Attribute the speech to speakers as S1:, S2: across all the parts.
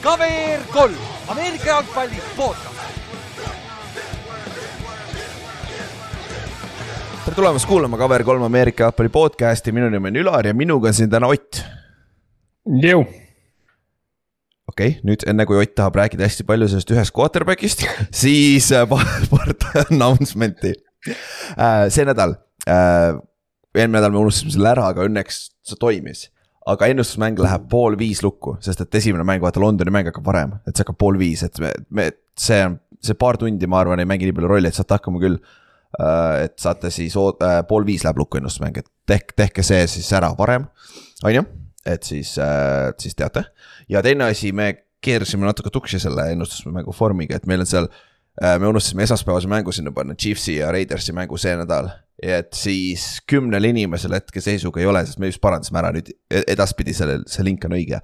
S1: KVR kolm, Ameerika jalgpalli podcast.
S2: tere tulemast kuulama KVR kolm Ameerika jalgpalli podcast'i, minu nimi on Ülar ja minuga on siin täna Ott.
S3: jõu.
S2: okei okay,, nüüd enne kui Ott tahab rääkida hästi palju sellest ühest quarterback'ist, siis äh, paar, paar announcement'i. see nädal, eelmine nädal me unustasime selle ära, aga õnneks see toimis. Aga ennustusmäng läheb pool viis lukku, sest et esimene mäng, vaata Londoni mäng hakkab varem, et see hakkab pool viis, et me, me, see on, see paar tundi, ma arvan, ei mängi nii palju rolli, et saate hakkama küll. et saate siis, pool viis läheb lukku ennustusmäng, et tehke, tehke see siis ära varem, on ju, et siis, siis teate. ja teine asi, me keerasime natuke tuksi selle ennustusmängu vormiga, et meil on seal me unustasime esmaspäevase mängu sinna panna, Chiefsi ja Raidersi mängu see nädal et siis kümnel inimesel hetkeseisuga ei ole, sest me just parandasime ära nüüd edaspidi selle, see link on õige.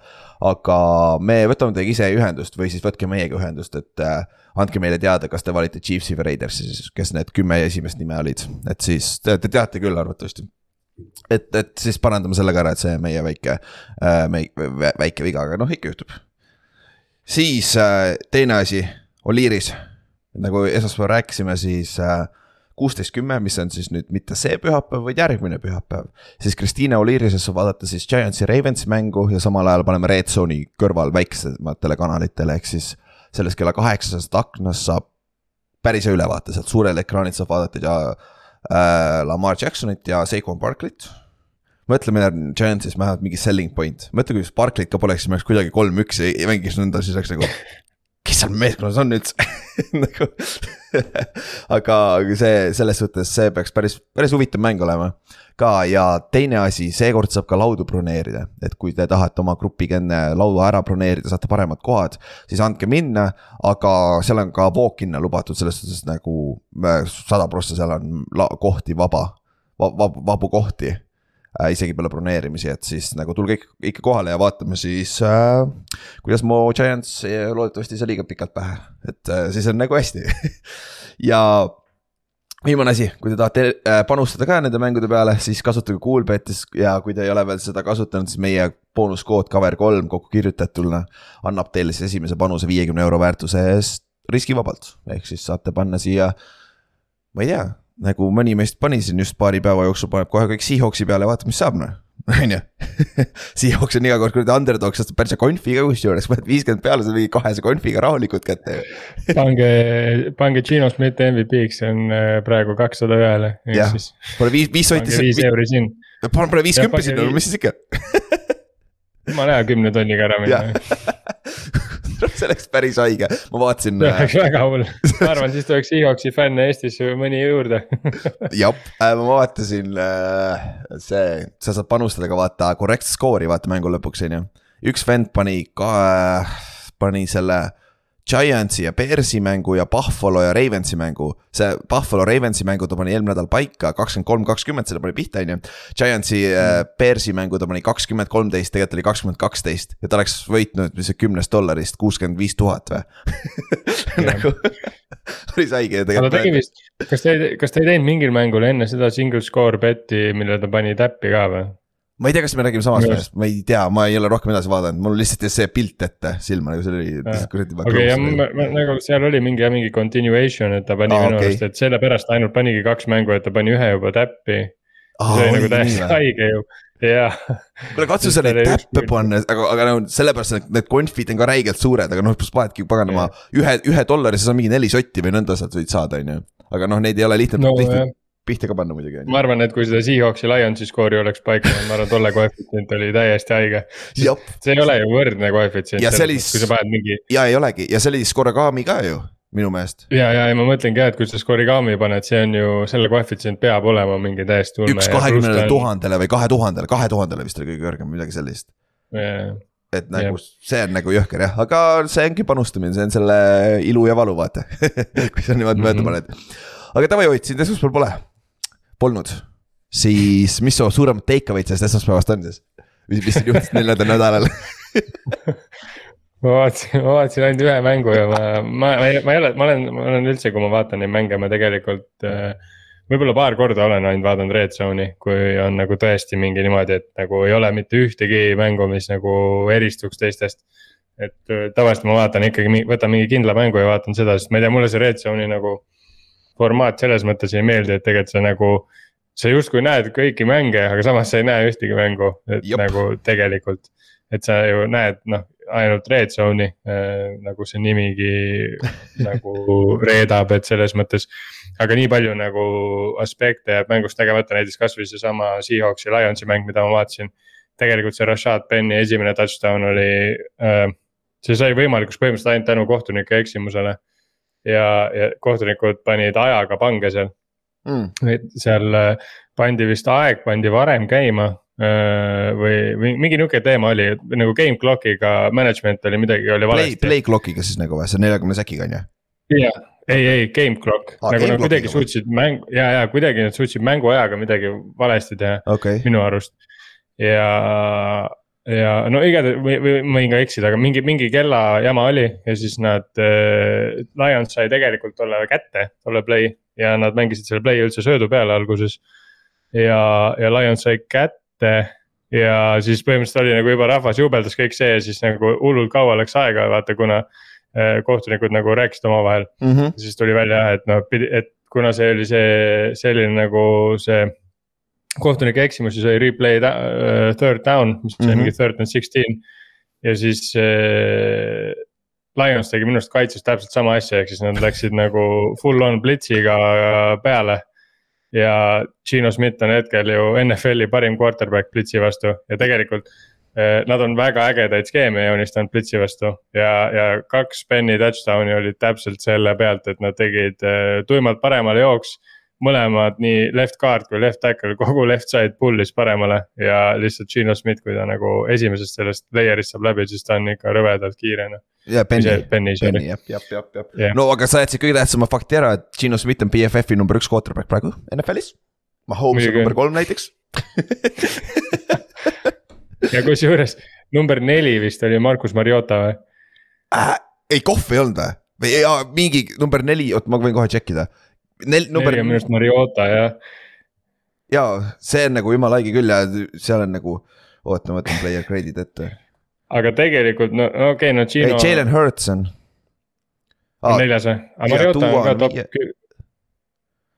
S2: aga me võtame teiega ise ühendust või siis võtke meiega ühendust, et äh, andke meile teada, kas te valite Chiefsi või Raidersi kes need kümme esimest nime olid, et siis te, te teate küll arvatavasti. et, et siis parandame sellega ära, et see meie väike äh,, väike viga, aga noh, ikka juhtub. siis äh, teine asi, Oliiris, nagu esmaspäeval rääkisime, siis äh, kuusteist kümme, mis on siis nüüd mitte see pühapäev, vaid järgmine pühapäev. siis Kristiine Oliirisesse vaadata siis Giantsi Ravensi mängu ja samal ajal paneme Red Zone'i kõrval väiksematele kanalitele, ehk siis selles kella kaheksasest aknast saab päris hea ülevaate, sealt. Suurel ekraanil saab vaadata ja äh, Lamar Jacksonit ja Seikon Barkley't mõtle, meil on Giantsis vähemalt mingi selling point, mõtle, kui Sparklit ka poleks, siis me oleks kuidagi kolm-üks ja mängiks nõnda, siis oleks nagu kes seal meeskonnas on üldse? Nagu aga see, selles suhtes see peaks päris, päris huvitav mäng olema ka. Ja teine asi, seekord saab ka laudu broneerida, et kui te tahate oma grupiga enne laua ära broneerida, saate paremad kohad, siis andke minna, aga seal on ka walk-in'e lubatud, selles suhtes nagu äh, sada prossa seal on kohti vaba, vab, vabu kohti äh, isegi peale broneerimisi, et siis nagu tulge ikka, ikka kohale ja vaatame siis äh,. kuidas Mo Giants loodetavasti ei saa liiga pikalt pähe, et äh, siis on nagu hästi ja viimane asi, kui te tahate äh, panustada ka nende mängude peale, siis kasutage Coolbetis ja kui te ei ole veel seda kasutanud, siis meie boonuskood cover3 kokku kirjutatuna annab teile siis esimese panuse viiekümne euro väärtuse eest riskivabalt, ehk siis saate panna siia, ma ei tea nagu mõni meist pani siin just paari päeva jooksul, paneb kohe kõik Seahawksi peale vaatab, mis saab noh on ju. Seahawks on iga kord kuradi underdog, sest päris konfiga kusjuures, paned viiskümmend peale, sa mingi kahese konfiga rahulikult kätte
S3: pange, pange Gino Schmidt MVP-ks, see on äh, praegu kakssada ühele.
S2: jah, pane viis, viis sotti.
S3: viis euri siin.
S2: pane, pane viiskümmend sinna, mis siis ikka
S3: jumala hea kümne tonniga ära minna
S2: see oleks päris haige, ma vaatasin.
S3: see oleks väga hull, ma arvan, siis tuleks Seahawksi fänne Eestis mõni juurde
S2: jah, äh, ma vaatasin äh, see, sa saad panustada ka vaata korrektset skoori vaata mängu lõpuks on ju. üks vend pani ka, pani selle Giantsi ja Bearsi mängu ja Buffalo ja Ravensi mängu. see Buffalo Ravensi mängu ta pani eelmine nädal paika, kakskümmend kolm, kakskümmend, selle pani pihta, on ju. Giantsi äh, mm. Bearsi mängu ta pani kakskümmend, kolmteist, tegelikult oli kakskümmend, kaksteist ja ta oleks võitnud, mis see kümnest dollarist kuuskümmend viis tuhat või nagu päris haige
S3: tegelikult. ta tegi vist, kas ta ei, kas ta ei teinud mingil mängul enne seda single score bet'i, mille ta pani täppi ka või?
S2: Ma ei tea, kas me räägime samast mehest, ma ei tea, ma ei ole rohkem edasi vaadanud, mul lihtsalt see pilt ette silma, nagu see oli
S3: okei, ja nagu seal oli mingi, mingi continuation, et ta pani ah, minu arust okay., et sellepärast ainult panigi kaks mängu, et ta pani ühe juba täppi. Ah,. see oli nagu täiesti haige ju. Jah.
S2: kuule katsu neid täppe panna, aga, aga no sellepärast need, need konfid on ka räigelt suured, aga noh, pluss panedki paganama ühe, ühe dollari, sa saad mingi neli sotti või nõnda sealt võid saada, on ju. aga noh, neid ei ole lihtne no,, lihtne pihta ka panna muidugi.
S3: ma arvan, et kui seda Seahawksi Lionsi skoori oleks paika pannud, ma arvan, tolle koefitsient oli täiesti haige. see ei ole ju võrdne koefitsient.
S2: ja see oli. mingi. ja ei olegi ja see oli Skoragami ka ju minu meelest.
S3: ja, ja, ja ma mõtlengi jah, et kui sa Skorigami paned, see on ju, selle koefitsient peab olema mingi täiesti ulme.
S2: üks kahekümnele tuhandele või kahe tuhandele, kahe tuhandele vist oli kõige kõrgem, midagi sellist. et nagu yeah. see on nagu jõhker jah, aga see ongi panustamine, see on selle ilu ja valu vaata kui sa niimoodi mööda mm -hmm. paned. aga davai, Ott, sind esmaspäeval pole polnud, siis mis su suuremad take away'd sellest esmaspäevast on siis? mis, mis siin juhtus neljandal nädalal
S3: ma vaatasin, ma vaatasin ainult ühe mängu ja ma, ma, ma ei, ma ei ole, ma olen, ma olen üldse, kui ma vaatan neid mänge, ma tegelikult äh, võib-olla paar korda olen ainult vaadanud red zone'i, kui on nagu tõesti mingi niimoodi, et nagu ei ole mitte ühtegi mängu, mis nagu eristuks teistest. et äh, tavaliselt ma vaatan ikkagi, võtan mingi kindla mängu ja vaatan seda, sest ma ei tea, mulle see red zone'i nagu. Formaat selles mõttes ei meeldi, et tegelikult sa nagu, sa justkui näed kõiki mänge, aga samas sa ei näe ühtegi mängu, et Jop. nagu tegelikult. et sa ju näed, noh ainult red zone'i äh, nagu see nimigi nagu reedab, et selles mõttes. aga nii palju nagu aspekte jääb mängust tegemata, näiteks kasvõi seesama Seahawksi Lionsi mäng, mida ma vaatasin. tegelikult see Rashad Penny esimene touchdown oli äh,, see sai võimalikuks põhimõtteliselt ainult tänu kohtunike eksimusele. Ja, ja kohtunikud panid ajaga pange seal mm.. et seal äh, pandi vist aeg pandi varem käima Äh, või, mingi nihuke teema oli, nagu game clock'iga management oli midagi, oli valesti.
S2: Play, play clock'iga siis nagu või, see neljakümne säkiga on ju?
S3: jah, ei, ei game clock ah,, nagu nad kuidagi suutsid mäng, ja, ja kuidagi nad suutsid mänguajaga midagi valesti teha
S2: okay.,
S3: minu arust. ja, ja no igatahes või, või võin ka eksida, aga mingi, mingi kellajama oli ja siis nad äh,, Lions sai tegelikult tolle kätte, tolle play ja nad mängisid selle play üldse söödu peale alguses. ja, ja Lions sai kätte ja siis põhimõtteliselt oli nagu juba rahvas jubeldas kõik see ja siis nagu hullult kaua läks aega, vaata, kuna äh, kohtunikud nagu rääkisid omavahel mm. -hmm. siis tuli välja et noh, et kuna see oli see selline nagu see kohtunike eksimus ja sai replay uh, third down, mis mm -hmm. mingi third and sixteen. ja siis äh, Lions tegi minu arust kaitses täpselt sama asja, ehk siis nad läksid nagu full on blitz'iga peale ja Gino Schmidt on hetkel ju NFL-i parim quarterback Blitzi vastu ja tegelikult eh, Nad on väga ägedaid skeeme joonistanud Blitzi vastu ja, ja kaks Benny touchdown'i olid täpselt selle pealt, et nad tegid tuimalt paremale jooks mõlemad, nii left guard kui left tackle, kogu left side pull'is paremale ja lihtsalt Gino Schmidt, kui ta nagu esimesest sellest layer'ist saab läbi, siis ta on ikka rõvedalt kiire noh.
S2: ja Penny, Penny, jah, jah, jah, jah no aga sa jätsid kõige tähtsama fakti ära, et Gino Schmidt on BFF-i number üks quarterback praegu NFL-is. Mahomes on number kolm näiteks
S3: ja kusjuures number neli vist oli Markus Mariota või
S2: äh,? ei, Kohv ei olnud või? või jaa, mingi number neli, oot ma võin kohe check ida
S3: nel-, number. neli on minu arust Mariota jah.
S2: jaa, see on nagu jumala haige küll ja seal on nagu, oota, ma võtan player grade'id ette.
S3: aga tegelikult no okei okay,, no Gino.
S2: Jalen Hurts on
S3: ah,. neljas või, aga Mariota on ka top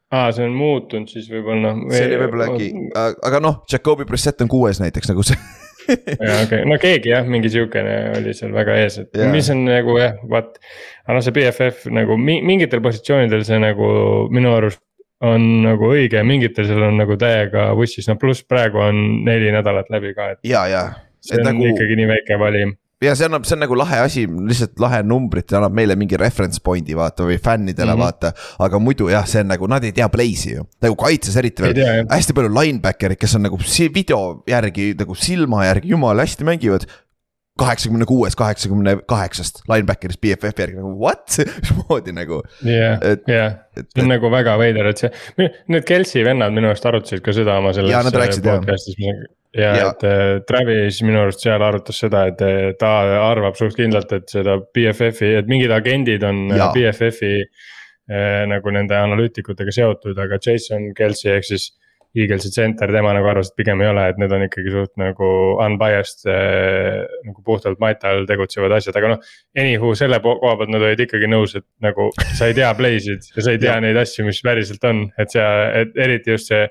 S3: aa ah,, see on muutunud siis võib-olla.
S2: see oli võib-olla äkki, aga noh, Jakobi Brissett on kuues näiteks nagu see
S3: ja okei okay., no keegi jah, mingi sihukene oli seal väga ees, et yeah. mis on nagu jah, vaat. Aga noh, see BFF nagu mingitel positsioonidel see nagu minu arust on nagu õige, mingitel seal on nagu täiega vussis, no pluss praegu on neli nädalat läbi ka, et.
S2: ja, ja.
S3: see on nagu... ikkagi nii väike valim
S2: ja see annab, see on nagu lahe asi, lihtsalt lahe numbrit ja annab meile mingi reference point'i vaata või fännidele mm -hmm. vaata. aga muidu jah, see on nagu, nad ei tea play'si ju, nagu kaitses eriti veel, hästi palju linebacker'id, kes on nagu video järgi nagu silma järgi jumala hästi mängivad kaheksakümne kuues, kaheksakümne kaheksast linebacker'ist BFF järgi nagu what, mismoodi nagu.
S3: jah, jah, see on nagu väga veider, et see, need Kelsi vennad minu arust arutasid ka seda oma selles podcast'is, ja, ja et äh, Travis minu arust seal arutas seda, et äh, ta arvab suht kindlalt, et seda BFF-i, et mingid agendid on äh, ja. BFF-i äh, nagu nende analüütikutega seotud, aga Jason Kelsey ehk siis. Eaglesi center, tema nagu arvas, et pigem ei ole, et need on ikkagi suht nagu unbiased äh, nagu puhtalt maita all tegutsevad asjad, aga noh. Anywho selle koha pealt nad olid ikkagi nõus, et nagu sa ei tea play'sid ja sa ei tea neid asju, mis päriselt on, et see, et eriti just see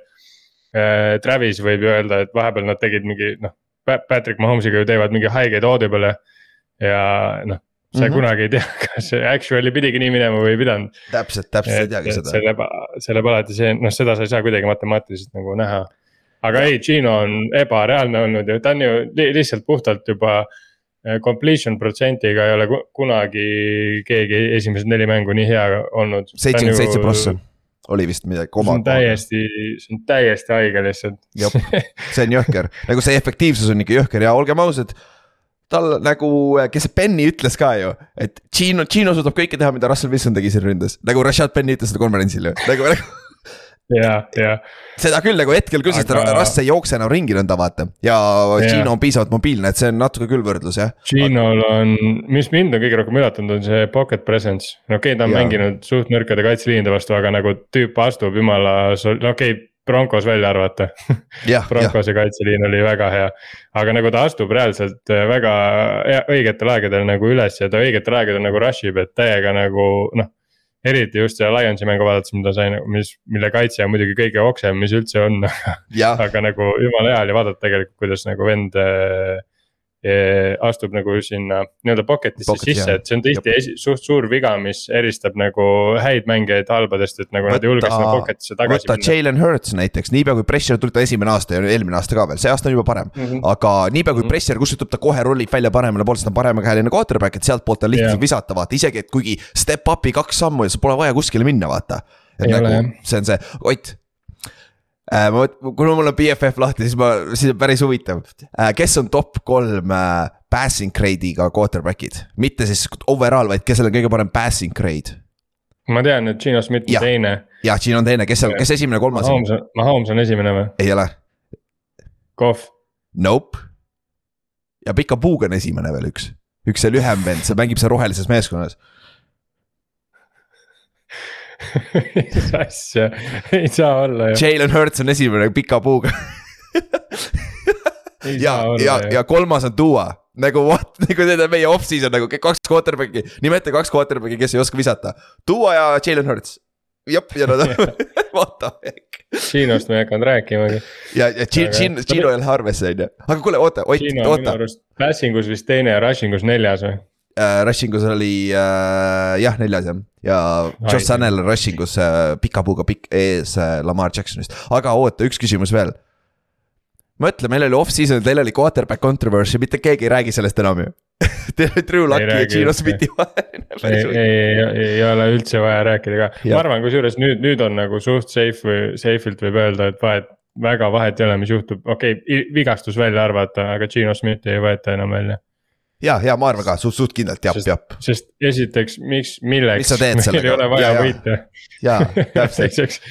S3: Äh, Travis võib ju öelda, et vahepeal nad tegid mingi noh, Patrick Mahomes'iga ju teevad mingi haigeid audible'e ja noh sa mm -hmm. kunagi ei tea, kas see actually pidigi nii minema või ei pidanud.
S2: täpselt, täpselt ei teagi seda.
S3: see läheb, see läheb alati see, noh, seda sa ei saa kuidagi matemaatiliselt nagu näha. aga ja. ei, Gino on ebareaalne olnud ju, ta on ju lihtsalt puhtalt juba. Äh, completion protsentiga ei ole kunagi keegi esimesed neli mängu nii hea olnud.
S2: seitsekümmend seitse prossa oli vist midagi.
S3: see on täiesti, see on täiesti haige lihtsalt.
S2: see on jõhker, nagu see efektiivsus on ikka jõhker ja olgem ausad tal nagu, kes see Benny ütles ka ju, et Gino, Gino suudab kõike teha, mida Russell Wilson tegi siin ründes. nagu Rashad Penny ütles seda konverentsil ju, nagu, nagu
S3: ja, ja
S2: seda küll nagu hetkel küll, sest
S3: Aga-
S2: Russ ei jookse enam ringi nõnda vaata ja Gino on piisavalt mobiilne, et see on natuke küll võrdlus jah.
S3: Ginol on, mis mind on kõige rohkem üllatanud, on see pocket presence. no okei okay,, ta on
S2: Jaa.
S3: mänginud suht nõrkade kaitseliinide vastu, aga nagu tüüp astub jumala, no okei okay,, Broncos välja arvata. Broncose kaitseliin oli väga hea, aga nagu ta astub reaalselt äh, väga hea- õigetel aegadel nagu üles ja ta õigetel aegadel nagu rush ib, et täiega nagu noh. eriti just seda Lionsi mängu vaadates, mida sai nagu, mis, mille kaitse on muidugi kõige oksem, mis üldse on, aga nagu jumala hea oli vaadata tegelikult, kuidas nagu vend äh, astub nagu sinna nii-öelda pocket'isse
S2: Pocket'i,
S3: sisse, et see on tihti esi- suht suur viga, mis eristab nagu häid mängijaid halbadest, et nagu nad ei julge
S2: Võta-
S3: sinna pocket'isse tagasi
S2: võta
S3: minna.
S2: Jalen Hurts näiteks, niipea kui pressure tuli ta esimene aasta ja eelmine aasta ka veel, see aasta on juba parem.
S3: Mhm.
S2: aga niipea kui
S3: Mhm.
S2: pressure kustutub, ta kohe rullib välja paremale poole, sest ta on paremakäeline quarterback, et sealtpoolt on lihtsam
S3: Jah.
S2: visata, vaata isegi, et kuigi step up'i kaks sammu ja sul pole vaja kuskile minna, vaata. et
S3: Ei ole,
S2: nagu
S3: jah.
S2: see on see, Ott. ma, kuna mul on BFF lahti, siis ma, siis on päris huvitav äh,, kes on top kolm äh, passing grade'iga quarterback'id, mitte siis overall, vaid kes on kõige parem passing grade.
S3: ma tean, et Gino Schmidt on teine,
S2: jah, siin on teine, kes seal, kes esimene, kolmas?
S3: Mahomes on, Mahomes on esimene või?
S2: ei ole,
S3: Kohv,
S2: nope. ja pika puuga on esimene veel üks, üks see lühem vend, see mängib seal rohelises meeskonnas.
S3: Mis asja, ei saa olla ju,
S2: Jalen Hurts on esimene pika puuga ja ja ja kolmas on Duo. nagu what, nagu need on meie off-season nagu kaks quarterback'i, nimeta kaks quarterback'i, kes ei oska visata. Duo ja Jalen Hurts. jep, ja nad on, what the heck.
S3: Ginost me ei hakanud rääkimagi.
S2: ja, ja Gino, Gino, Gino ei lähe arvesse on ju, aga kuule, oota, Ott, oota.
S3: passing us vist teine ja rushing us neljas või?
S2: Äh, rushing us oli äh, jah, neljas jah. ja Josh on rushing us äh, pika puuga pikk ees äh, Lamar Jacksonist, aga oota, üks küsimus veel. mõtle, meil oli off-season, teil oli quarterback controversy, mitte keegi ei räägi sellest enam ju. Teil oli Drew Lucky ja Gino. Smithi
S3: ei,
S2: vaheline.
S3: ei, ei ole üldse vaja rääkida ka, ma arvan, kusjuures nüüd, nüüd on nagu suht safe või safe'ilt võib öelda, et vahet, väga vahet ei ole, mis juhtub, okei okay,, vigastus välja arvata, aga Gino Smithi ei võeta enam välja.
S2: ja, ja ma arvan ka suht, suht kindlalt jap,
S3: Sest-
S2: jap
S3: sest esiteks, miks, milleks. Meil ei ole
S2: Ja,
S3: vaja
S2: ja.
S3: võita.
S2: ja täpselt,
S3: teiseks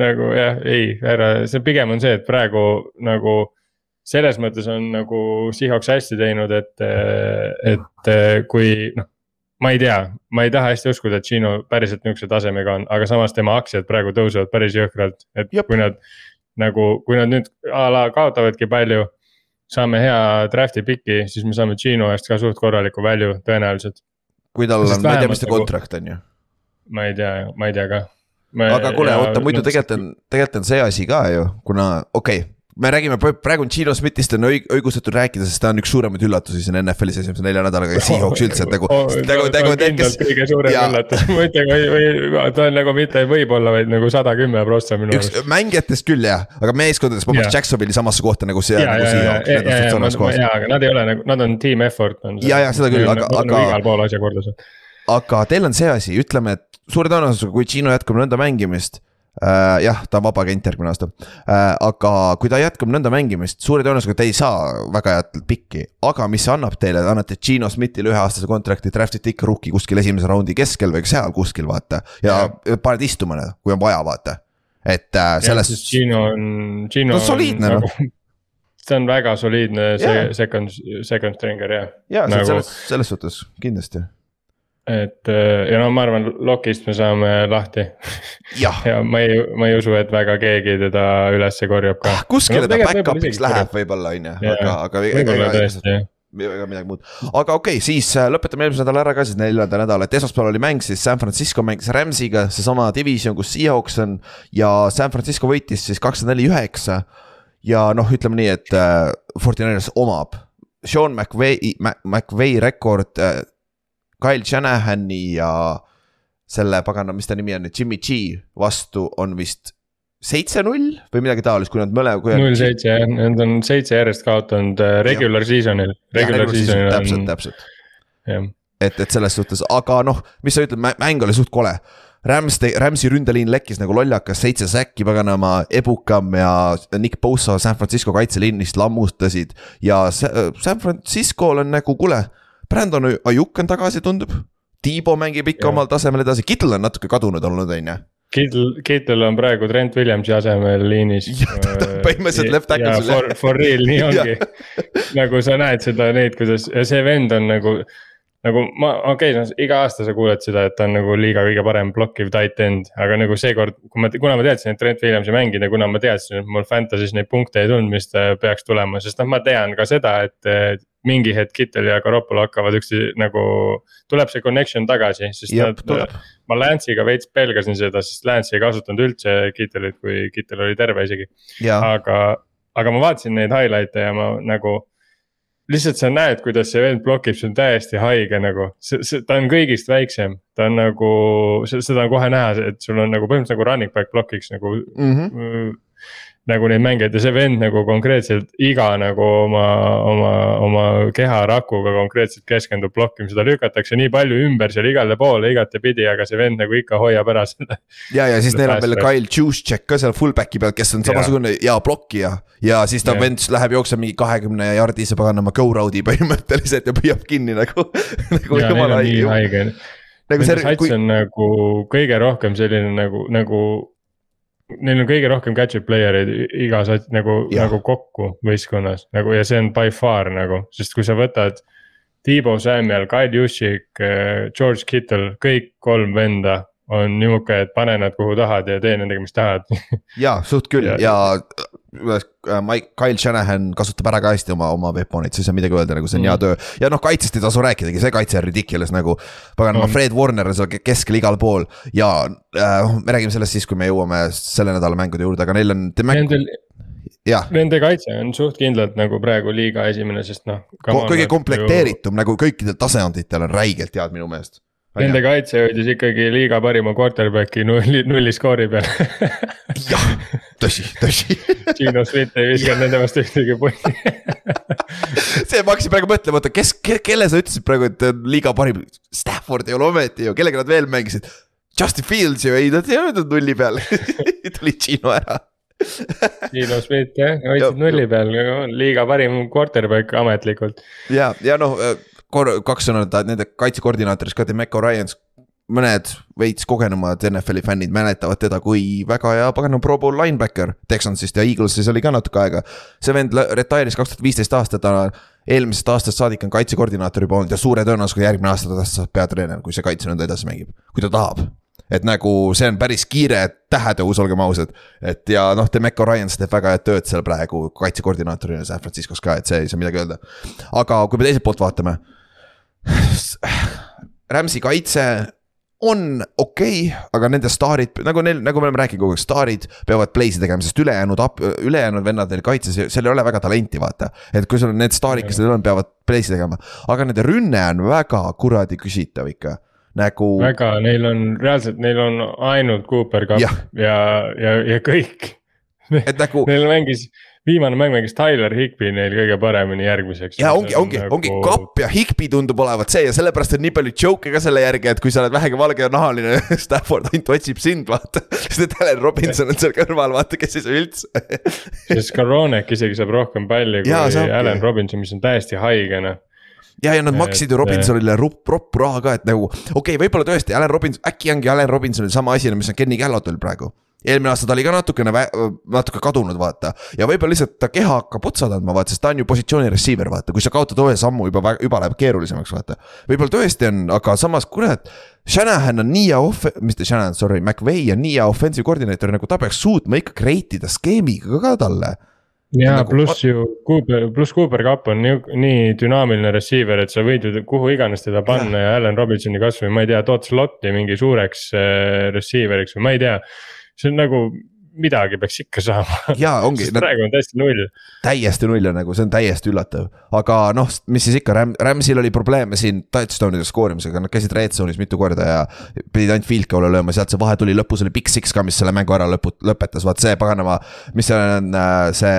S3: nagu jah, ei, ära, see pigem on see, et praegu nagu selles mõttes on nagu Seahawks hästi teinud, et, et kui noh. ma ei tea, ma ei taha hästi uskuda, et Gino päriselt niisuguse tasemega on, aga samas tema aktsiad praegu tõusevad päris jõhkralt, et
S2: Jep.
S3: kui nad. nagu, kui nad nüüd a la kaotavadki palju, saame hea draft'i piki, siis me saame Gino eest ka suht korraliku value tõenäoliselt.
S2: kui tal on, ma ei tea, mis ta
S3: nagu-
S2: kontrakt on ju.
S3: ma ei tea, ma ei tea ka.
S2: aga kuule, oota muidu tegelikult on, tegelikult on see asi ka ju, kuna okei okay, me räägime praegu Gino Smithist on õig-, õigustatud rääkida, sest ta on üks suuremaid üllatusi siin NFL-is esimese nelja nädalaga ja Seahawks üldse, et nagu, nagu, nagu need, kes.
S3: kõige suurem
S2: Jaa.
S3: üllatus, ma ütlen, või, või ta on nagu mitte võib-olla, vaid nagu sada kümme prossa minu arust.
S2: mängijatest küll jah, aga meeskondadest ma paneks
S3: Jaa.
S2: Jacksonville'i samasse kohta nagu see,
S3: ja,
S2: nagu
S3: ja, ja, ja, ja, ja,
S2: kohas.
S3: aga nad ei ole nagu, nad on team effort on.
S2: Jaa, jaa, seda küll, aga- aga-
S3: igal pool asja korda seal.
S2: aga teil on see asi, ütleme, et suure tõenäosusega, kui Gino jätkab nõnda mängimist. jah, ta on vaba agent järgmine aasta äh,, aga kui ta jätkab nõnda mängimist, suure tõenäosusega te ei saa väga head pikki. aga mis see annab teile, te annate Gino Smithile üheaastase kontrakti, draft'ite ikka rookie kuskil esimese raundi keskel või seal kuskil vaata. ja paned istuma, kui on vaja, vaata. et äh, selles,
S3: Gino on, Gino
S2: Ta on soliidne, noh.
S3: see on väga soliidne see
S2: Jaa.
S3: second, second stringer jah.
S2: jaa,
S3: nagu-
S2: selles, selles suhtes kindlasti.
S3: Et äh, ja no ma arvan, Lokist me saame lahti
S2: jah,
S3: ja ma ei, ma ei usu, et väga keegi teda ülesse korjab ka.
S2: kuskile
S3: No
S2: ta back-up'iks läheb võib-olla on ju, aga, aga.
S3: võib-olla tõesti jah.
S2: ega midagi muud, aga okei okay,, siis äh, lõpetame eelmise nädala ära ka siis neljanda nädala, et esmaspäeval oli mäng siis San Francisco mängis Rams'iga, seesama division, kus Seahawks on. ja San Francisco võitis siis kakssada neli üheksa. ja noh, ütleme nii, et äh, Fortinanders omab Sean McVay, McVay rekord äh,. Kyle Shanahani ja selle pagana, mis ta nimi on Jimmy G vastu on vist seitse-null või midagi taolist, kui nad mõlema.
S3: null seitse jah, nad on seitse järjest kaotanud äh, regular season'il, regular season'il
S2: täpselt,
S3: on
S2: täpselt.
S3: jah.
S2: et, et selles suhtes, aga noh, mis sa ütled, mäng oli suht kole. Rams, Ramsi ründeliin lekkis nagu lollakas, seitse säkki paganama, Ebukam ja Nick Bosa San Francisco kaitseliinist lammutasid. ja Sa- San Francisco'l on nagu, kuule, Brandon Ajuk on tagasi, tundub. Tiibo mängib ikka
S3: Jah.
S2: omal tasemel edasi, Kittel on natuke kadunud olnud, on ju.
S3: Kittel, Kittel on praegu Trent Williamsi asemel liinis.
S2: põhimõtteliselt left tackle.
S3: For, for real, nii ongi nagu sa näed seda, neid, kuidas ja see vend on nagu nagu ma, okei okay,, no iga aasta sa kuuled seda, et ta on nagu liiga kõige parem blokkiv tight end, aga nagu seekord, kui ma, kuna ma teadsin, et Trent Williams ei mänginud ja kuna ma teadsin, et mul Fantasy's neid punkte ei tulnud, mis ta peaks tulema, sest noh, ma tean ka seda, et. Mingi hetk Kittel ja Garoppolo hakkavad üksteise nagu, tuleb see connection tagasi, sest Jep, nad. ma Lance'iga veits pelgasin seda, sest Lance ei kasutanud üldse Kittelit, kui Kittel oli terve isegi. aga, aga ma vaatasin neid highlight'e ja ma nagu lihtsalt sa näed, kuidas see vend blokib, see on täiesti haige nagu, see, see, ta on kõigist väiksem, ta on nagu, seda on kohe näha, et sul on nagu põhimõtteliselt nagu running back blokiks nagu mm. -hmm nagu neid mängijaid ja see vend nagu konkreetselt iga nagu oma, oma, oma keharakuga konkreetselt keskendub blokkimisele, lükatakse nii palju ümber seal igale poole igatepidi, aga see vend nagu ikka hoiab ära selle.
S2: ja, ja siis neil on veel Kyle Juszczyk ka seal fullback'i peal, kes on samasugune hea blokkija. ja siis ta ja. vend läheb jookseb mingi kahekümne jardise paganama go road'i põhimõtteliselt ja püüab kinni nagu
S3: nagu jumala haige nagu see. kui... on nagu kõige rohkem selline nagu, nagu neil on kõige rohkem gadget player eid igas nagu, nagu kokku võistkonnas nagu ja see on by far nagu, sest kui sa võtad. Tiibo Samuel, Kyle Juszczyk, äh, George Kittle, kõik kolm venda on nihuke, et pane nad kuhu tahad ja tee nendega, mis tahad
S2: ja suht küll ja, ja Mike, Kyle Shanahan kasutab ära ka hästi oma, oma weapon'it, siis ei saa midagi öelda, nagu see on mm. hea töö. ja noh, kaitsest ei tasu rääkidagi, see kaitse on ridiculous nagu. paganama mm., Fred Warner on seal keskel igal pool ja äh, me räägime sellest siis, kui me jõuame selle nädala mängude juurde, aga neil on.
S3: Nendel, jah. Nende kaitse on suht kindlalt nagu praegu liiga esimene, sest noh.
S2: kõige komplekteeritum ju... nagu kõikidel tasanditel on räigelt head minu meelest
S3: Nende kaitse hoidis ikkagi liiga parima quarterback'i nulli, nulli skoori peal.
S2: Jah, tõsi, tõsi.
S3: Gino Smith ei viskanud nende vastu ühtegi punni
S2: see, ma hakkasin praegu mõtlema, oota, kes ke,, kelle sa ütlesid praegu, et liiga parim, Stafford ei ole ometi ju, kellega nad veel mängisid? Justin Fields ju, ei nad ei olnud nulli peal. Tuli Gino ära.
S3: Gino Smith jah, hoidsid nulli peal, liiga parim quarterback ametlikult.
S2: ja, ja noh kor-, kaks sõna nende kaitsekoordinaatorist ka, Demeco Ryans. mõned veits kogenumad NFL-i fännid mäletavad teda kui väga hea paganama pro bowl linebacker Texansist ja Eaglesis oli ka natuke aega. see vend retire'is kaks tuhat viisteist aastat, ta eelmisest aastast saadik on kaitsekoordinaator juba olnud ja suure tõenäosusega järgmine aasta ta saab peatreener, kui see kaitse nõnda edasi mängib, kui ta tahab et nagu see on päris kiire tähetõus, olgem ausad. et ja noh, Demeco Ryans teeb väga head tööd seal praegu kaitsekoordinaatorina San Franciscos ka, et see ei saa midagi öelda. aga kui me teiselt poolt vaatame Rams'i kaitse on okei okay,, aga nende staarid, nagu neil, nagu me oleme rääkinud kogu aeg, staarid peavad play'si tegema, sest ülejäänud, ülejäänud vennad neil kaitses, seal ei ole väga talenti, vaata. et kui sul on need staarid, kes neil on, peavad play'si tegema, aga nende rünne on väga kuradi küsitav ikka nagu.
S3: väga, neil on reaalselt, neil on ainult Cooper Cup ja, ja, ja, ja kõik. et nagu. Neil mängis viimane mäng mängis Tyler Higby neil kõige paremini järgmiseks.
S2: ja ongi, ongi nagu..., ongi kapp ja Higby tundub olevat see ja sellepärast on nii palju joke'e ka selle järgi, et kui sa oled vähegi valgenahaline Stafford ainult otsib sind, vaata. sest et Allan Robinson on seal kõrval, vaata, kes ei saa üldse.
S3: Sest Karonek isegi saab rohkem palli kui Allan Robinson, mis on täiesti haige noh.
S2: Ja, ja nad maksid ju Robinsonile rupp, roppu raha ka, et nagu okei okay,, võib-olla tõesti Allan Robinson, äkki ongi Allan Robinsonil sama asi, mis on Kenny Gallotil praegu eelmine aasta ta oli ka natukene, natuke kadunud, vaata. ja võib-olla lihtsalt ta keha hakkab otsa tandma, vaata, sest ta on ju positsiooni receiver, vaata, kui sa kaotad ühe sammu juba, juba läheb keerulisemaks, vaata. võib-olla tõesti on, aga samas, kurat. Shanahan on nii hea off-, mis ta, Shanahan, sorry, McVay on nii hea offensive koordineeter, nagu ta peaks suutma ikka create ida skeemiga ka talle
S3: ja nagu... pluss ju Cooper, pluss Cooper Cup on nii, nii dünaamiline receiver, et sa võid ju kuhu iganes teda panna ja, ja Allan Robinsoni kasvõi, ma ei tea, tood slot'i mingi suureks äh, receiver'iks või ma ei tea see on nagu midagi peaks ikka saama.
S2: jaa, ongi.
S3: praegu on täiesti null.
S2: täiesti null on nagu, see on täiesti üllatav. aga noh, mis siis ikka, Ram-, Ramsil oli probleeme siin touchdown'ide skoorimisega, nad käisid red zone'is mitu korda ja. pidid ainult field goal'e lööma, sealt see vahe tuli, lõpus oli big six ka, mis selle mängu ära lõpu-, lõpetas, vaat see paganama. mis see on, äh, see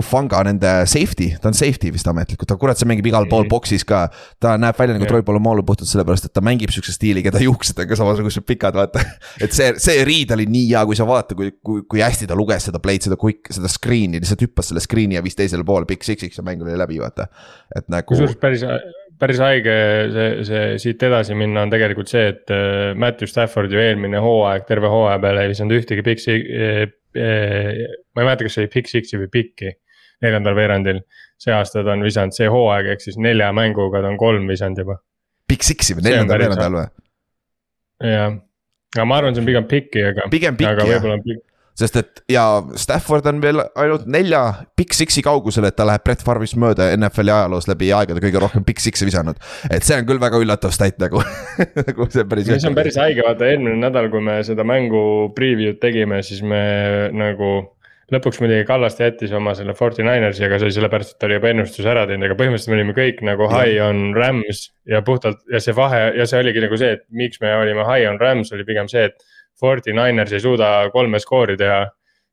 S2: Ufanga nende safety, ta on safety vist ametlikult, ta kurat, see mängib igal pool mm. box'is ka. ta näeb välja nagu Troy Polamalu puhtalt sellepärast, et ta mängib siukse stiiliga, ta juuksed on ka samasugused pikad, vaata. et see, see riid oli nii hea, kui sa vaata, kui, kui, kui hästi ta luges seda play'd, seda quick, seda screen'i, lihtsalt hüppas selle screen'i ja viis teisele poole, big six'iks ja mäng oli läbi, vaata. et nagu.
S3: kusjuures päris, päris haige see, see siit edasi minna on tegelikult see, et äh, Matthew Stafford ju eelmine hooaeg, terve hooaja peale ei visanud ühtegi si- eh,. Eh, ma ei mäleta, kas see oli big six'i või big'i neljandal veerandil. see aasta ta on visanud see hooaeg, ehk siis nelja mänguga ta on kolm visanud juba.
S2: Big Six'i või neljandal
S3: päris
S2: veerandajal või?
S3: jah, aga ma arvan, see on pigem pikki, aga.
S2: Pigem pikki,
S3: aga
S2: jah. Sest et ja Stafford on veel ainult nelja Big Six'i kaugusel, et ta läheb Brett Favre'ist mööda NFL-i ajaloos läbi aegade kõige rohkem Big Six'i visanud. et see on küll väga üllatav stat nagu nagu see on päris.
S3: see on päris haige, vaata eelmine nädal, kui me seda mängu preview'd tegime, siis me nagu. lõpuks muidugi Kallaste jättis oma selle Forty Ninersi, aga see oli sellepärast, et ta oli juba ennustuse ära teinud, aga põhimõtteliselt me olime kõik nagu high on Rams. ja puhtalt ja see vahe ja see oligi nagu see, et miks me olime high on Rams oli pigem see, et. Forty Niners ei suuda kolme skoori teha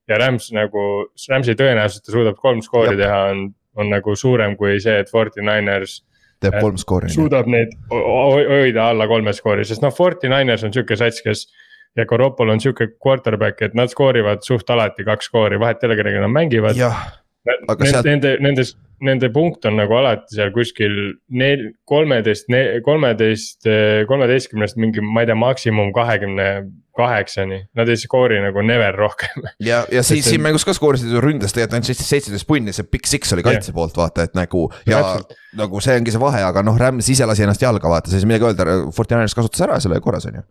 S3: ja Rams nagu, Ramsi tõenäosus, et ta suudab kolm skoori
S2: Jep.
S3: teha, on, on nagu suurem kui see, et Forty Niners
S2: teeb kolm skoori.
S3: suudab neid ho- ho- hoida alla kolme skoori, sest noh, Forty Niners on sihuke sats, kes. ja Coropol on sihuke quarterback, et nad skoorivad suht alati kaks skoori, vahet ei ole, kellega nad mängivad.
S2: jah, aga
S3: Nende,
S2: sealt-
S3: nende, nendes, nende punkt on nagu alati seal kuskil nel-, kolmeteist, kolmeteist, kolmeteistkümnest mingi, ma ei tea, maksimum kahekümne kaheksani. Nad ei skoori nagu never rohkem
S2: ja, ja siis
S3: see-
S2: siin mängus ka skoorisid ju ründes tegelikult ainult seitseteist, punni, see Big Six oli kaitse poolt vaata, et nagu. ja
S3: Täpselt.
S2: nagu see ongi see vahe, aga noh, Rams ise lasi ennast jalga vaata, siis midagi öelda, Fortinanders kasutas ära selle korras on ju.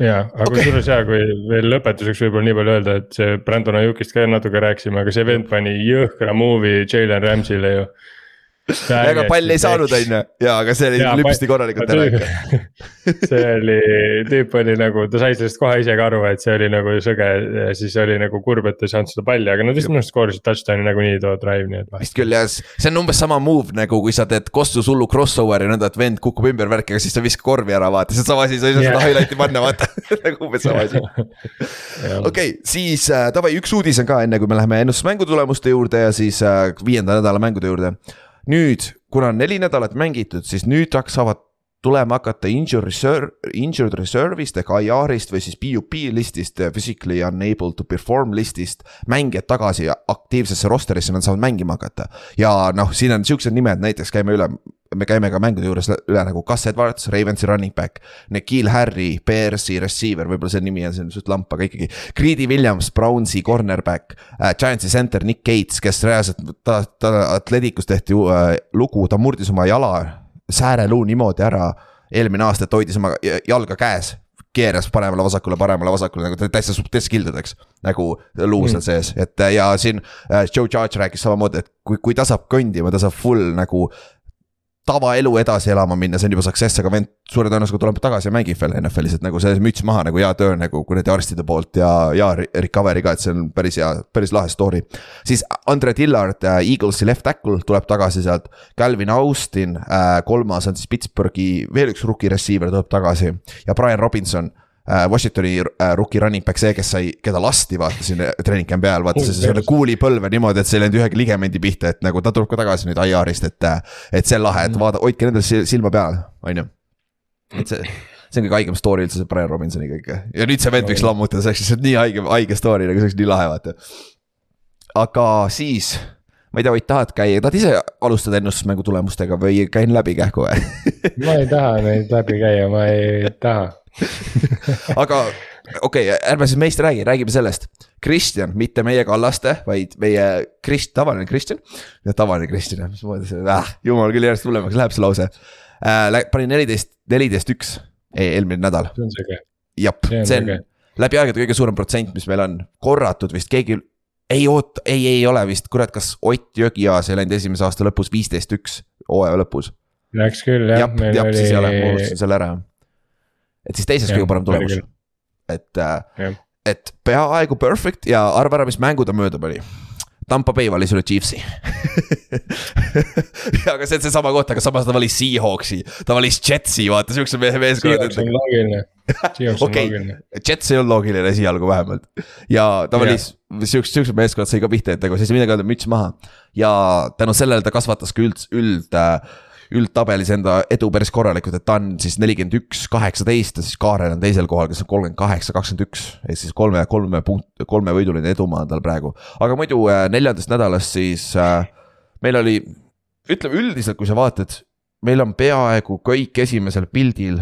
S3: Ja, aga
S2: Okei.
S3: kusjuures ja kui veel lõpetuseks võib-olla nii palju öelda, et see Brandon Ayukist ka natuke rääkisime, aga see vend pani jõhkra movie Jalen Rams'ile ju.
S2: Ega palli ei saanud, on ju, ja aga see oli lüpsti korralikult ära ikka.
S3: see oli, tüüp oli nagu, ta sai sellest kohe ise ka aru, et see oli nagu sõge ja siis oli nagu kurb, et ei saanud seda palli, aga nad vist minu arust skoorisid touchdown'i nagunii too drive, nii et.
S2: vist küll jah, see on umbes sama move nagu kui sa teed kostus hullu crossover'i nõnda, et vend kukub ümber värki, aga siis sa viskad korvi ära, vaata, see on sama asi, sa ei saa seda
S3: Jah.
S2: highlight'i panna, vaata nagu umbes sama asi. okei siis äh, davai, üks uudis on ka enne, kui me läheme ennustusmängu tulemuste juurde ja siis äh, viienda nädala mängude juurde. nüüd, kuna on neli nädalat mängitud, siis nüüd hak- saavad tulema hakata injured reserve, injured reserve'ist ehk IR-ist või siis PUP listist, physically unable to perform listist. mängijad tagasi aktiivsesse rosterisse, nad saavad mängima hakata. ja noh, siin on siuksed nimed, näiteks käime üle, me käime ka mängude juures üle nagu Gus Edwards, Ravensi running back. Nikhil Harry, Bearsi receiver, võib-olla see nimi on siin suht lamp, aga ikkagi. Greedy Williams, Brownsi cornerback äh,, Giantsi center Nick Gates, kes reaalselt ta, ta Atleticus tehti äh, lugu, ta murdis oma jala sääreluu niimoodi ära. eelmine aasta, et hoidis oma jalga käes keeras paremale-vasakule, paremale-vasakule nagu täitsa, täitsa kildudeks nagu luu seal sees, et ja siin äh, Joe Judge rääkis samamoodi, et kui, kui ta saab kõndima, ta saab full nagu tavaelu edasi elama minna, see on juba success, aga vend suure tõenäosusega tuleb tagasi ja mängib veel NFL-is, et nagu see müts maha nagu hea töö nagu kuradi arstide poolt ja, ja re- recovery ka, et see on päris hea, päris lahe story. siis Andre Dillard äh,, Eaglesi left tackle tuleb tagasi sealt, Calvin Austin äh,, kolmas on siis Pittsburghi veel üks rookie receiver tuleb tagasi ja Brian Robinson Washingtoni äh, rookie running back, see, kes sai, keda lasti vaata siin treening camp'i ajal, vaata see, selle kuulipõlve niimoodi, et see ei läinud ühegi ligamendi pihta, et nagu ta tuleb ka tagasi nüüd IR-ist, et. et see on lahe, et vaada, hoidke nendel sil- silma peal, on ju. et see, see on kõige haigem story üldse, see Brian Robinsoniga ikka ja nüüd see vend võiks lammutada, see oleks lihtsalt nii haige, haige story nagu see oleks nii lahe, vaata. aga siis ma ei tea, Ott, tahad käia, tahad ise alustada ennustusmängu tulemustega või käin läbi kähku või?
S3: ma ei taha neid läbi käia, ma ei taha.
S2: Aga okei okay,, ärme siis meist räägi, räägime sellest. Kristjan, mitte meie Kallaste, vaid meie Krist-, tavaline Kristjan. tavaline Kristjan, mismoodi see ah,, jumal küll järjest hullemaks läheb see lause äh,. panin neliteist, neliteist, üks eelmine nädal,
S3: see on siuke,
S2: jep,
S3: see on
S2: läbi aegade kõige suurem protsent, mis meil on, korratud vist keegi. ei oota, ei, ei ole vist, kurat, kas Ott Jõgiaas ei läinud esimese aasta lõpus viisteist, üks, hooaja lõpus.
S3: Läks küll jah,
S2: jah, jah, siis ei ole, ma unustasin selle ära. Et siis teises
S3: Jah,
S2: kõige parem tulemus et äh, et peaaegu perfect ja arva ära, mis mängu ta mööda pani. Tampa Bay valis üle Chiefsi ja aga see on seesama koht, aga samas ta valis Seahawksi, ta valis Jetsi, vaata siukse mehe meeskonnad
S3: Seahawks on. loogiline,
S2: Okei. Jets ei olnud loogiline esialgu vähemalt ja ta valis siuksed, siuksed meeskonnad sai ka pihta, et nagu siis midagi öelda, müts maha. ja tänu sellele ta kasvatas ka üld, üld, üldtabelis enda edu päris korralikult, et ta on siis nelikümmend üks, kaheksateist ja siis Kaarel on teisel kohal, kes on kolmkümmend kaheksa, kakskümmend üks. ehk siis kolme, kolme punkt, kolme võiduline edumaa on tal praegu. aga muidu äh, neljandast nädalast siis äh, meil oli, ütleme üldiselt, kui sa vaatad meil on peaaegu kõik esimesel pildil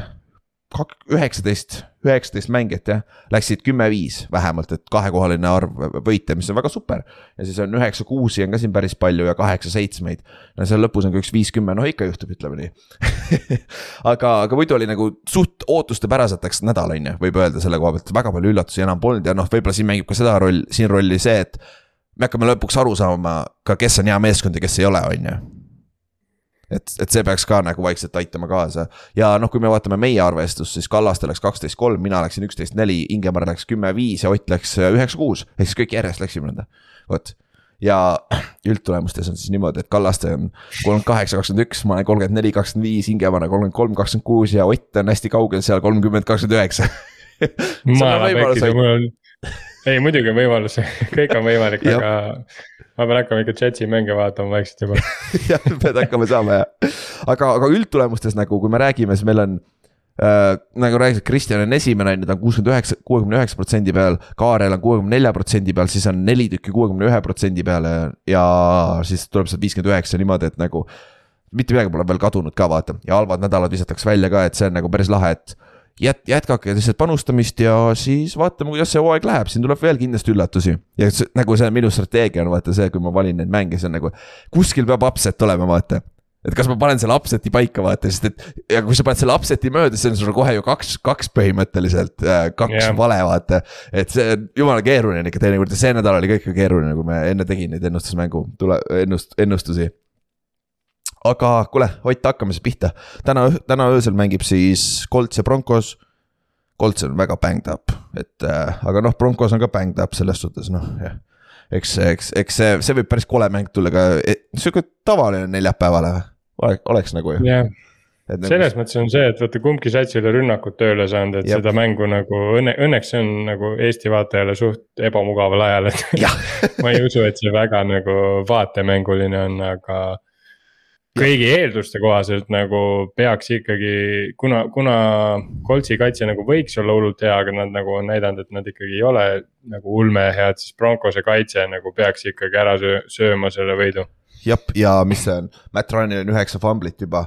S2: kak-, üheksateist, üheksateist mängijat jah, läksid kümme-viis vähemalt, et kahekohaline arv võite, mis on väga super. ja siis on üheksa-kuusi on ka siin päris palju ja kaheksa-seitsmeid. no seal lõpus on ka üks viis-kümme, noh ikka juhtub, ütleme nii aga, aga muidu oli nagu suht ootustepäraselt läks nädal, on ju, võib öelda selle koha pealt, väga palju üllatusi enam polnud ja noh, võib-olla siin mängib ka seda roll, siin rolli see, et. me hakkame lõpuks aru saama ka, kes on hea meeskond ja kes ei ole, on ju et, et see peaks ka nagu vaikselt aitama kaasa. ja noh, kui me vaatame meie arvestust, siis Kallaste läks kaksteist kolm, mina läksin üksteist neli, Ingemar läks kümme viis ja Ott läks üheksa kuus. ehk siis kõik järjest läksime nõnda, vot. ja üldtulemustes on siis niimoodi, et Kallaste on kolmkümmend kaheksa, kakskümmend üks, ma olen kolmkümmend neli, kakskümmend viis, Ingemar on kolmkümmend kolm, kakskümmend kuus ja Ott on hästi kaugel seal kolmkümmend, kakskümmend üheksa.
S3: jumala pekki, mul on, ei muidugi on võimalus kõik on võimalik, aga ma pean hakkama ikka Jetsi mänge vaatama vaikselt juba
S2: jah, pead hakkama saama jah, aga, aga üldtulemustes nagu, kui me räägime, siis meil on äh,. nagu rääkisid, Kristjan on esimene, on ju, ta on kuuskümmend üheksa, kuuekümne üheksa protsendi peal. Kaarel on kuuekümne nelja protsendi peal, siis on neli tükki kuuekümne ühe protsendi peale ja siis tuleb sealt viiskümmend üheksa niimoodi, et nagu. mitte midagi pole veel kadunud ka vaata ja halvad nädalad visatakse välja ka, et see on nagu päris lahe, et jät-, jätkake lihtsalt panustamist ja siis vaatame, kuidas see hooaeg läheb, siin tuleb veel kindlasti üllatusi. ja see, nagu see minu strateegia on vaata see, kui ma valin neid mänge, see on nagu kuskil peab upset olema, vaata et kas ma panen selle upset'i paika, vaata, sest et ja kui sa paned selle upset'i mööda, siis on sul kohe ju kaks, kaks põhimõtteliselt, äh, kaks yeah. vale, vaata. et see on jumala keeruline ikka teinekord ja see nädal oli ka ikka keeruline, kui me enne tegin neid ennustusmängu tule, ennust-, ennustusi aga kuule, Ott, hakkame siis pihta. täna, täna öösel mängib siis Colts ja Broncos. Colts on väga banged up, et äh, aga noh, Broncos on ka banged up selles suhtes noh, jah. eks, eks, eks see, see võib päris kole mäng tulla ka, sihuke tavaline neljapäevale oleks, oleks nagu ju
S3: yeah.. Nagu... selles mõttes on see, et vaata kumbki sats ei ole rünnakut tööle saanud, et Jep. seda mängu nagu õnne, õnneks see on nagu Eesti vaatajale suht ebamugaval ajal, et ma ei usu, et see väga nagu vaatemänguline on, aga kõigi eelduste kohaselt nagu peaks ikkagi, kuna, kuna Coltsi kaitse nagu võiks olla hullult hea, aga nad nagu on näidanud, et nad ikkagi ei ole nagu ulmehead, siis Broncose kaitse nagu peaks ikkagi ära sööma selle võidu.
S2: jah, ja mis see on, Matt Ryanil on üheksa fumblit juba,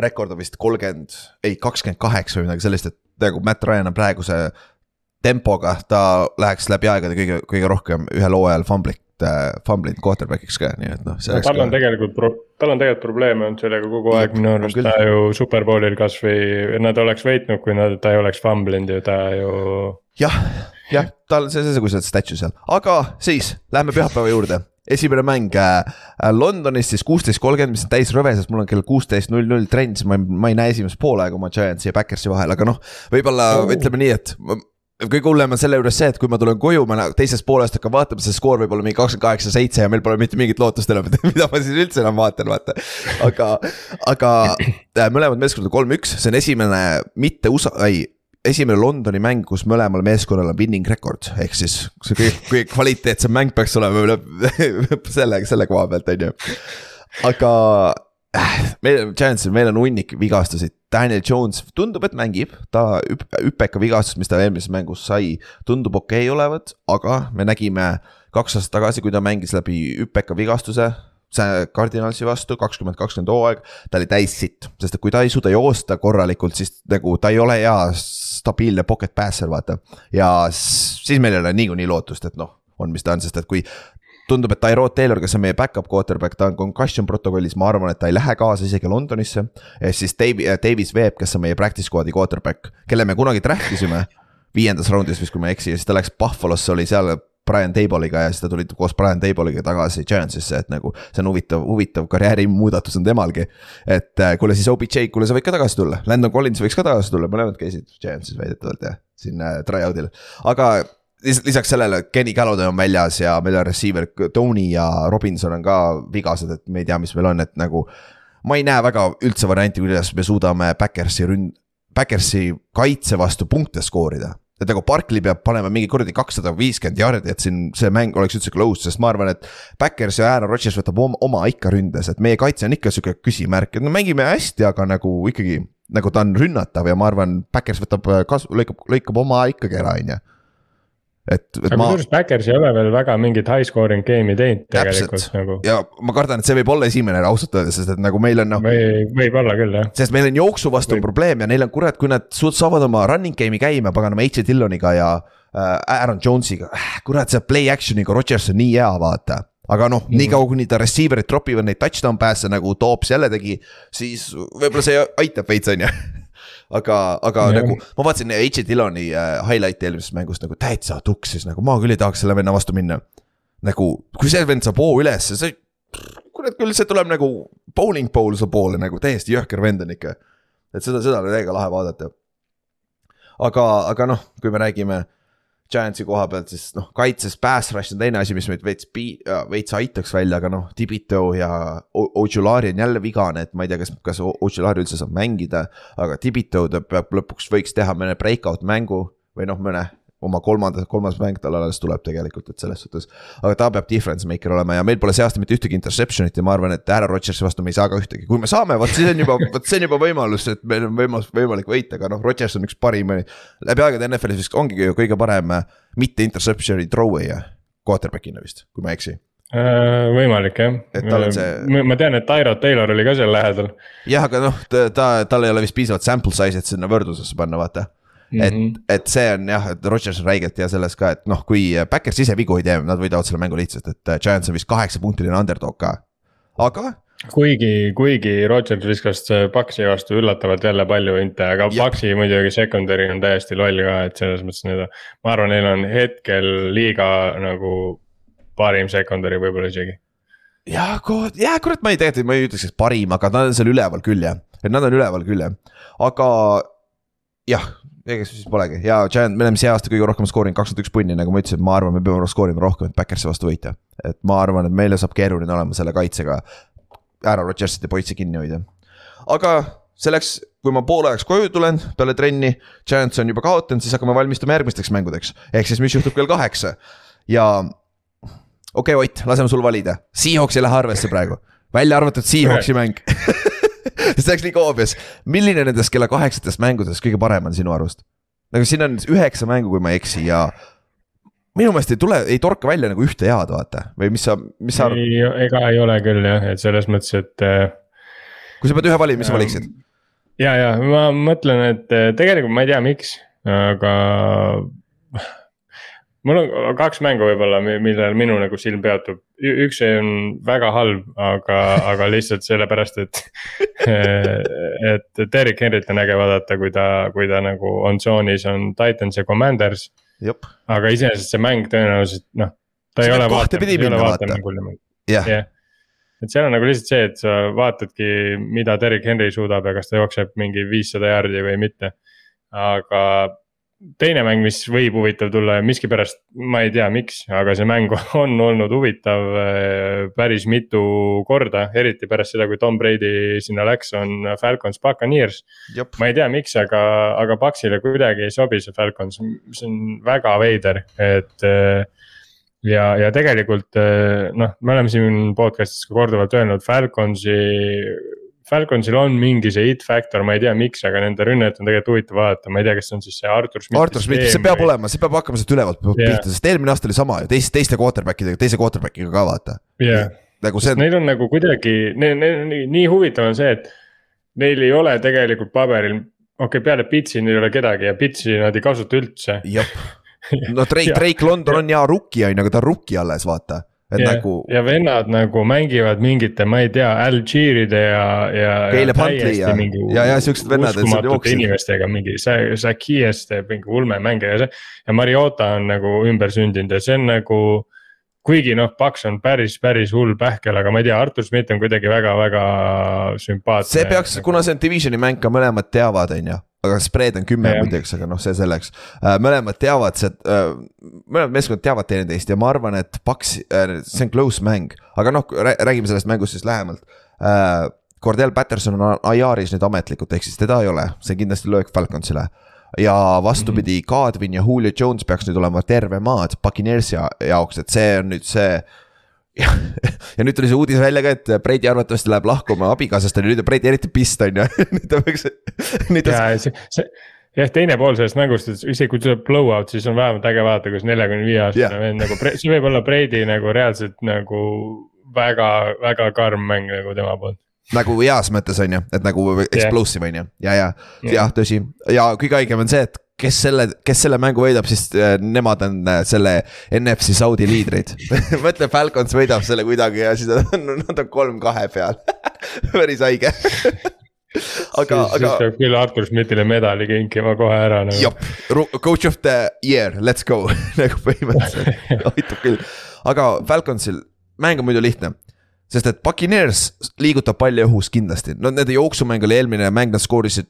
S2: rekord on vist kolmkümmend, ei kakskümmend kaheksa või midagi sellist, et nagu Matt Ryan on praeguse tempoga, ta läheks läbi aegade kõige, kõige rohkem ühel hooajal fumblit äh, fumblit quarterback'iks ka, nii et noh.
S3: tal on ka... tegelikult tal on tegelikult probleeme olnud sellega kogu aeg, minu arust ta ju superbowlil kasvõi, nad oleks võitnud, kui nad, ta ei oleks famblinud ju, ta ju.
S2: jah, jah, tal see, seesugused statue seal, aga siis lähme pühapäeva juurde esimene mäng äh, Londonis siis kuusteist kolmkümmend, mis on täis rõve, sest mul on kell kuusteist null null trenn, siis ma ei, ma ei näe esimest poolaega oma Giantsi ja Backersi vahel, aga noh. võib-olla oh. ütleme nii, et kõige hullem on selle juures see, et kui ma tulen koju, ma teisest poolest hakkan vaatama, see skoor võib olla mingi kakskümmend kaheksa, seitse ja meil pole mitte mingit lootust enam, et mida ma siis üldse enam vaatan, vaata. aga, aga äh, mõlemad meeskonnad on kolm-üks, see on esimene mitte USA, ei esimene Londoni mäng, kus mõlemal meeskonnal on winning record, ehk siis see kõige, kõige kvaliteetsem mäng peaks olema üle selle, selle koha pealt, on ju. aga meil, Giantsil, meil on hunnik vigastusi, Daniel Jones tundub, et mängib, ta hüpeka vigastus, mis ta eelmises mängus sai, tundub okei okay olevat, aga me nägime kaks aastat tagasi, kui ta mängis läbi hüpeka vigastuse. see Cardinalsi vastu kakskümmend kakskümmend hooaeg, ta oli täis sitt, sest et kui ta ei suuda joosta korralikult, siis nagu ta ei ole hea stabiilne pocket passer, vaata. ja siis meil ei ole niikuinii lootust, et noh, on, mis ta on, sest et kui tundub, et Tyrod Taylor, kes on meie back-up quarterback, ta on concussion protokollis, ma arvan, et ta ei lähe kaasa isegi Londonisse. siis Dave, äh, Davis Webb, kes on meie practice squad'i quarterback, kelle me kunagi draft isime. viiendas raundis vist, kui ma ei eksi ja siis ta läks Buffalo'sse, oli seal Brian Table'iga ja siis ta tuli koos Brian Table'iga tagasi Giantsisse, et nagu see on huvitav, huvitav karjäärimuudatus on temalgi. et äh, kuule siis OBJ, kuule sa võid ka tagasi tulla, Landon Collins võiks ka tagasi tulla, mõlemad käisid Giantsis väidetavalt jah, siin äh, try-out'il, aga lisaks sellele Kenny Galladay on väljas ja meil on receiver Tony ja Robinson on ka vigased, et me ei tea, mis meil on, et nagu. ma ei näe väga üldse varianti, kuidas me suudame Backersi ründ-, Backersi kaitse vastu punkte skoorida. et nagu Barkley peab panema mingi kuradi kakssada viiskümmend jardi, et siin see mäng oleks üldse close, sest ma arvan, et. Backers ja Aaron Rodgers võtab oma, oma ikka ründes, et meie kaitse on ikka sihuke küsimärk, et no mängime hästi, aga nagu ikkagi. nagu ta on rünnatav ja ma arvan, Backers võtab kas-, lõikab, lõikab oma ikkagi ära, on ju et, et
S3: aga
S2: ma
S3: kusjuures Backers ei ole veel väga mingit high scoring game'i teinud tegelikult nagu.
S2: ja ma kardan, et see võib olla esimene ausalt öeldes, sest et nagu meil on noh.
S3: või võib-olla küll jah.
S2: sest meil on jooksu vastu
S3: Võib.
S2: probleem ja neil on kurat, kui nad saavad oma running game'i käima, paganama H. Dilloniga ja äh, Aaron Jones'iga. kurat, see play action'iga Rodgers on nii hea, vaata. aga noh mm, niikaua kuni ta receiver'id tropivad neid touchdown pass'e nagu Toops jälle tegi, siis võib-olla see aitab veits, on ju. aga, aga
S3: Jah.
S2: nagu ma vaatasin H. Dilloni äh, highlight'i eelmisest mängust nagu täitsa tuksis, nagu ma küll ei tahaks selle venna vastu minna. nagu, kui see vend saab hoo ülesse, see kurat küll, see tuleb nagu bowling pole su poole nagu täiesti jõhker vend on ikka. et seda, seda oli täiega lahe vaadata. aga, aga noh, kui me räägime Giantsi koha pealt, siis noh, kaitses pass rush on teine asi, mis meid veits pi-, veits aitaks välja, aga noh, Tibito ja Ojulari on jälle vigane, et ma ei tea, kas, kas Ojulari üldse saab mängida. aga Tibito ta peab lõpuks võiks teha mõne breakout mängu või noh, mõne oma kolmanda, kolmas mäng tal alles tuleb tegelikult, et selles suhtes. aga ta peab difference maker olema ja meil pole see aasta mitte ühtegi interception'it ja ma arvan, et Aaron Rodgersi vastu me ei saa ka ühtegi, kui me saame, vot siis on juba, vot see on juba võimalus, et meil on võimalus, võimalik võita, aga noh, Rodgers on üks parimaid. läbi aegade NFL-is vist ongi ju kõige parem äh, mitte interception'i throw'e quarterback'ina vist, kui ma ei eksi.
S3: Äh, võimalik jah.
S2: Et see-
S3: ma tean, et Tyrod Taylor oli ka seal lähedal
S2: jah, aga noh, ta, ta, tal ei ole vist piisavalt sample size'it sinna võrdlusesse panna, vaata. Et
S3: mm, -hmm.
S2: et see on jah, et Rodgers on räigelt hea selles ka, et noh, kui Backers ise vigu ei tee, nad võidavad selle mängu lihtsalt, et äh, Giants on vist kaheksapunktiline underdog ka. aga
S3: kuigi, kuigi Rodgers viskas Paxi vastu üllatavalt jälle palju inte, aga
S2: Jep.
S3: Paxi muidugi secondary on täiesti loll ka, et selles mõttes need. ma arvan, neil on hetkel liiga nagu parim secondary võib-olla isegi.
S2: jah, jah, kurat, ma ei tegelikult, ma ei ütleks, et parim, aga nad on seal üleval küll jah, et nad on üleval küll jah, aga jah, siis polegi ja Giant, me oleme see aasta kõige rohkem skoorinud kakskümmend üks punni, nagu ma ütlesin, ma arvan, me peame skoorima rohkem, et Backersi vastu võita. et ma arvan, et meile saab keeruline olema selle kaitsega ära Rodgersit ja poissi kinni hoida. aga selleks, kui ma poole ajaks koju tulen peale trenni, Giants on juba kaotanud, siis hakkame valmistuma järgmisteks mängudeks. ehk siis, mis juhtub kell kaheksa ja okei okay,, Ott, laseme sul valida, Seahawks ei lähe arvesse praegu, välja arvatud Seahawksi mäng. see oleks nii koobias, milline nendest kella kaheksatest mängudest kõige parem on sinu arust? nagu siin on üheksa mängu, kui ma ei eksi ja minu meelest ei tule, ei torka välja nagu ühte head, vaata või mis sa, mis sa arvad,
S3: ei, ega ei ole küll jah, et selles mõttes, et äh,
S2: kui sa pead ühe valima, mis sa valiksid?
S3: ja, ja ma mõtlen, et eh, tegelikult ma ei tea, miks, aga. Mul on kaks mängu võib-olla, millel minu nagu silm peatub, üks on väga halb, aga, aga lihtsalt sellepärast, et. et Derek Henryt on äge vaadata, kui ta, kui ta nagu on tsoonis, on Titans ja Commanders, aga iseenesest see mäng tõenäoliselt noh. ta
S2: See
S3: ei ole
S2: minna, vaata.
S3: vaatamänguline mäng,
S2: jah,
S3: jah. et seal on nagu lihtsalt see, et sa vaatadki, mida Derek Henry suudab ja kas ta jookseb mingi viissada jaardi või mitte. aga teine mäng, mis võib huvitav tulla ja miskipärast ma ei tea, miks, aga see mäng on olnud huvitav äh, päris mitu korda, eriti pärast seda, kui Tom Brady sinna läks, on Falcons Buccaneers. ma ei tea, miks, aga, aga Paxile kuidagi ei sobi see Falcons, see on väga veider, et äh, ja, ja tegelikult äh, noh, me oleme siin podcast'is ka korduvalt öelnud, Falconsi, Falconsil on mingi see it factor, ma ei tea, miks, aga nende rünnet on tegelikult huvitav vaadata, ma ei tea, kas see on siis see Artur Schmidt.
S2: Artur Schmidt, see peab olema, see peab hakkama sealt ülevalt pihta yeah., sest eelmine aasta oli sama ju teiste, teiste quarterback idega, teise quarterback'iga ka vaata.
S3: jah,
S2: nagu see
S3: neil on nagu kuidagi, nii, huvitav on see, et neil ei ole tegelikult paberil, okei okay,, peale Pitsi neil ei ole kedagi ja Pitsi nad ei kasuta üldse.
S2: no Drake, Drake London on hea rookie on ju, aga ta on rookie alles, vaata. Et
S3: ja,
S2: nagu
S3: ja vennad nagu mängivad mingite, ma ei tea, Algiiride ja, ja.
S2: Caleb Huntley ja- ja- ja siuksed vennad, et seal jooksid.
S3: inimestega mingi, Zakias teeb mingi ulme mänge ja see. ja Mariota on nagu ümber sündinud ja see on nagu. kuigi noh, Paks on päris, päris hull pähkel, aga ma ei tea, Artur Schmidt on kuidagi väga-väga sümpaatne.
S2: see peaks, kuna see on divisioni mäng ka, mõlemad teavad, on ju. Aga spread on kümme muideks, aga noh, see selleks. mõlemad teavad, see, mõlemad meeskonnad teavad teineteist ja ma arvan, et Paks, see on close mäng, aga noh, räägime sellest mängust siis lähemalt. Cordell Patterson on IR-is nüüd ametlikult, ehk siis teda ei ole, see on kindlasti löök Falconsile ja vastupidi, Godwin ja Julio Jones peaks nüüd olema terve maad Buccaneersi ja- jaoks, et see on nüüd see. Ja ja nüüd tuli see uudis välja ka, et Brady arvatavasti läheb lahku oma abikaasast on ju, nüüd on Brady eriti pist on ju, nüüd ta peaks, nüüd ta
S3: ja see, see, jah, teine pool sellest mängust, et isegi kui tuleb blowout, siis on vähemalt äge vaadata, kus neljakümne viie aastane
S2: Jah.
S3: vend nagu, see võib olla Brady nagu reaalselt nagu väga, väga karm mäng nagu tema poolt.
S2: nagu heas mõttes on ju, et nagu explosive on ju, ja, ja, jah, tõsi. Ja kõige haigem on see, et kes selle, kes selle mängu võidab, siis äh, nemad on äh, selle NFC Saudi liidrid. mõtle, Falcons võidab selle kuidagi ja siis on, nad on kolm-kahe peal. päris haige. aga,
S3: siis
S2: aga
S3: peab küll Artur Schmidtile medali kinkima kohe ära nagu.
S2: jop, coach of the year, let's go nagu põhimõtteliselt aitab küll. aga Falconsil mäng on muidu lihtne, sest et Puccaneers liigutab palli õhus kindlasti, no nende jooksumäng oli eelmine mäng, nad skoorisid.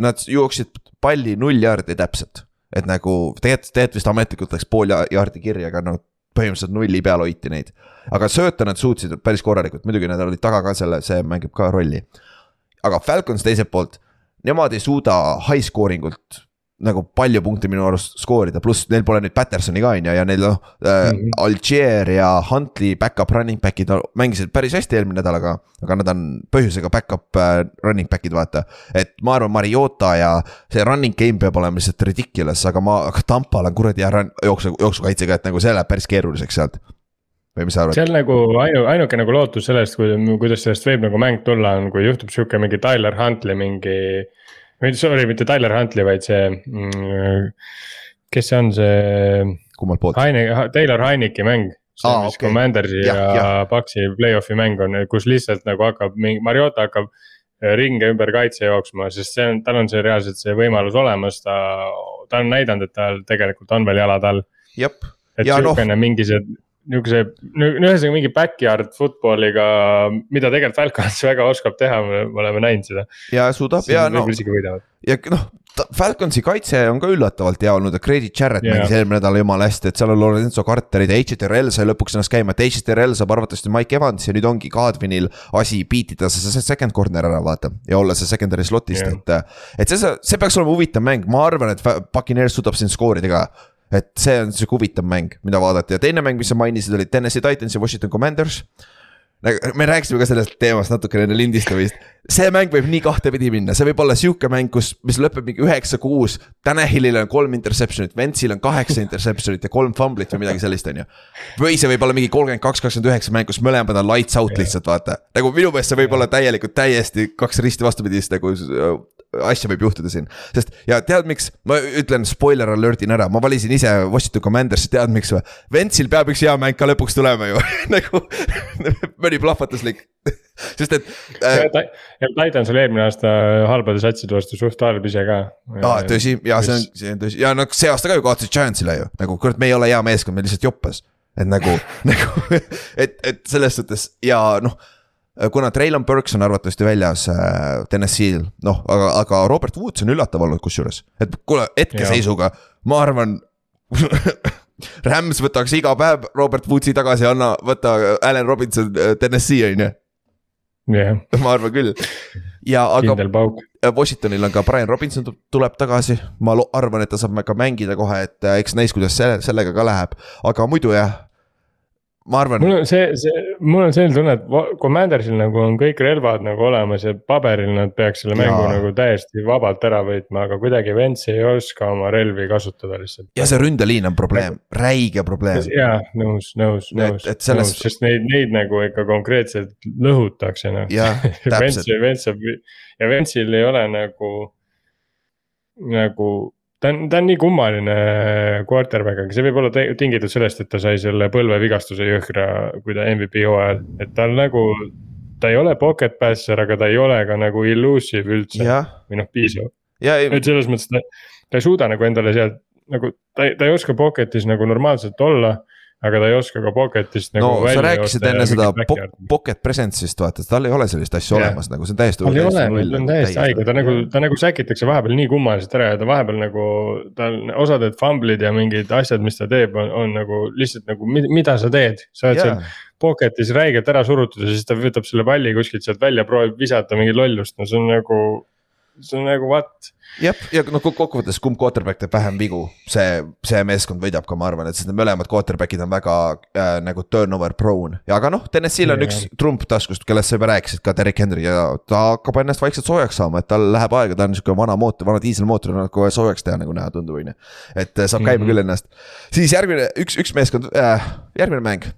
S2: Nad jooksid palli null jaardi täpselt, et nagu tegelikult, tegelikult vist ametlikult läks pool ja- jaardi kirja, aga no põhimõtteliselt nulli peal hoiti neid. aga sööta nad suutsid päris korralikult, muidugi nad olid taga ka selle, see mängib ka rolli. aga Falcons teiselt poolt, nemad ei suuda high scoring ult nagu palju punkte minu arust skoorida, pluss neil pole nüüd Pattersoni ka on ju ja neil noh äh,
S3: Mhm.
S2: Algier ja Huntley back-up running back'id mängisid päris hästi eelmine nädal, aga, aga nad on põhjusega back-up äh, running back'id vaata. et ma arvan, Mariota ja see running game peab olema lihtsalt ridiculous, aga ma, aga Tampal on kuradi run- jooksu, jooksukaitsega, et nagu see läheb päris keeruliseks sealt. või mis sa arvad?
S3: see on nagu ainu, ainuke nagu lootus sellest, kuidas sellest võib nagu mäng tulla, on, kui juhtub sihuke mingi Tyler Huntley mingi. Või sorry, mitte Tyler Huntley, vaid see mm,, kes see on, see
S2: kummalt poolt?
S3: Heine, Taylor Heineki mäng. see on, mis
S2: okei.
S3: Commandersi
S2: Jah,
S3: ja,
S2: jah.
S3: ja Paxi play-off'i mäng on, kus lihtsalt nagu hakkab mingi, Mariota hakkab äh, ringe ümber kaitse jooksma, sest see on, tal on see reaalselt see võimalus olemas, ta, ta on näidanud, et tal tegelikult on veel jalad all. et
S2: Ja noh-
S3: sihukene mingi see niukese, ühesõnaga mingi backyard football'iga, mida tegelikult Falcons väga oskab teha, me oleme näinud seda.
S2: ja suudab ja no
S3: võib-olla isegi võidavad.
S2: ja noh, Falconsi kaitse on ka üllatavalt hea olnud, et Grady Jarrett yeah. Mängis eelmine nädal jumala hästi, et seal on Lorenzo Carterid ja HTRL sai lõpuks ennast käima, et HTRL saab arvatavasti Mike Evans ja nüüd ongi Kadrinil asi beat ida see, see second corner ära vaata ja olla see secondary slot'ist yeah., et. et see, see peaks olema huvitav mäng, ma arvan, et Puccaneers suudab siin skoorida ka et see on sihuke huvitav mäng, mida vaadata ja teine mäng, mis sa mainisid, oli Tennessee Titans ja Washington Commanders. me rääkisime ka sellest teemast natukene enne lindistamist, see mäng võib nii kahtepidi minna, see võib olla sihuke mäng, kus, mis lõpeb mingi üheksa-kuus. Tanahilil on kolm interception'it, Ventsil on kaheksa interception'it ja kolm fumblit või midagi sellist, on ju. või see võib olla mingi kolmkümmend kaks, kakskümmend üheksa mäng, kus mõlemad on lights out lihtsalt vaata, nagu minu meelest see võib olla täielikult täiesti kaks risti vastupidist nagu asja võib juhtuda siin, sest ja tead, miks? Ma ütlen spoiler alert'in ära, ma valisin ise Washington Commandersi, tead miks või? Ventsil peab üks hea mäng ka lõpuks tulema ju. Nagu mõni plahvatuslik, sest et äh,
S3: ja Titans oli eelmine aasta halbade satside vastu suht halb ise ka.
S2: aa, tõsi, ja see on, see on tõsi. Ja no see aasta ka ju kaotasid Giantsile ju, nagu kurat, me ei ole hea meeskond, me lihtsalt joppas. et nagu, nagu, et, et selles suhtes ja noh, kuna Traylon Burks on arvatavasti väljas äh, Tennessee'l, noh, aga, aga Robert Woods on üllatav olnud kusjuures, et kuule hetkeseisuga, ma arvan Rams võtaks iga päev Robert Woodsi tagasi, anna, võta Allan Robinson äh, Tennessee on ju, ma arvan küll. ja aga
S3: pauk.
S2: Washingtonil on ka Brian Robinson tu- tuleb tagasi, ma arvan, et ta saab ka mängida kohe, et äh, eks näis, kuidas selle, sellega ka läheb, aga muidu jah. ma arvan,
S3: mul on see, see, mul on selline tunne, et Commandersil nagu on kõik relvad nagu olemas ja paberil nad peaks selle mängu
S2: Jaa.
S3: nagu täiesti vabalt ära võitma, aga kuidagi Vents ei oska oma relvi kasutada lihtsalt.
S2: ja see ründeliin on probleem, räige probleem.
S3: jaa, nõus, nõus, nõus,
S2: et sellest-
S3: nõus, sest neid, neid nagu ikka konkreetselt lõhutakse noh. Vents Vents ja Ventsil ei ole nagu, nagu ta on, ta on nii kummaline quarterback, aga see võib olla tingitud sellest, et ta sai selle põlvevigastuse jõhkra, kui ta MVP hooajal, et tal nagu. ta ei ole pocket passer, aga ta ei ole ka nagu elusive üldse
S2: jah,
S3: või noh, piisav,
S2: ja
S3: et selles mõttes ta, ta ei suuda nagu endale sealt nagu ta ei, ta ei oska pocket'is nagu normaalselt olla. Aga ta ei oska ka pocket'ist nagu
S2: no sa
S3: välja
S2: rääkisid
S3: joosta ja
S2: enne seda po- pocket presence'ist vaata, tal ei ole sellist asja
S3: Jah.
S2: olemas nagu see on täiesti.
S3: tal ei ole, ta on täiesti haige, ta nagu, ta nagu säkitakse vahepeal nii kummaliselt ära ja ta vahepeal nagu, tal osad need fumble'id ja mingid asjad, mis ta teeb, on, on nagu lihtsalt nagu, mida sa teed, sa oled seal
S2: jaa,
S3: pocket'is räigelt ära surutud ja siis ta võtab selle palli kuskilt sealt välja, proovib visata mingit lollust, no see on nagu. See on nagu what
S2: jah, ja noh, kokkuvõttes kumb quarterback teeb vähem vigu, see, see meeskond võidab ka, ma arvan, et sest need mõlemad quarterback'id on väga äh, nagu turnover prone. ja aga noh, TNS-il on yeah. üks trump taskus, kellest sa juba rääkisid, ka Derek Henry ja ta hakkab ennast vaikselt soojaks saama, et tal läheb aega, ta on sihuke vana mootor, vana diiselmootor, on kohe soojaks teha, nagu näha tundub, on ju. et äh, saab käima mm -hmm. küll ennast. siis järgmine, üks, üks meeskond äh,, järgmine mäng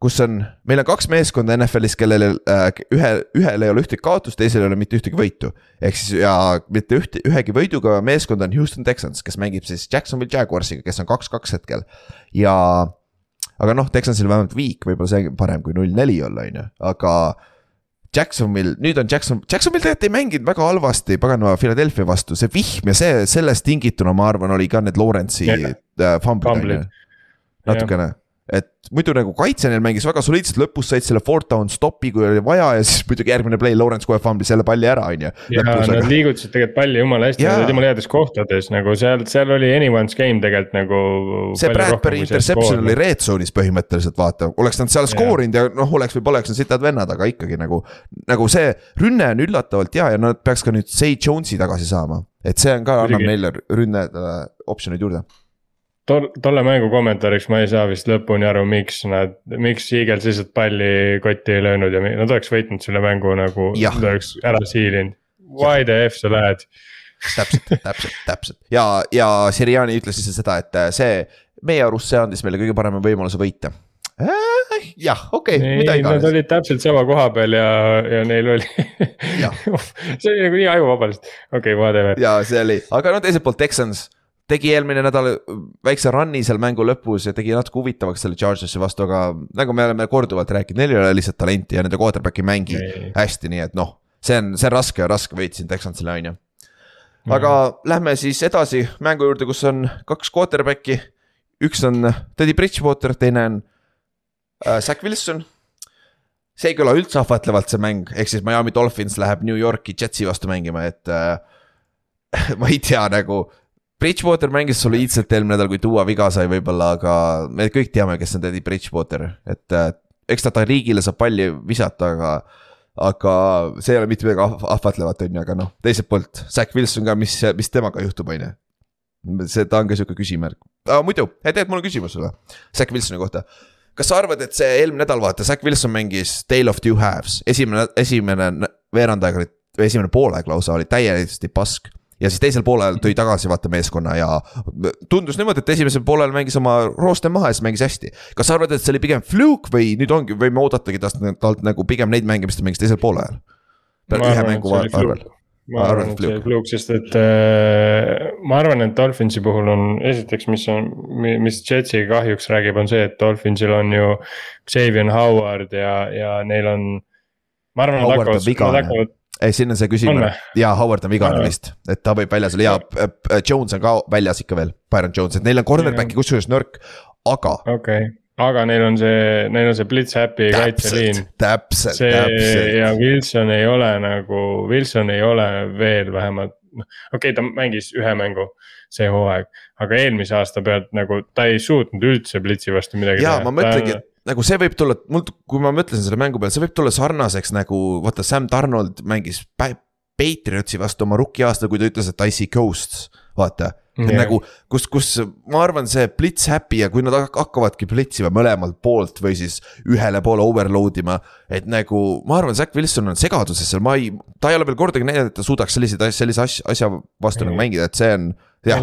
S2: kus on, meil on kaks meeskonda NFL-is, kellel äh, ühe, ühel ei ole ühtegi kaotust, teisel ei ole mitte ühtegi võitu. ehk siis ja mitte ühte, ühegi võiduga meeskond on Houston Texans, kes mängib siis Jacksonville Jaguarsiga, kes on kaks-kaks hetkel. ja, aga noh, Texansil vähemalt viik, võib-olla see parem kui null-neli olla, on ju, aga. Jacksonville, nüüd on Jackson, Jacksonville tegelikult ei mänginud väga halvasti paganama Philadelphia vastu, see vihm ja see, sellest tingituna, ma arvan, oli ka need Lawrence'i. Äh, famblid on ju. natukene et muidu nagu kaitse neil mängis väga soliidselt, lõpus said selle fourth down stop'i, kui oli vaja ja siis muidugi järgmine play, Lawrence kohe fumblis selle palli ära, on ju.
S3: ja nad liigutasid tegelikult palli jumala hästi, nad olid jumala heades kohtades nagu seal, seal oli anyone's game tegelikult nagu.
S2: see Bradbury interception oli red zone'is põhimõtteliselt vaata, oleks nad seal skoorinud ja noh, oleks või poleks nad sitad vennad, aga ikkagi nagu. nagu see rünne on üllatavalt hea ja nad peaks ka nüüd Say Jones'i tagasi saama, et see on ka, annab neile rünne äh, optsioneid juurde
S3: tol-, tolle mängu kommentaariks ma ei saa vist lõpuni aru, miks nad, miks Eagles lihtsalt palli kotti ei löönud ja nad oleks võitnud selle mängu nagu, nad oleks ära siilinud. Why the F sa lähed?
S2: täpselt, täpselt, täpselt ja, ja Siriani ütles lihtsalt seda, et äh, see, meie arust see andis meile kõige parema võimaluse võita äh, jah, okei okay,,
S3: mida iganes. Nad olid täpselt sama koha peal ja, ja neil oli see oli nagu nii ajuvaba lihtsalt, okei okay,, whatever.
S2: ja see oli, aga no teiselt poolt Texans tegi eelmine nädal väikse run'i seal mängu lõpus ja tegi natuke huvitavaks selle Chargersi vastu, aga nagu me oleme korduvalt rääkinud, neil ei ole lihtsalt talenti ja nende quarterback ei mängi ei. hästi, nii et noh, see on, see on raske, raske võit siin Texansile, on ju. aga mm. lähme siis edasi mängu juurde, kus on kaks quarterback'i. üks on Teddy Bridgewater, teine on äh, Zack Wilson. see ei kõla üldse ahvatlevalt, see mäng, ehk siis Miami Dolphins läheb New Yorki Jetsi vastu mängima, et äh, ma ei tea nagu Bridgewater mängis soliidselt eelmine nädal, kui Duo viga sai võib-olla, aga me kõik teame, kes on Teddy Bridgewater, et äh, eks ta, ta riigile saab palli visata, aga. aga see ei ole mitte midagi ah-, ahvatlevat, on ju, aga noh, teiselt poolt, Zack Wilson ka, mis, mis temaga juhtub, on ju. see, ta on ka sihuke küsimärk, aga muidu, tegelikult mul on küsimus sulle, Zack Wilsoni kohta. Kas sa arvad, et see eelmine nädal, vaata, Zack Wilson mängis Tale of Two Halves, esimene, esimene veerand aega oli, või esimene poolaeg lausa oli täiesti pask ja siis teisel poolel tõi tagasi vaata meeskonna ja tundus niimoodi, et esimesel poolel mängis oma rooste maha ja siis mängis hästi. kas sa arvad, et see oli pigem fluke või nüüd ongi, võime oodatagi tast talt nagu pigem neid mänge, mis ta mängis teisel poolel? ühe mängu arvel
S3: ma arvan, et see oli fluke, sest et äh, ma arvan, et Dolphinsi puhul on esiteks, mis on, mis Jetsi kahjuks räägib, on see, et Dolphinsil on ju Xavier Howard ja, ja neil on. ma arvan, nad hakkavad, nad hakkavad
S2: ei, siin on see küsimus, jaa, Howard on vigane vist, et ta võib väljas olla ja Jones on ka väljas ikka veel, Byron Jones, et neil on cornerback'i kusjuures nõrk, aga.
S3: okei okay aga neil on see, neil on see blitz happy kaitseliin.
S2: täpselt,
S3: täpselt. ja Wilson ei ole nagu, Wilson ei ole veel vähemalt, noh, okei okay,, ta mängis ühe mängu see hooaeg. aga eelmise aasta pealt nagu ta ei suutnud üldse blitzi vastu midagi
S2: teha. jaa, ma mõtlengi, et nagu see võib tulla, mul, kui ma mõtlesin selle mängu peale, see võib tulla sarnaseks nagu vaata, Sam Donald mängis Patriotsi vastu oma rookie aastal, kui ta ütles, et I see ghosts, vaata. Yeah. nagu, kus, kus ma arvan, see blitz happy ja kui nad hakkavadki blitsima mõlemalt poolt või siis ühele poole overload ima. et nagu ma arvan, Zack Wilson on segaduses seal, ma ei, ta ei ole veel kordagi näidanud, et ta suudaks selliseid asju, sellise asja, asja vastu nagu mängida, et see on, jah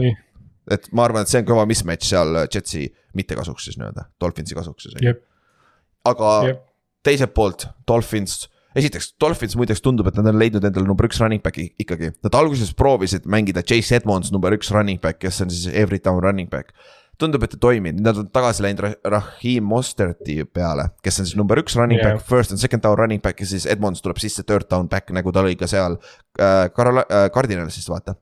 S2: et ma arvan, et see on kõva mismatch seal Jetsi mitte kasuks siis nii-öelda, Dolphinsi kasuks siis. Aga yep. teiselt poolt Dolphins, esiteks Dolphins muideks tundub, et nad on leidnud endale number üks running back'i ikkagi. Nad alguses proovisid mängida Chase Edmonds number üks running back, kes on siis every down running back tundub, et ei toiminud, nad on tagasi läinud Rahim Mosterti peale, kes on siis number üks running yeah. back, first and second down running back ja siis Edmonds tuleb sisse third down back, nagu ta oli ka seal äh, Carol- äh,, Cardinalisis vaata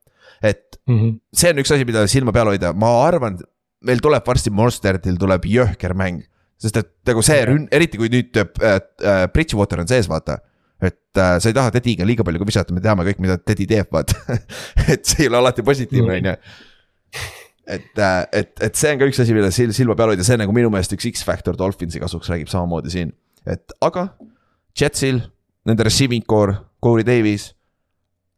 S2: et mm -hmm. see on üks asi, mida silma peal hoida, ma arvan, meil tuleb varsti Monstertil tuleb jõhker mäng. Sest et nagu see rünn-, eriti kui nüüd äh, äh, Bridgewater on sees, vaata. et äh, sa ei taha Tediga liiga palju ka visata, me teame kõik, mida Teddy teeb, vaata et see ei ole alati positiivne, mhm. on ju et, äh, et, et see on ka üks asi, mille silma peal hoida, see on nagu minu meelest üks X-Factor Dolphinsi kasuks räägib samamoodi siin. et aga Jetsil, nende receiving core, Corey Davis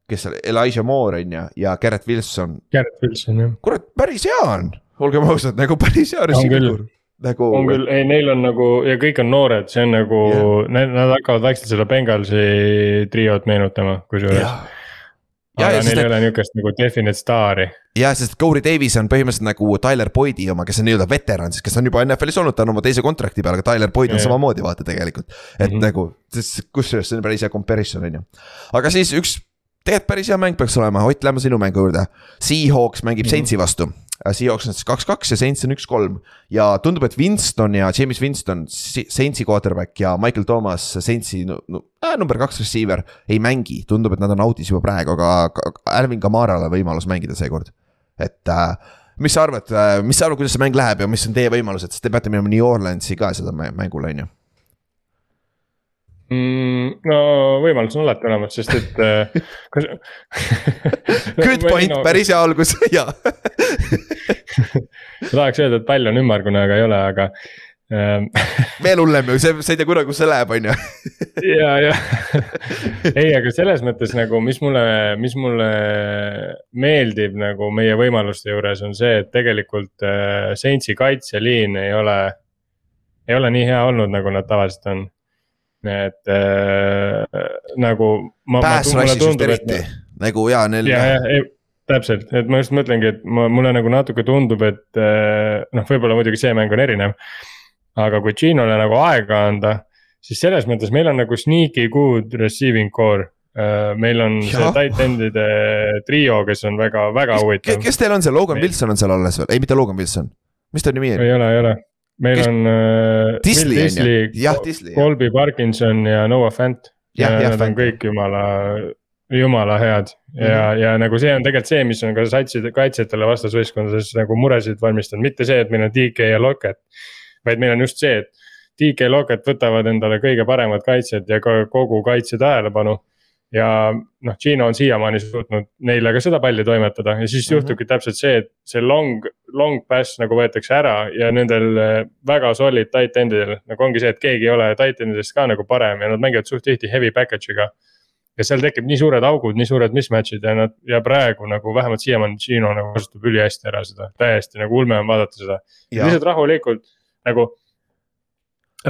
S2: kes seal, Elijah Moore on ju ja Garrett Wilson,
S3: Garrett Wilson jah.
S2: kurat, päris hea on, olgem ausad, nagu päris hea
S3: On
S2: receiver
S3: küll..
S2: Nagu
S3: on küll, ei neil on nagu ja kõik on noored, see on nagu
S2: Jah.
S3: nad, hakkavad vaikselt seda Bengalsi triot meenutama, kusjuures.
S2: jah, ja,
S3: aga
S2: ja,
S3: neil ei ole niukest nagu definite staari.
S2: ja sest Corey Davis on põhimõtteliselt nagu Tyler Boyd'i oma, kes on nii-öelda veteran siis, kes on juba NFL-is olnud, ta on oma teise kontrakti peal, aga Tyler Boyd on
S3: Jah.
S2: samamoodi vaata tegelikult. et mm. -hmm. nagu, kusjuures see on päris hea comparison on ju. aga siis üks tegelikult päris hea mäng peaks olema, Ott, lähme sinu mängu juurde. Seahawks mängib
S3: Mhm.
S2: Saintsi vastu. Seahawks on siis kaks-kaks ja Saints on üks-kolm ja tundub, et Winston ja James Winston, Saintsi quarterback ja Michael Thomas, Saintsi no, no, äh, number kaks receiver ei mängi, tundub, et nad on out'is juba praegu, aga Alvin Kamarale võimalus mängida seekord. et äh, mis sa arvad, mis sa arvad, kuidas see mäng läheb ja mis on teie võimalused, sest te peate minema New Orleansi ka seda mä- mängule, on ju.
S3: Mm, no võimalus on alati olemas, sest et äh, kas...
S2: Good point, päris hea algus ja.
S3: ma tahaks öelda, et pall on ümmargune, aga ei ole, aga ähm,
S2: veel hullem ju, see, sa ei tea kunagi, kus see läheb, on ju.
S3: ja, ja ei, aga selles mõttes nagu, mis mulle, mis mulle meeldib nagu meie võimaluste juures on see, et tegelikult äh, Saintsi kaitseliin ei ole, ei ole nii hea olnud, nagu nad tavaliselt on. Et äh, nagu
S2: nagu ja neil.
S3: ja, ja, ei täpselt, et ma just mõtlengi, et ma, mulle nagu natuke tundub, et eh, noh, võib-olla muidugi see mäng on erinev. aga kui Ginole nagu aega anda, siis selles mõttes meil on nagu sneaky good receiving core. meil on see
S2: Jah.
S3: tight end'ide trio, kes on väga, väga huvitav.
S2: kes teil on seal, Logan Wilson on seal alles veel, ei mitte Logan Wilson, mis ta nimi on?
S3: ei ole, ei ole, meil
S2: Kes-
S3: on äh,
S2: on ju, jah, Disley.
S3: Colby Parkinson ja Noah Fant. Nad on kõik jumala, jumala head ja mm, -hmm. ja nagu see on tegelikult see, mis on ka satside, kaitsjatele vastasvõistkondades nagu muresid valmistanud, mitte see, et meil on DK ja Lockett. vaid meil on just see, et DK ja Lockett võtavad endale kõige paremad kaitsjad ja ka kogu kaitse tähelepanu. Ja noh, Gino on siiamaani suutnud neile ka seda palli toimetada ja siis
S2: Mhm.
S3: juhtubki täpselt see, et see long, long pass nagu võetakse ära ja nendel eh, väga solid tight end'idel nagu ongi see, et keegi ei ole tight end'idest ka nagu parem ja nad mängivad suht tihti heavy package'iga ja seal tekib nii suured augud, nii suured mismatch'id ja nad ja praegu nagu vähemalt siiamaani Gino nagu kasutab ülihästi ära seda, täiesti nagu ulme on vaadata seda. lihtsalt rahulikult nagu.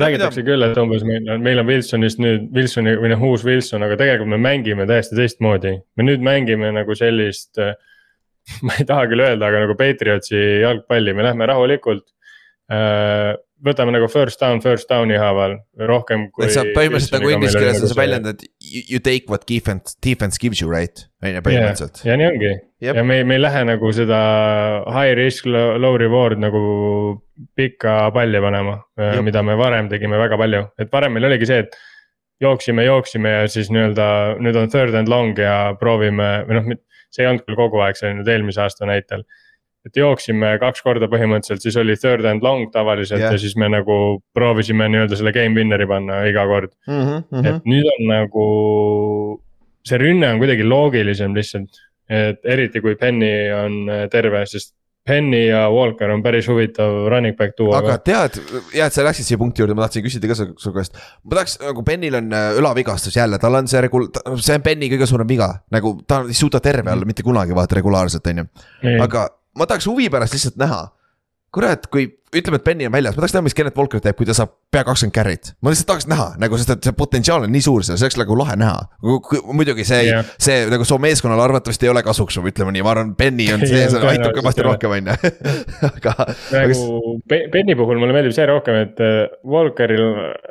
S3: Räägitakse küll, et umbes meil on, meil on Wilsonist nüüd Wilsoni või noh, uus Wilson, aga tegelikult me mängime täiesti teistmoodi. me nüüd mängime nagu sellist, ma ei taha küll öelda, aga nagu Patriotsi jalgpalli, me lähme rahulikult äh, võtame nagu first down, first down'i haaval rohkem kui.
S2: et sa põhimõtteliselt nagu inglise keeles on see väljend, et you, take what defense, defense gives you right, on ju põhimõtteliselt.
S3: ja nii ongi
S2: Jep.
S3: ja me, me ei lähe nagu seda high risk, low reward nagu pikka palli panema,
S2: Jep.
S3: mida me varem tegime väga palju, et varem meil oligi see, et jooksime, jooksime ja siis nii-öelda nüüd on third and long ja proovime või noh, see ei olnud küll kogu aeg, see oli nüüd eelmise aasta näitel. Et jooksime kaks korda põhimõtteliselt, siis oli third and long tavaliselt
S2: Jah.
S3: yeah. ja siis me nagu proovisime nii-öelda selle game winner'i panna iga kord.
S2: Mhm,
S3: et nüüd on nagu, see rünne on kuidagi loogilisem lihtsalt. et eriti kui Penny on äh, terve, sest Penny ja Walker on päris huvitav running back duo.
S2: aga tead, hea, et sa läksid siia punkti juurde, ma tahtsin küsida ka su su käest. ma tahaks nagu Benil on äh, õlavigastus jälle, tal on see regul-, see on Beni kõige suurem viga, nagu ta ei suuda terve olla mitte kunagi vaata regulaarselt, on ju. aga ma tahaks huvi pärast lihtsalt näha. kurat, kui ütleme, et Benny on väljas, ma tahaks näha, mis Kennet Walker teeb, kui ta saab pea kakskümmend carry't. ma lihtsalt tahaks näha nagu, sest et see potentsiaal on nii suur seal, see oleks nagu lahe näha. muidugi see yeah., see nagu su meeskonnale arvatavasti ei ole kasuks, ütleme nii, ma arvan, Benny on see, see aitab kõvasti rohkem, on ju. aga,
S3: nagu Penny puhul mulle meeldib see rohkem, et äh, Walkeril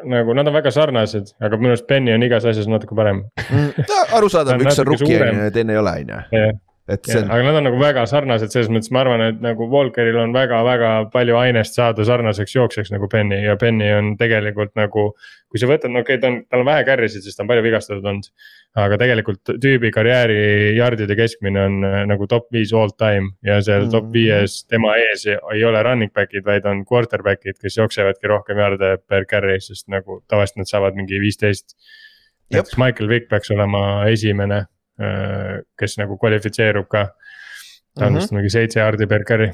S3: nagu nad on väga sarnased, aga minu arust Penny on igas asjas natuke parem.
S2: mm, arusaadav,
S3: Ta on
S2: üks on rookie on ju ja teine ei ole, on ju. Et see on,
S3: aga nad on nagu väga sarnased selles mõttes, ma arvan, et nagu Walkeril on väga-väga palju ainest saada sarnaseks jooksjaks nagu Penny ja Penny on tegelikult nagu. kui sa võtad, no okei okay,, ta on, tal on vähe carry sid, sest ta on palju vigastatud olnud. aga tegelikult tüübi karjääri yard'ide keskmine on äh, nagu top viis all time ja seal top
S2: Mhm.
S3: viies tema ees ei- ole running back'id, vaid on quarterback'id, kes jooksevadki rohkem yard'e per carry, sest nagu tavaliselt nad saavad mingi viisteist. Näiteks Michael Vick peaks olema esimene, kes nagu kvalifitseerub ka ta on
S2: Mhm.
S3: vist mingi seitse jaardi per carry.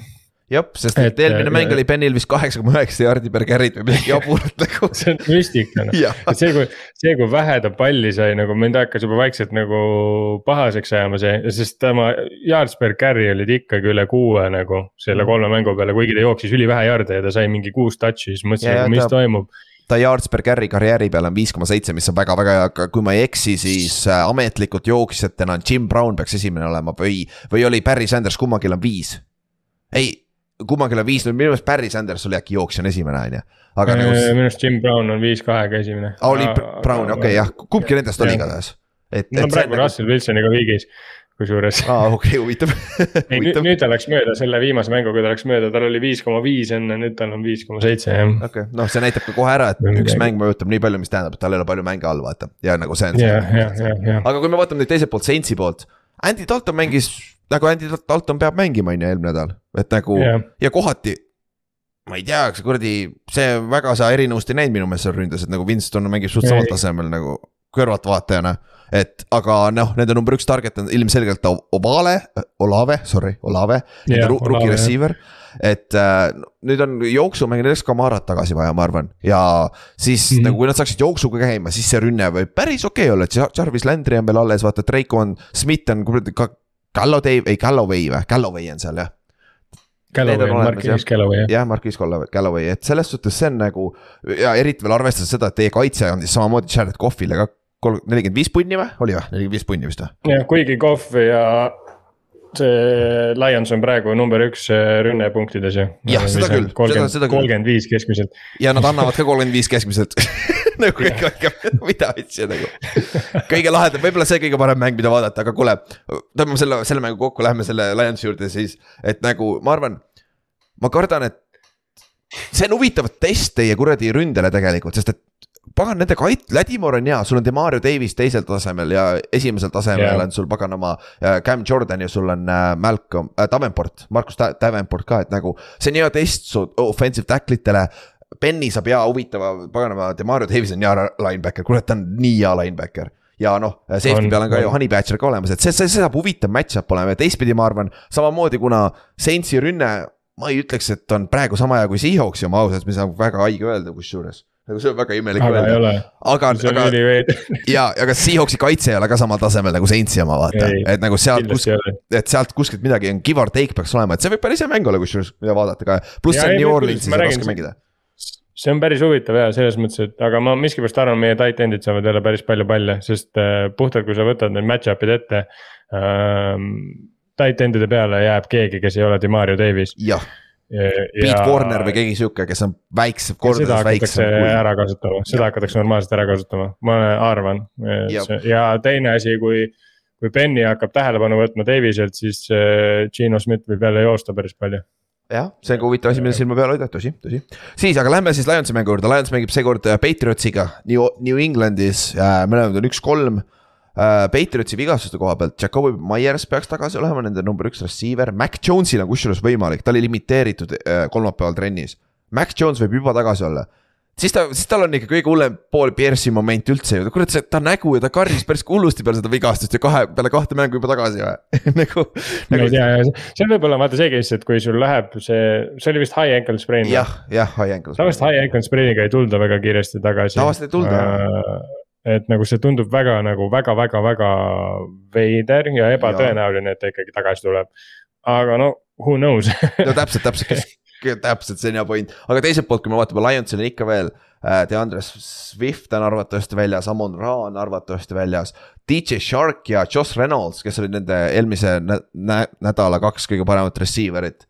S2: jah, sest et
S3: Et,
S2: eelmine
S3: äh,
S2: mäng
S3: ja-
S2: oli Benil vist kaheksa koma üheksa jaardi per carry'd või midagi jaburat nagu.
S3: see on müstika noh. et see, kui, see, kui vähe ta palli sai nagu mind hakkas juba vaikselt nagu pahaseks ajama see, sest tema yards per carry olid ikkagi üle kuue nagu selle kolme mängu peale, kuigi ta jooksis ülivähe jaarde ja ta sai mingi kuus touch'i, siis mõtlesin mis
S2: ta-
S3: toimub.
S2: Ta yards per carry karjääri peal on viis koma seitse, mis on väga-väga hea, aga kui ma ei eksi, siis äh, ametlikult jooksjatena on Jim Brown peaks esimene olema või, või oli Barry Sanders, kummalgi on viis. ei, kummalgi on viis, minu meelest Barry Sanders oli äkki jooksja on esimene, on ju, aga nagu.
S3: minu arust Jim Brown on viis kahega esimene.
S2: oli Brown, okei okay, jah, kumbki nendest oli igatahes. et, et
S3: praegu
S2: on nagu,
S3: Russell Wilsoniga viigis, kusjuures.
S2: aa okei, huvitav.
S3: ei, nüüd, nüüd ta läks mööda selle viimase mänguga ta läks mööda, tal oli viis koma viis enne, nüüd tal on viis koma seitse jah.
S2: okei, noh, see näitab ka kohe ära, et üks mäng mõjutab nii palju, mis tähendab, et tal ei ole palju mänge all, vaata ja nagu see on.
S3: ja.
S2: aga kui me vaatame nüüd teiselt poolt, Saintsi poolt, Andy Dalton mängis nagu Andy Dalton peab mängima, on ju, eelmine nädal, et nagu
S3: Jah.
S2: ja kohati. ma ei tea, kas kuradi, see väga sa erinevust ei näinud minu meelest seal ründes, et nagu Winston mängib suht samal tasemel nagu kõrvaltvaatajana. Et aga noh, nende number üks target on ilmselgelt Ovale, Olave, sorry, Olave,
S3: Jah,
S2: rookie
S3: Olave, jah.
S2: receiver. et äh, nüüd on jooksumäng, neil oleks Kamarat tagasi vaja, ma arvan, ja siis mm. -hmm. nagu kui nad saaksid jooksuga käima, siis see rünne võib päris okei okay olla, et Jar- Jarvis Landry on veel alles, vaata, Drake on, Smith on kuradi ka. Galloway, ei Galloway või, Galloway on seal jah
S3: Galloway
S2: jah.
S3: Galloway jah.
S2: Marquis Galloway, et selles suhtes see on nagu ja eriti veel arvestades seda, et teie kaitse andis samamoodi Jared Coughlile ka kolm, nelikümmend viis punni või, oli või, nelikümmend viis punni vist või?
S3: jah, kuigi Kohv ja see Lions on praegu number üks äh, rünnepunktides ju.
S2: Jah, seda küll, seda- seda küll.
S3: kolmkümmend viis keskmiselt.
S2: ja nad annavad ka kolmkümmend viis keskmiselt nagu kõik, mida asja nagu. kõige lahedam, võib-olla see kõige parem mäng, mida vaadata, aga kuule, tõmbame selle, selle mängu kokku, lähme selle Lionsi juurde siis, et nagu ma arvan, ma kardan, et see on huvitav test teie kuradi ründele tegelikult, sest et pagan, nende kait-, Ladimore on hea, sul on Demario Davis teisel tasemel ja esimesel tasemel yeah. on sul paganama äh, Cam Jordan ja sul on äh, Malcolm äh,, Davenport, Markus Davenport ka, et nagu see on hea test su offensive tackle itele. Benny saab hea huvitava, paganama, Demario Davis on hea linebacker, kurat, ta on nii hea linebacker ja noh, safety
S3: On,
S2: peal on ka ju Honey Badger ka olemas, et see, see, see saab huvitav match-up olema ja teistpidi ma arvan, samamoodi kuna Saintsi rünne, ma ei ütleks, et on praegu sama hea kui Seahawksi oma ausalt, mis on väga haige öelda kusjuures. Nagu see on väga imelik öelda, aga, aga ja, aga Seahawksi kaitse ei ole ka samal tasemel nagu Saintsi oma, vaata et nagu sealt kus
S3: kindlasti, ei ole.
S2: et sealt kuskilt midagi on give or take peaks olema, et see võib päris hea mäng olla kusjuures, mida vaadata ka. pluss
S3: Ja
S2: see on New Orleansis
S3: räägin,
S2: raske mängida.
S3: see on päris huvitav ja selles mõttes, et aga ma miskipärast arvan, meie tight end'id saavad jälle päris palju palle, sest äh, puhtalt, kui sa võtad need match-up'id ette ähm,. Tight end'ide peale jääb keegi, kes ei ole Demario Davis.
S2: jah, Pete Warner või keegi sihuke, kes on väiksem, kordades väiksem
S3: ära kasutama, seda hakatakse normaalselt ära kasutama, ma arvan ja teine asi, kui, kui Benny hakkab tähelepanu võtma Daviselt, siis äh, Gino Schmidt võib jälle joosta päris palju.
S2: jah, see on ka huvitav asi, mida silma peal hoida, tõsi, tõsi. siis, aga lähme siis Lionsi mängu juurde, Lions mängib seekord äh, Patriotsiga New, New Englandis äh,, mõlemad on üks-kolm äh,. Patriotsi vigastuste koha pealt, Jakobi Myers peaks tagasi olema nende number üks receiver, Mac Jones'il on kusjuures võimalik, ta oli limiteeritud äh, kolmapäeval trennis. Mac Jones võib juba tagasi olla siis ta, siis tal on ikka kõige hullem Paul Pierce'i moment üldse ju, kurat, see ta nägu ja ta karjus päris hullusti peale seda vigastust ja kahe, peale kahte mängu juba tagasi või nagu,
S3: ma ei
S2: nagu
S3: tea, see võib olla vaata see case, et kui sul läheb see, see oli vist high ankle sprain.
S2: jah, jah, high ankle.
S3: tavaliselt high ankle sprain'iga ei tulda väga kiiresti tagasi.
S2: Tavaliselt ei tulda,
S3: et nagu see tundub väga nagu väga-väga-väga veider ja ebatõenäoline, et ta ikkagi tagasi tuleb. aga no who knows
S2: no täpselt, täpselt, täpselt see on hea point, aga teiselt poolt, kui me vaatame Lionsil on ikka veel äh, DeAndre Swift on arvatavasti väljas, Amon Ra on arvatavasti väljas. DJ Shark ja Josh Reynolds, kes olid nende eelmise nä nä nädala kaks kõige paremat receiver'it.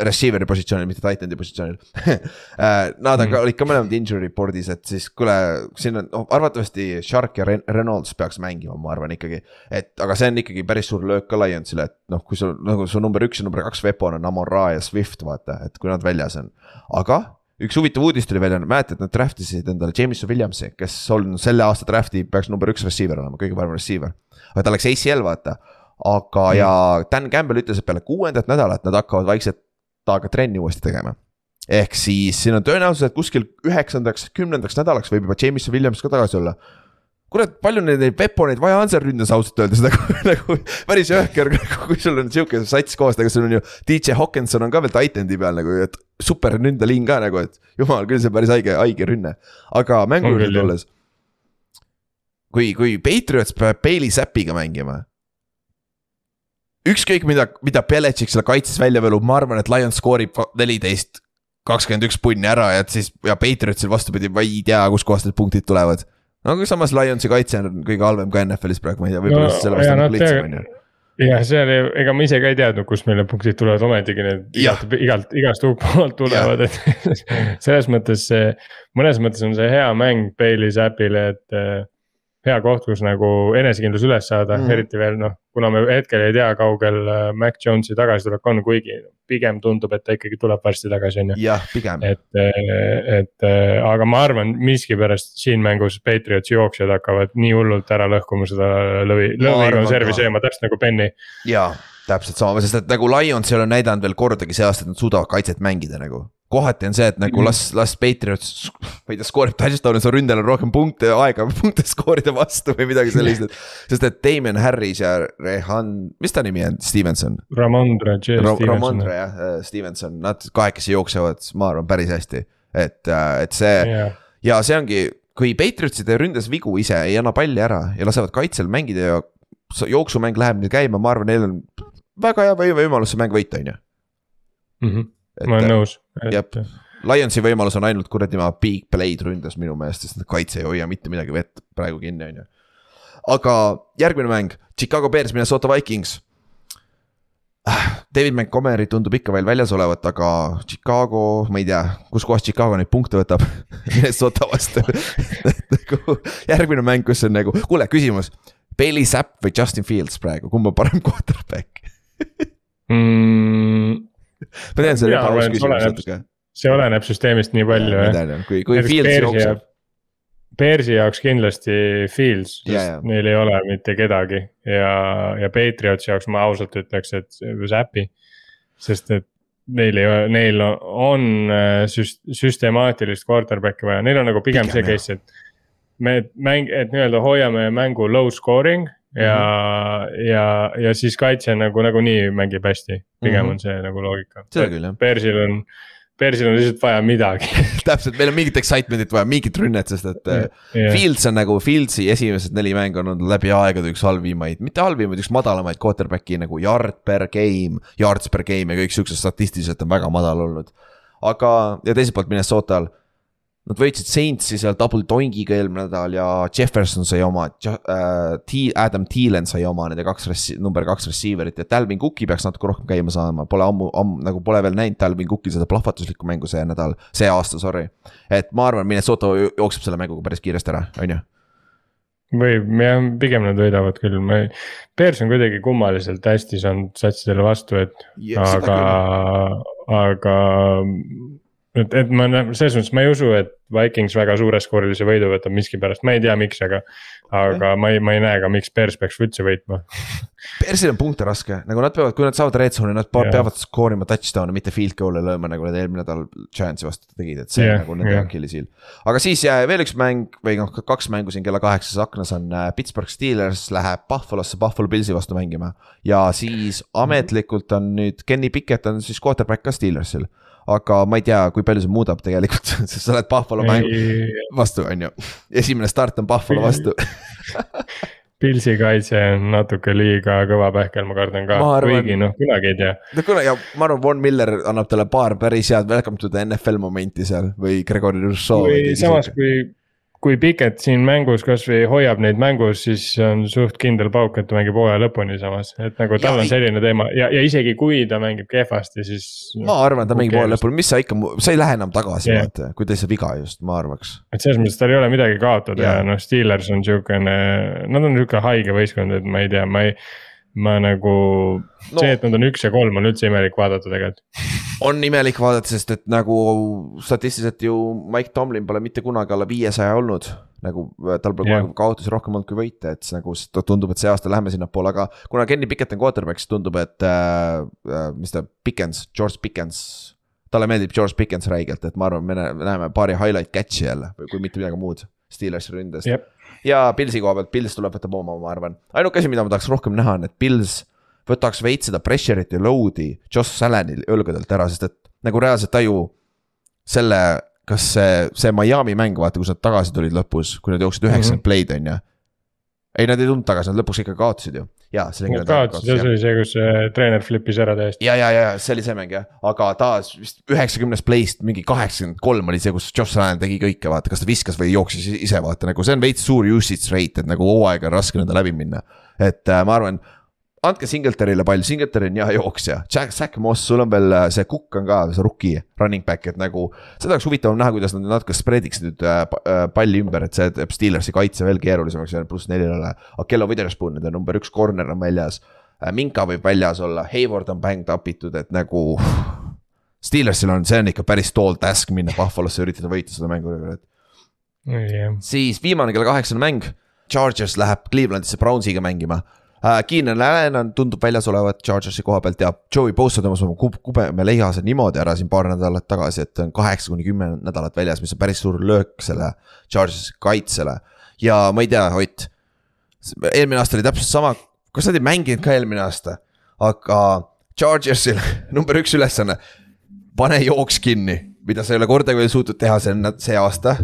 S2: Receiver'i positsioonil, mitte titan'i positsioonil Äh, Nad on ka, olid ka mõlemad injury report'is, et siis kuule, siin on noh, arvatavasti Shark ja Ren Reynolds peaks mängima, ma arvan ikkagi. et aga see on ikkagi päris suur löök ka Lionsile, et noh, kui sul nagu su number üks ja number kaks weapon on Amon Ra ja Swift, vaata, et kui nad väljas on. aga üks huvitav uudis tuli välja, mäletad, nad draft isid endale Jameson Williamsi, kes on selle aasta draft'i peaks number üks receiver olema, kõige parem receiver. aga ta läks ACL, vaata. aga mm., ja Dan Campbell ütles, et peale kuuendat nädalat nad hakkavad vaikselt temaga trenni uuesti tegema. ehk siis siin on tõenäosus, et kuskil üheksandaks, kümnendaks nädalaks võib juba Jameson Williams ka tagasi olla. kurat, palju neid, neid Peponeid vaja on seal ründes ausalt öeldes nagu, nagu päris jõhker, kui sul on sihuke sats koos, nagu sul on ju DJ Hawkinson on ka veel titan'i peal nagu, et super ründeliin ka nagu, et jumal küll, see on päris haige, haige rünne. aga mängu juurde tulles. kui, kui Patriots peab Bailey Zappiga mängima. Ükskõik mida, mida Belichik selle kaitses välja võlub, ma arvan, et Lions skoorib neliteist, kakskümmend üks punni ära ja siis ja Patriotsil vastupidi, ma ei tea, kustkohast need punktid tulevad. no aga samas Lionsi kaitse on kõige halvem ka NFL-is praegu, ma ei tea, võib-olla
S3: No,
S2: no, sellepärast on lihtsam on ju.
S3: jah, see oli, ega ma ise ka ei teadnud, kust meile punktid tulevad, ometigi need igalt, igalt, igast poolt tulevad, et selles mõttes see, mõnes mõttes on see hea mäng Bailey Zappile, et eh, hea koht, kus nagu enesekindlus üles saada mm., eriti veel noh, kuna me hetkel ei tea, kaugel eh, Mac Jonesi tagasitulek on, kuigi pigem tundub, et ta ikkagi tuleb varsti tagasi, on ju.
S2: jah, pigem,
S3: et, et eh, aga ma arvan miskipärast siin mängus Patriots jooksjad hakkavad nii hullult ära lõhkuma seda lõvi,
S2: Ma
S3: lõvi
S2: arvan
S3: konservi
S2: ka.
S3: sööma, täpselt nagu Benny.
S2: jaa, täpselt sama, sest et nagu Lions ei ole näidanud veel kordagi see aasta, et nad suudavad kaitset mängida nagu. Kohati on see, et nagu
S3: Mhm.
S2: las, las Patriots, ma ei tea, skoorib touchdown'i, su ründel on rohkem punkte, aega punkte skoorida vastu või midagi sellist, et. sest et Damien Harris ja Rehan, mis ta nimi on, Stevenson?
S3: Ramondre J
S2: Ro-
S3: Stevenson.
S2: Ramondre jah, Stevenson, nad kahekesi jooksevad, ma arvan, päris hästi. et, et see
S3: jah,
S2: ja see ongi, kui Patriotside ründes vigu ise ei anna palli ära ja lasevad kaitsel mängida ja jooksumäng läheb neil käima, ma arvan, neil on väga hea või- võimalus see mäng võita, on ju.
S3: Ma olen nõus.
S2: jep. Lionsi võimalus on ainult kuradi ma big play'd ründes minu meelest, sest kaitse ei hoia mitte midagi vett praegu kinni, on ju. aga järgmine mäng, Chicago Bears, Minnesota Vikings. David Montgomery tundub ikka veel väljas olevat, aga Chicago, ma ei tea, kuskohast Chicago neid punkte võtab Minnesota vastu. nagu järgmine mäng, kus on nagu, kuule küsimus. Bailey Zapp või Justin Fields praegu, kumb on parem quarterback?
S3: mm,.
S2: Ma tean, see on
S3: et
S2: küsimus natuke.
S3: see oleneb süsteemist nii palju
S2: ma
S3: jah.
S2: tean kui, kui Fields jookseb.
S3: Bearsi jaoks kindlasti Fields, sest
S2: jaa.
S3: neil ei ole mitte kedagi ja, ja Patriotsi jaoks ma ausalt ütleks, et Zappi. sest et neil ei ole, neil on äh, süst-, süstemaatilist quarterback'i vaja, neil on nagu pigem,
S2: Pigem,
S3: pigem see case, et. me mäng, et nii-öelda hoiame mängu low scoring ja mm, -hmm. ja, ja siis kaitse nagu nagunii mängib hästi, pigem mm -hmm. on see nagu loogika.
S2: seda küll jah,
S3: Bearsil on, Bearsil on lihtsalt vaja midagi.
S2: täpselt, meil on mingit excitement'it vaja, mingit rünnet, sest et äh, Fields on nagu, Fieldsi esimesed neli mängu on olnud läbi aegade üks halvimaid, mitte halvimaid, üks madalamaid quarterback'i nagu yard per game, yards per game ja kõik siuksed statistiliselt on väga madal olnud. aga, ja teiselt poolt Minnesotal. Nad võitsid Saintsi seal double doingiga eelmine nädal ja Jefferson sai oma äh,, Adam Thielen sai oma nende kaks number kaks receiver'it ja Dalvin Cooki peaks natuke rohkem käima saama, pole ammu, ammu nagu pole veel näinud Dalvin Cooki seda plahvatuslikku mängu see nädal, see aasta, sorry. et ma arvan, Minnesota jo- jookseb selle mänguga päris kiiresti ära, on ju.
S3: võib, jah, pigem nad võidavad küll, ma ei, Bears on kuidagi kummaliselt hästi saanud satsidele vastu, et aga, aga. et, et ma selles mõttes ma ei usu, et Vikings väga suureskoorilise võidu võtab miskipärast, ma ei tea, miks, aga. aga ma ei, ma ei näe ka, miks Bears peaks üldse võitma.
S2: Persil on punkte raske, nagu nad peavad, kui nad saavad red zone'i, nad
S3: Jah.
S2: peavad skoorima touchdown'e, mitte field goal'e lööma, nagu nad eelmine nädal Giantsi vastu tegid, et see yeah, nagu nende
S3: jah.
S2: Achilles'il. aga siis äh, veel üks mäng või noh, kaks mängu siin kella kaheksas aknas on äh, Pittsburgh Steelers läheb Buffalosse Buffalo Pillsi vastu mängima. ja siis ametlikult on nüüd Kenny Pickett on siis quarterback ka Steelersil. Aga ma ei tea, kui palju see muudab tegelikult, sest sa oled Buffalo mängu vastu, on ju. esimene start on Buffalo vastu.
S3: Pilsi kaitse on natuke liiga kõva pähkel, ma kardan ka kuigi noh, kunagi ei tea.
S2: no kuule ja ma arvan, Von Miller annab talle paar päris head welcome to the NFL momenti seal või Gregory Rousseau.
S3: kui samas, kui, kui Piket siin mängus kasvõi hoiab neid mängus, siis on suht kindel pauk, et ta mängib hooaja lõpuni samas, et nagu tal on selline teema ja, ja isegi kui ta mängib kehvasti, siis.
S2: ma arvan, ta mängib hooaja lõpuni, mis sa ikka, sa ei lähe enam tagasi yeah. vaata, kui ta ei saa viga just, ma arvaks.
S3: et selles mõttes tal ei ole midagi kaotada
S2: Jaa.
S3: ja noh, Steelers on siukene, nad on sihuke haige võistkond, et ma ei tea, ma ei. Ma nagu
S2: No.
S3: see, et nad on üks ja kolm on üldse imelik vaadata tegelikult.
S2: on imelik vaadata, sest et nagu statistiliselt ju Mike Tomlin pole mitte kunagi alla viiesaja olnud. nagu äh, tal pole
S3: Jah.
S2: kunagi kaotusi rohkem olnud kui võite, et nagu tundub, et see aasta läheme sinnapoole, aga kuna Kenny Pickett on quarterback, siis tundub, et äh, äh, mis ta, Pickens, George Pickens talle meeldib George Pickens räigelt, et ma arvan, me nä- me näeme paari highlight catch'i jälle või kui mitte midagi muud Steelersi ründest
S3: Jep.
S2: Ja Pilsi koha pealt, Pils tuleb, võtab oma, ma arvan. ainuke asi, mida ma tahaks rohkem näha, on, et Pils võtaks veits seda pressure'it ja load'i Josh Allanil õlgadelt ära, sest et nagu reaalselt ta ju selle, kas see, see Miami mäng, vaata, kus nad tagasi tulid lõpus, kui nad jooksid üheksakümmend mm -hmm. play'd, on ju. ei, nad ei tulnud tagasi, nad lõpuks ikka kaotasid ju. Jaa, see oli.
S3: See oli see, kus äh, treener flip'is ära täiesti.
S2: ja, ja, ja see oli see mäng jah, aga ta vist üheksakümnest play'st mingi kaheksakümmend kolm oli see, kus Josh Allan tegi kõike, vaata, kas ta viskas või jooksis ise, vaata nagu see on veits suur usage rate, et nagu hooaega on raske nõnda läbi minna. et äh, ma arvan andke Singletarile pall, Singletary on hea jooksja, Jack, Zack Moss, sul on veel äh, see Cook on ka, see rookie running back, et nagu. seda oleks huvitavam näha, kuidas nad natuke spreadiks nüüd äh, äh, palli ümber, et see teeb Steelersi kaitse veel keerulisemaks ja pluss neljale. Akello Witherspoon, nende number üks corner on väljas. Minka võib väljas olla, Hayward on banged up itud, et nagu. Steelersil on, see on ikka päris tall task minna Buffalosse üritada võita seda mängu, et.
S3: Yeah.
S2: siis viimane kella kaheksane mäng. Chargers läheb Clevelandisse Brownsiga mängima. Keenan Allan tundub väljas olevat Chargersi koha pealt ja Joey Bosa tõmbas oma kub, kubeme leihase niimoodi ära siin paar nädalat tagasi, et on kaheksa kuni kümme nädalat väljas, mis on päris suur löök selle Chargersi kaitsele. ja ma ei tea, Ott, eelmine aasta oli täpselt sama, kas nad ei mänginud ka eelmine aasta, aga Chargersil number üks ülesanne, pane jooks kinni, mida sa ei ole kordagi veel suutnud teha, see see aasta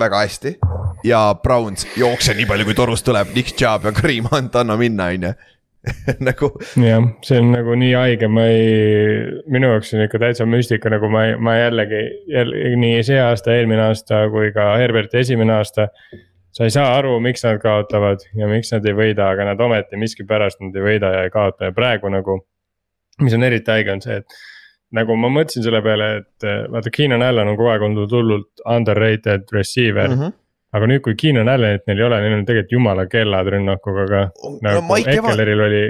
S2: väga hästi ja Browns jookse nii palju, kui torust tuleb, Nick Chubb ja Kareem Hunt, anna minna, on ju nagu.
S3: jah, see on nagu nii haige, ma ei, minu jaoks on ikka täitsa müstika, nagu ma, ma jällegi, jällegi nii see aasta, eelmine aasta kui ka Herberti esimene aasta. sa ei saa aru, miks nad kaotavad ja miks nad ei võida, aga nad ometi miskipärast nad ei võida ja ei kaota ja praegu nagu. mis on eriti haige, on see, et nagu ma mõtlesin selle peale, et vaata, Keenan Allan on kogu aeg olnud hullult underrated receiver mm. -hmm aga nüüd, kui Keenan Allanit neil ei ole, neil on tegelikult jumala kellad rünnakuga, aga nagu no, Ekleril oli.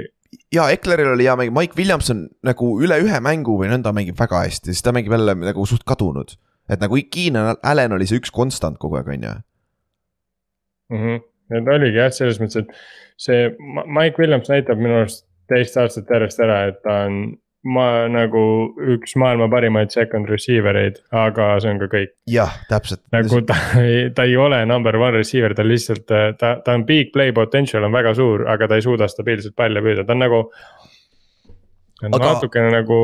S2: ja Ekleril oli hea mäng, Mike Williamson nagu üle ühe mängu või nõnda mängib väga hästi, siis ta mängib jälle nagu suht kadunud. et nagu Keenan Allan oli see üks konstant kogu aeg, on ju.
S3: Mhm. et oligi jah, selles mõttes, et see Mike Williams näitab minu arust teist aastat järjest ära, et ta on ma nagu üks maailma parimaid second receiver eid, aga see on ka kõik.
S2: jah, täpselt.
S3: nagu ta ei, ta ei ole number one receiver, ta lihtsalt, ta, ta on big play potential on väga suur, aga ta ei suuda stabiilselt palle püüda, ta on nagu. Aga... natukene nagu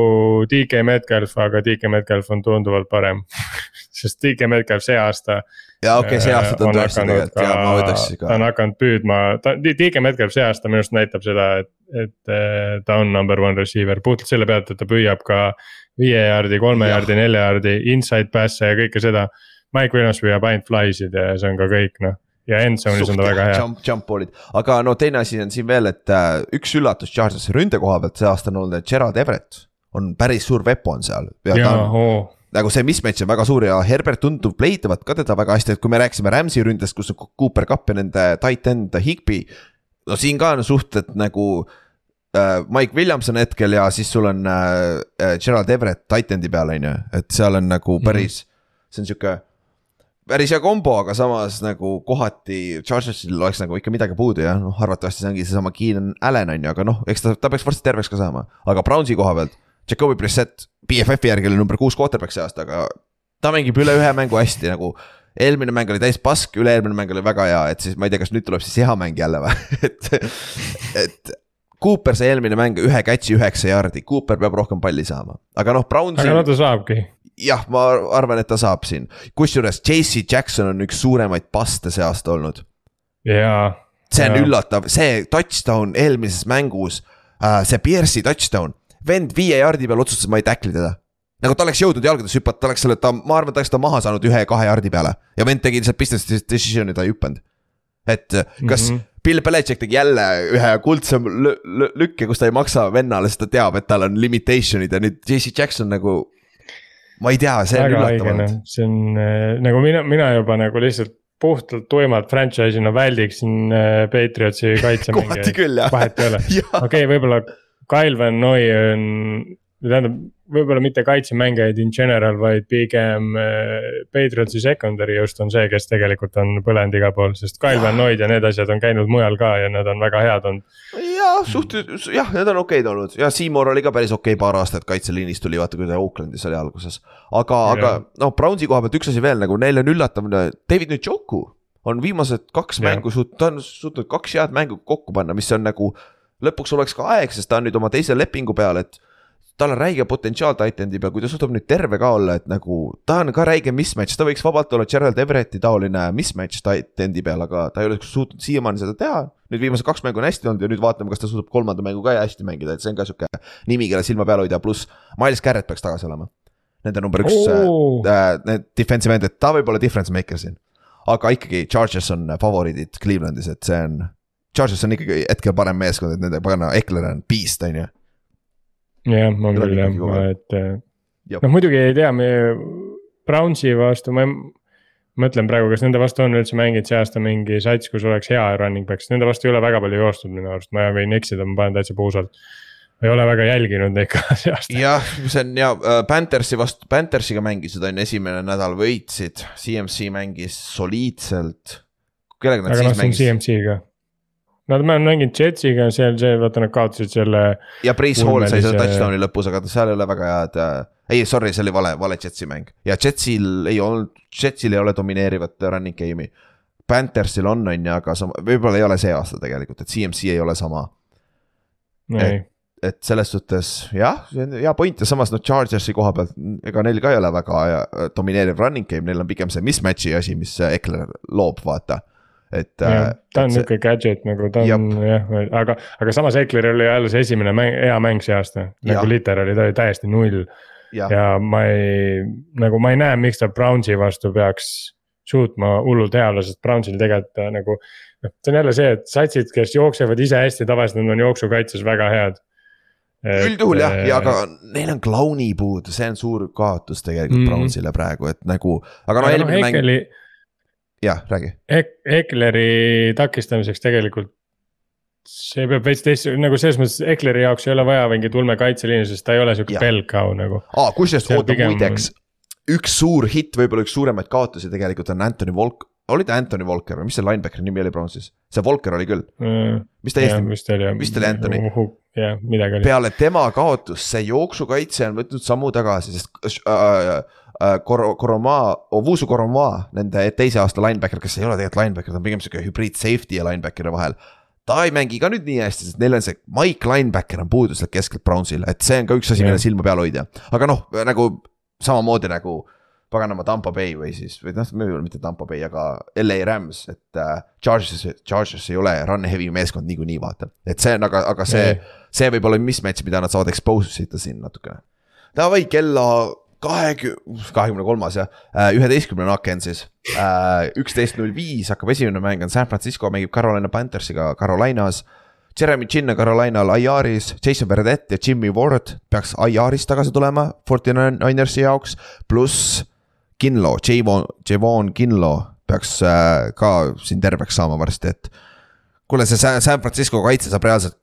S3: DK Metcalf, aga DK Metcalf on tunduvalt parem sest DK Metcalf see aasta
S2: ja okei okay,, see aasta ta on tõesti tegelikult ja ma võtaks
S3: ka. ta on hakanud püüdma, ta, DK Metcalf see aasta minu arust näitab seda, et, et äh, ta on number one receiver, puhtalt selle pealt, et ta püüab ka. viie jaardi, kolme jaardi, nelja jaardi, inside pass'e ja kõike seda. Mike Williams püüab ainult fly'sid ja see on ka kõik noh ja endzone'is on ta väga hea.
S2: Jump, jump ball'id, aga no teine asi on siin veel, et äh, üks üllatus Chargersi ründe koha pealt see aasta on olnud, et Gerard Everett on päris suur weapon seal. nagu see mismatch on väga suur ja Herbert tundub leitavat ka teda väga hästi, et kui me rääkisime Rams'i ründest, kus on Cooper Cupp ja nende tight end Higby. no siin ka on suhted nagu äh, Mike Williamson hetkel ja siis sul on äh, äh Gerald Everett tight end'i peal, on ju, et seal on nagu mhm. päris mm, -hmm. see on sihuke päris hea kombo, aga samas nagu kohati Chargersil oleks nagu ikka midagi puudu ja noh, arvatavasti see ongi seesama Keenan Allan on ju, aga noh, eks ta, ta peaks varsti terveks ka saama, aga Brownsi koha pealt Jakobi Brissett BFF-i järgi oli number kuus quarterback see aasta, aga ta mängib üle ühe mängu hästi nagu. eelmine mäng oli täis pask, üle-eelmine mäng oli väga hea, et siis ma ei tea, kas nüüd tuleb siis hea mäng jälle või et, et. Cooper sai eelmine mäng ühe catch'i üheksa jaardi, Cooper peab rohkem palli saama, aga noh, Brown.
S3: aga no ta saabki.
S2: Jah, ma arvan, et ta saab siin, kusjuures JC Jackson on üks suuremaid paste see aasta olnud.
S3: jaa.
S2: see on ja. üllatav, see touchdown eelmises mängus uh,, see Pierce'i touchdown vend viie jardi peal otsustas, ma ei tackli teda. nagu ta oleks jõudnud jalgades hüpata, ta oleks selle, ta, ma arvan, ta oleks ta maha saanud ühe-kahe jardi peale ja vend tegi lihtsalt business decision'i, ta ei hüpanud. et kas mm -hmm. Bill Belichik tegi jälle ühe kuldse lükke, kus ta ei maksa vennale, sest ta teab, et tal on limitation'id ja nüüd JC Jackson nagu. Ma ei tea, see on üllatav olnud.
S3: see on äh, nagu mina, mina juba nagu lihtsalt puhtalt tuimalt franchise'ina väldiksin äh, Patriotsi kaitsemänge.
S2: kohati küll jah.
S3: vahet ei ole, okei võib-olla Kyle Van Noy on, tähendab, võib-olla mitte kaitsemängijaid in general, vaid pigem äh, Patriotsi secondary just on see, kes tegelikult on põlenud igal pool, sest Kyle Van Noyd ja need asjad on käinud mujal ka ja nad on väga head olnud.
S2: Jah, suht, jah, need on okeid olnud ja Seymour oli ka päris okei okay, paar aastat kaitseliinis tuli, vaata kui ta Oaklandis oli alguses. aga, aga noh, Brownsi koha pealt üks asi veel nagu neil on üllatav, David Njoku on viimased kaks
S3: Jah.
S2: mängu suut-, ta on suutnud kaks head mängu kokku panna, mis on nagu. lõpuks oleks ka aeg, sest ta on nüüd oma teise lepingu peal, et tal on räige potentsiaal Titan'i peal, kui ta suudab nüüd terve ka olla, et nagu ta on ka räige mismatch, ta võiks vabalt olla Gerald Everetti taoline mismatch Titan'i peal, aga ta ei ole suutnud siiamaani seda teha. Nüüd viimased kaks mängu on hästi olnud ja nüüd vaatame, kas ta suudab kolmanda mängu ka hästi mängida, et see on ka sihuke nimi, kelle silma peal hoida, pluss Miles Garrett peaks tagasi olema. Nende number üks
S3: Oo.
S2: äh, need defensive end, et ta võib olla difference maker siin. aga ikkagi Chargers on favoriidid Clevelandis, et see on, Chargers on ikkagi hetkel parem meeskond, et nende pagana Ekler on beast, on ju.
S3: jah,
S2: Tuleb
S3: küll jah et äh, noh, muidugi ei tea, me Brownsi vastu ma ei- mõtlen praegu, kas nende vastu on üldse mänginud see aasta mingi sats, kus oleks hea running back, sest nende vastu ei ole väga palju joostud minu arust, ma võin eksida, ma panen täitsa puusalt. ei ole väga jälginud neid ka see aasta.
S2: jah, see on ja äh, Panthersi vastu, Panthersiga mängisid on esimene nädal võitsid, CMC mängis soliidselt. kellega nad
S3: aga noh,
S2: siis
S3: on
S2: mängisid
S3: CMC-ga. Nad on mänginud Jetsiga seal see, vaata nad kaotasid selle,
S2: ja Price Hall sai selle touchdown'i lõpus, aga seal ei ole väga head äh,. ei, sorry, see oli vale, vale Jetsi mäng ja Jetsil ei olnud, Jetsil ei ole domineerivat running game'i. Panthersil on, on ju, aga sama, võib-olla ei ole see aasta tegelikult, et CMC ei ole sama
S3: ei,
S2: et selles suhtes jah, see on hea point ja samas noh, Chargersi koha pealt, ega neil ka ei ole väga äh, domineeriv running game, neil on pigem see mismatch'i asi, mis äh, Ekler loob, vaata. et.
S3: jah, ta on niuke gadget nagu ta on jah, aga, aga samas Ekleril oli jälle see esimene mäng, hea mäng see aasta. Nagu literaali, ta oli täiesti null ja ma ei, nagu ma ei näe, miks ta Brownsi vastu peaks suutma hullult hea olla, sest Brownsil tegelikult äh, nagu. noh, see on jälle see, et satsid, kes jooksevad ise hästi, tavaliselt nad on jooksukaitses väga head.
S2: üldjuhul jah,
S3: äh,
S2: ja aga neil on Clowni puudu, see on suur kaotus tegelikult mm. -hmm. Brownsile praegu, et nagu, aga no eelmine mäng,
S3: Ekeli,
S2: jah, räägi.
S3: Ekleri takistamiseks tegelikult. see peab veits teist, nagu selles mõttes Ekleri jaoks ei ole vaja mingit ulmekaitseliini, sest ta ei ole sihuke cow nagu.
S2: aa, kusjuures oota
S3: pigem-
S2: muideks, üks suur hitt, võib-olla üks suuremaid kaotusi tegelikult on Anthony Volk, oli ta Anthony Volker või mis see linebackeri nimi oli Brownsis? see Volker oli küll, mis ta Eesti,
S3: vist oli.
S2: vist oli Anthony.
S3: jah, midagi oli.
S2: peale tema kaotust see jooksukaitse on võtnud sammu tagasi, sest äh, äh, Kor-, Koromaa, Ovusu Koromaa, nende teise aasta linebacker, kes ei ole tegelikult linebacker, ta on pigem sihuke hübriid safety ja linebacker'i vahel. ta ei mängi ka nüüd nii hästi, sest neil on see Mike linebacker on puudu sealt keskelt Brownsil, et see on ka üks asi,
S3: Jah.
S2: mille silma peal hoida. aga noh, nagu samamoodi nagu paganama Tampa Bay või siis, või noh, võib-olla mitte Tampa Bay, aga LA Rams, et äh, Chargers, Chargers ei ole run heavy meeskond niikuinii vaata, et see on aga, aga see, see võib olla mismatch, mida nad saavad expose ida siin natukene. Davai kella kahekümne, kahekümne kolmas jah, üheteistkümnene aken siis. üksteist null viis hakkab esimene mäng on San Francisco mängib Carolina Panthers'iga Carolinas. Jeremy Chin on Carolinal IR-is, Jason Verdet ja Jimmy Ward peaks IR-ist tagasi tulema Forty Ninersi jaoks, pluss Kinlo, Javon, Javon Kinlo peaks äh, ka siin terveks saama varsti, et kuule, see San Francisco kaitse saab reaalselt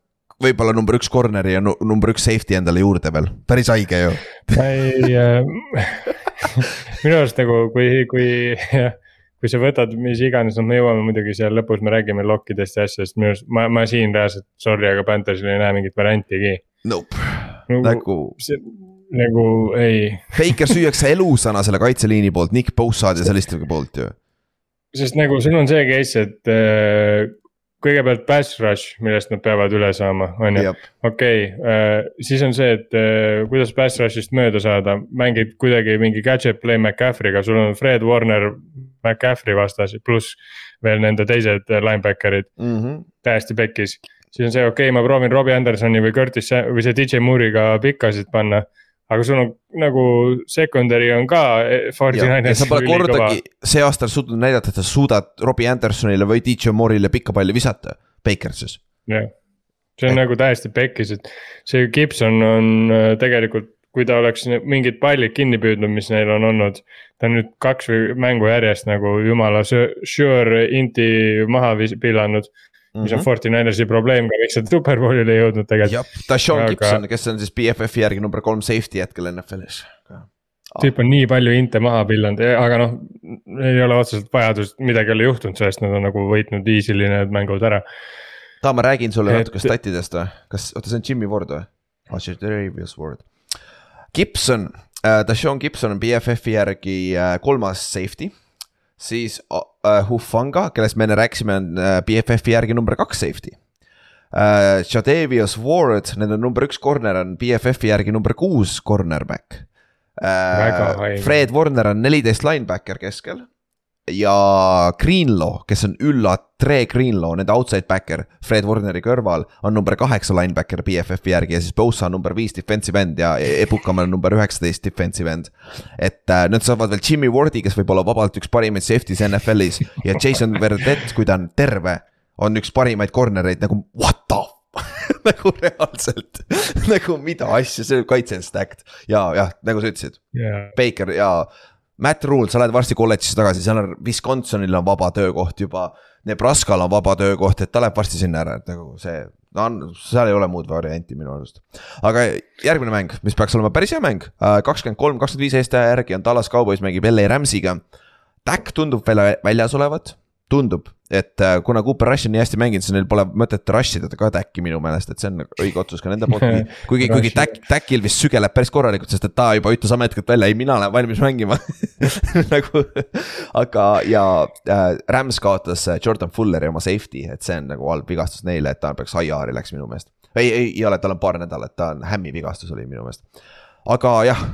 S2: võib-olla number üks corner'i ja nu- number üks safety endale juurde veel, päris haige ju.
S3: ma ei äh, minu arust nagu kui, kui kui sa võtad mis iganes, noh, me jõuame muidugi seal lõpus, me räägime lokkidest ja asjadest, minu arust ma, ma siin reaalselt, sorry, aga Panthersil ei näe mingit variantigi
S2: Nope,
S3: nagu,
S2: nagu
S3: see, nagu ei,
S2: Baker süüakse elusana selle kaitseliini poolt, Nick Bosaad ja selliste poolt ju.
S3: sest nagu sul on see case, et äh, kõigepealt pass rush, millest nad peavad üle saama, on ju. okei okay,, siis on see, et äh, kuidas pass rush'ist mööda saada, mängid kuidagi mingi gadget play McCaffrey'ga, sul on Fred Warner, McCaffrey vastas, pluss veel nende teised äh, linebacker'id
S2: Mm -hmm.
S3: täiesti pekkis. siis on see, okei okay,, ma proovin Robbie Andersoni või Curtis või see DJ Moore'iga pikkasid panna. Aga sul on nagu secondary on ka eh,
S2: sa pole kordagi see aasta suutnud näidata, et sa suudad Robbie Andersonile või DJ Moore'ile pikka palli visata, Bakersis.
S3: jah, see on nagu täiesti pekkis, et see Gibson on äh, tegelikult, kui ta oleks mingid pallid kinni püüdnud, mis neil on olnud. ta on nüüd kaks mängu järjest nagu jumala sure inti maha vis- pillanud, mis on Forty Ninersi probleem ka, miks nad superbowlile ei jõudnud tegelikult.
S2: jah, Dashaun
S3: Aga-
S2: Gibson, kes on siis BFF-i järgi number kolm safety hetkel NFL-is.
S3: tüüp on nii palju inte maha pillanud, aga noh, ei ole otseselt vajadust, midagi ei ole juhtunud sellest, nad on nagu võitnud easy'li need mängud ära.
S2: ta, ma räägin sulle
S3: Et-
S2: natuke statidest või, kas, oota, see on Jimmy Ward või? Darius Ward. Gibson äh,, Dashaun Gibson on BFF-i järgi äh, kolmas safety. Siis uh, Hufanga, kellest me enne rääkisime, on uh, BFF-i järgi number kaks safety uh,. Jadavius Ward, nende number üks corner on BFF-i järgi number kuus cornerback uh,. Fred Warner on neliteist linebacker keskel ja Greenlaw, kes on Ülla Tre Greenlaw, nende outside backer Fred Warneri kõrval, on number kaheksa linebacker BFF-i järgi ja siis Bosa on number viis defensive end ja Ebukam on number üheksateist defensive end. et äh, nad saavad veel Jimmy Wardi, kes võib olla vabalt üks parimaid safety's NFL-is ja Jason Verdet, kui ta on terve, on üks parimaid corner'eid nagu what the nagu reaalselt nagu mida asja, see kaitse on stacked ja jah, nagu sa ütlesid yeah., Baker ja Matt Rule, sa lähed varsti kolledžisse tagasi, seal on Wisconsinil on vaba töökoht juba. Nebraskal on vaba töökoht, et ta läheb varsti sinna ära, et nagu see, no on, seal ei ole muud varianti minu arust. aga järgmine mäng, mis peaks olema päris hea mäng, äh, kakskümmend kolm, kakskümmend viis Eesti aja järgi on Tallas Cowboys mängib LA Rams'iga. Dak tundub veel väljas olevat, tundub, et äh, kuna Cooper Rush on nii hästi mänginud, siis neil pole mõtet rush ida ka Täkki minu meelest, et see on õige otsus ka nende poolt. kuigi, kuigi Täkk, Täkil vist sügeleb päris korralikult, sest et ta juba ütles ametlikult välja, ei, mina olen valmis mängima nagu, aga ja äh, Rams kaotas äh, Jordan Fulleri oma safety, et see on nagu halb vigastus neile, et ta peaks IR-i läks minu meelest. ei, ei, ei ole, tal on paar nädalat, ta on hämmi vigastus oli minu meelest. aga jah,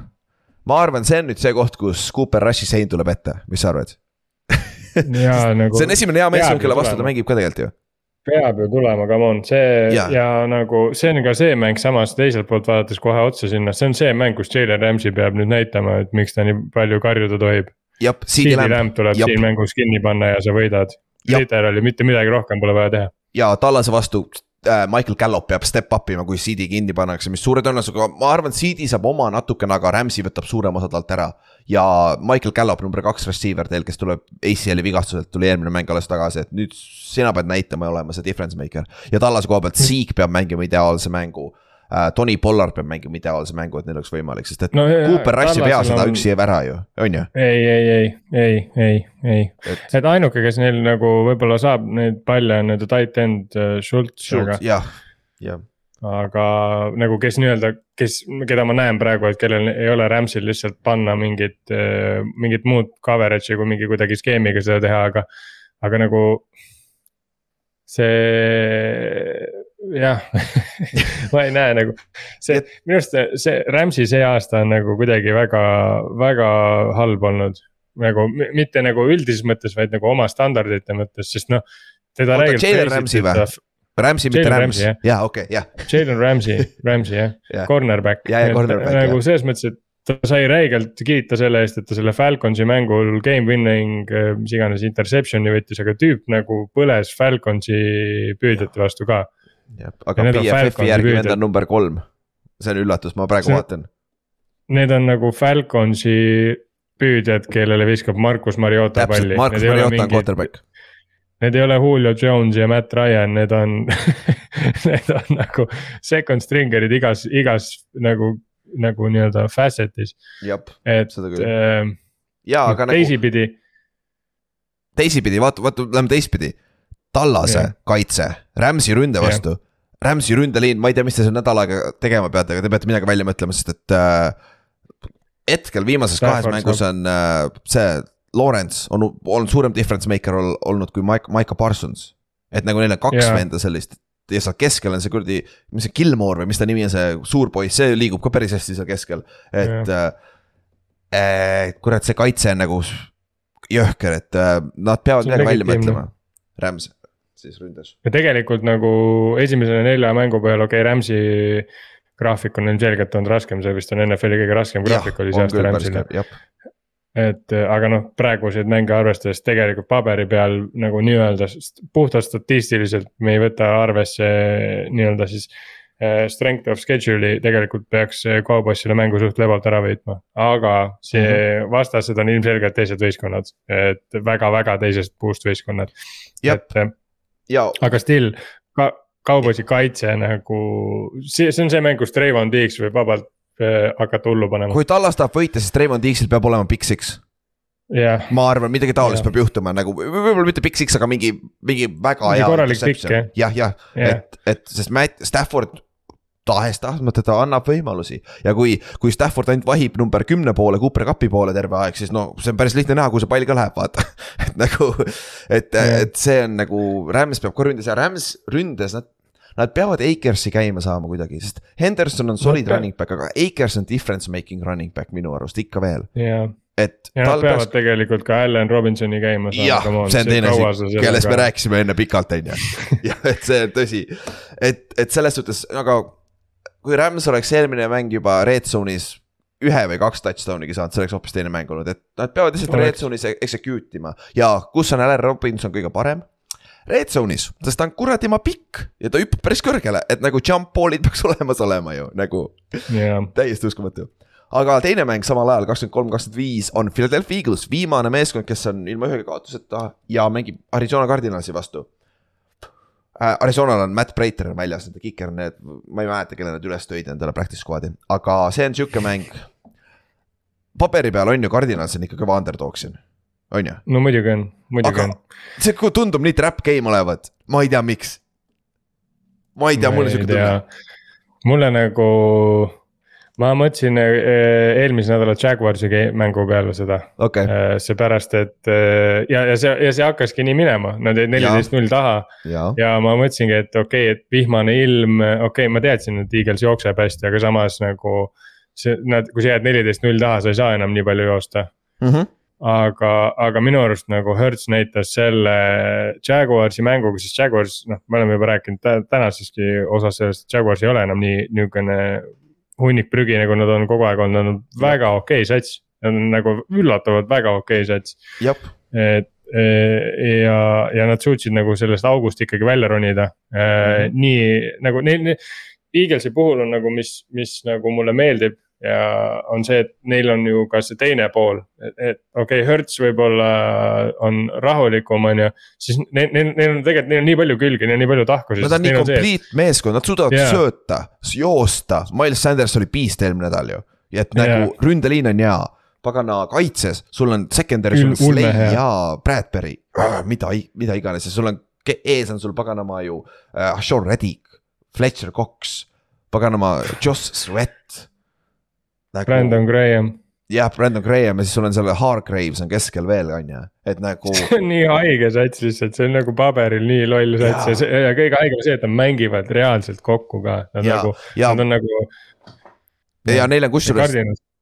S2: ma arvan, see on nüüd see koht, kus Cooper Rushi sein tuleb ette, mis sa arvad nagu, see on esimene hea meeskond, kelle vastu ta mängib ka tegelikult ju
S3: peab ju tulema, come on, see ja. ja nagu see on ka see mäng, samas teiselt poolt vaadates kohe otsa sinna, see on see mäng, kus Jalen Ramsey peab nüüd näitama, et miks ta nii palju karjuda tohib. CD Lamb tuleb Jab. siin mängus kinni panna ja sa võidad. Literally mitte midagi rohkem pole vaja teha.
S2: ja Tallase vastu Äh, Michael Gallup peab step up ima, kui CD kinni pannakse, mis suure tõenäosusega, ma arvan, CD saab oma natukene, aga Rams'i võtab suurema osa talt ära. Ja Michael Gallup, number kaks receiver teil, kes tuleb ACL-i vigastuselt, tuli eelmine mäng alles tagasi, et nüüd sina pead näitama ja olema see difference maker. ja Tallase koha pealt, Zeke peab mängima ideaalse mängu äh,. Tony Pollard peab mängima ideaalse mängu, et neil oleks võimalik, sest et no, Cooper Rush ei pea seda on... üksi ära ju, on ju?
S3: ei, ei, ei, ei, ei, ei, et, et ainuke, kes neil nagu võib-olla saab neid palle on nende tight end Schultz,
S2: Schultz, aga. jah, jah
S3: aga nagu kes nii-öelda, kes, keda ma näen praegu, et kellel ei ole Rams'il lihtsalt panna mingit, äh, mingit muud coverage'i kui mingi kuidagi skeemiga seda teha, aga. aga nagu see jah ma ei näe nagu, see minu arust see Rams'i see aasta on nagu kuidagi väga, väga halb olnud. nagu mitte nagu üldises mõttes, vaid nagu oma standardite mõttes, sest noh.
S2: teda räägib. Rams'i, mitte Rams, jaa, okei, jah.
S3: Jalen Rams'i, Rams'i jah yeah., cornerback. nagu selles mõttes, et ta sai räigelt kiita selle eest, et ta selle Falconsi mängul game winning, äh, mis iganes interception'i võttis, aga tüüp nagu põles Falconsi püüdjate vastu ka.
S2: aga BFF-i järgi vend on number kolm, see on üllatus, ma praegu see, vaatan.
S3: Need on nagu Falconsi püüdjad, kellele viskab Markus Mariota palli.
S2: Markus Mariota on quarterback.
S3: Need ei ole Julio Jones ja Matt Ryan, need on need on nagu second stringer'id igas, igas nagu nagu nii-öelda facet'is. et, äh,
S2: jaa, aga
S3: nagu. teisipidi.
S2: teisipidi, vaata, vaata, lähme teistpidi. Tallase yeah. kaitse, Rams'i ründe vastu. Rams'i ründeliin, ma ei tea, mis te seal nädal aega tegema peate, aga te peate midagi välja mõtlema, sest et äh,. hetkel viimases kahes mängus on äh, see Lawrence on olnud suurem difference maker olnud kui Mike, Micah Parsons. et nagu neil on kaks yeah. venda sellist, ja seal keskel on see kuradi, mis see Gilmore või mis ta nimi on, see suur poiss, see liigub ka päris hästi seal keskel, et äh,. Äh, kurat, see kaitse on nagu jõhker, et äh, nad peavad midagi välja mõtlema, Rams siis ründas.
S3: ja tegelikult nagu esimese nelja mängu peal, okei okay,, Rams'i graafik on ilmselgelt olnud raskem, see vist on NFL-i kõige raskem graafik oli see aasta Rams'ile et äh, aga noh, praeguseid mänge arvestades tegelikult paberi peal nagu nii-öelda puhtalt statistiliselt me ei võta arvesse nii-öelda siis äh,. Strength of schedule'i tegelikult peaks Cowboys selle mängu suht lebalt ära võitma, aga see mm -hmm. vastased on ilmselgelt teised võistkonnad, et väga-väga teisest puust võistkonnad. et äh,
S2: ja.
S3: aga still ka Cowboysi kaitse nagu, see, see on see mäng, kus Trayvon Diggs võib vabalt Äh, hakata hullu panema.
S2: kui Tallas tahab võita, siis Raymond Eagsil peab olema big six
S3: yeah..
S2: ma arvan, midagi taolist yeah. peab juhtuma nagu võib-olla mitte big six, aga mingi, mingi väga mingi
S3: hea. korralik pikk
S2: jah, jah, jah, et, et sest Matt Stafford tahes-tahtmata ta annab võimalusi ja kui, kui Stafford ainult vahib number kümne poole, Cooper Cupi poole terve aeg, siis no see on päris lihtne näha, kuhu see pall ka läheb, vaata et nagu, et, et see on nagu, Rams peab ka ründes ja Rams ründes nad. Nad peavad Akersi käima saama kuidagi, sest Henderson on solid no, running back, aga Akers on difference making running back minu arust ikka veel.
S3: jah
S2: et.
S3: ja nad peavad peaks... tegelikult ka Allan Robinsoni käima
S2: saama. jah, see on teine asi, kellest me rääkisime enne pikalt, on ju. jah, et see on tõsi, et, et selles suhtes, aga kui Rams oleks eelmine mäng juba red zone'is ühe või kaks touchdown'iga saanud, see oleks hoopis teine mäng olnud, et nad peavad lihtsalt red zone'is execute ima ja kus on Allan Robinson kõige parem red zone'is, sest ta on kuradi ma pikk ja ta hüppab päris kõrgele, et nagu jump ball'id peaks olemas olema ju nagu
S3: yeah..
S2: täiesti uskumatu aga teine mäng samal ajal, kakskümmend kolm, kakskümmend viis on Philadelphia Eagles, viimane meeskond, kes on ilma ühegi kaotuseta ja mängib Arizona Cardinalsi vastu äh,. Arizonal on Matt Breiter väljas, nende kiker, need, ma ei mäleta, kelle nad üles tõid endale practice squad'i, aga see on sihuke mäng. paberi peal on ju Cardinals on ikka kõva underdog siin, on ju?
S3: no muidugi on, muidugi on.
S2: see tundub nii trap game olevat, ma ei tea, miks. ma ei tea, mul on sihuke tunne.
S3: mulle nagu ma mõtlesin äh, eelmise nädala Jaguarsi mängu peale seda
S2: okay..
S3: Äh, seepärast, et äh, ja, ja see, ja see hakkaski nii minema, nad jäid neliteist null taha. ja ma mõtlesingi, et okei okay,, et vihmane ilm, okei okay,, ma teadsin, et Eagles jookseb hästi, aga samas nagu. see, nad, kui sa jääd neliteist null taha, sa ei saa enam nii palju joosta
S2: mm. -hmm
S3: aga, aga minu arust nagu Hertz näitas selle Jaguarsi mänguga, sest Jaguars, noh, me oleme juba rääkinud tänaseski osas sellest, Jaguars ei ole enam nii niisugune hunnik prügi, nagu nad on kogu aeg olnud, nad on väga okei okay sats. Nad on nagu üllatavalt väga okei okay sats. et e, ja, ja nad suutsid nagu sellest august ikkagi välja ronida mm. -hmm. nii nagu neil, Eaglesi puhul on nagu, mis, mis nagu mulle meeldib ja on see, et neil on ju ka see teine pool, et, et okei okay,, Hertz võib-olla on rahulikum, on ju. siis neil, neil, neil on tegelikult, neil on nii palju külgi, neil on nii palju tahkusid.
S2: Nad on nii complete meeskond, nad suudavad yeah. sööta, joosta, Miles Sanders oli beast eelmine nädal ju. ja et nagu yeah. ründeliin on hea, pagana kaitses, sul on secondary, sul on Slay ja Bradbury, mida, mida iganes ja sul on, ees on sul paganama ju uh, Sean Reddick, Fletcher Cox, paganama Joss Sweat
S3: nagu.... Brandon Graham.
S2: jah, Brandon Graham ja siis sul on seal Hargraves on keskel veel, on ju, et nagu.
S3: see on nii haige sats lihtsalt, see on nagu paberil nii loll sats ja, see, ja kõige haigem see, et nad mängivad reaalselt kokku ka, nad ja, nagu, nad on nagu.
S2: ja, ja neil on kusjuures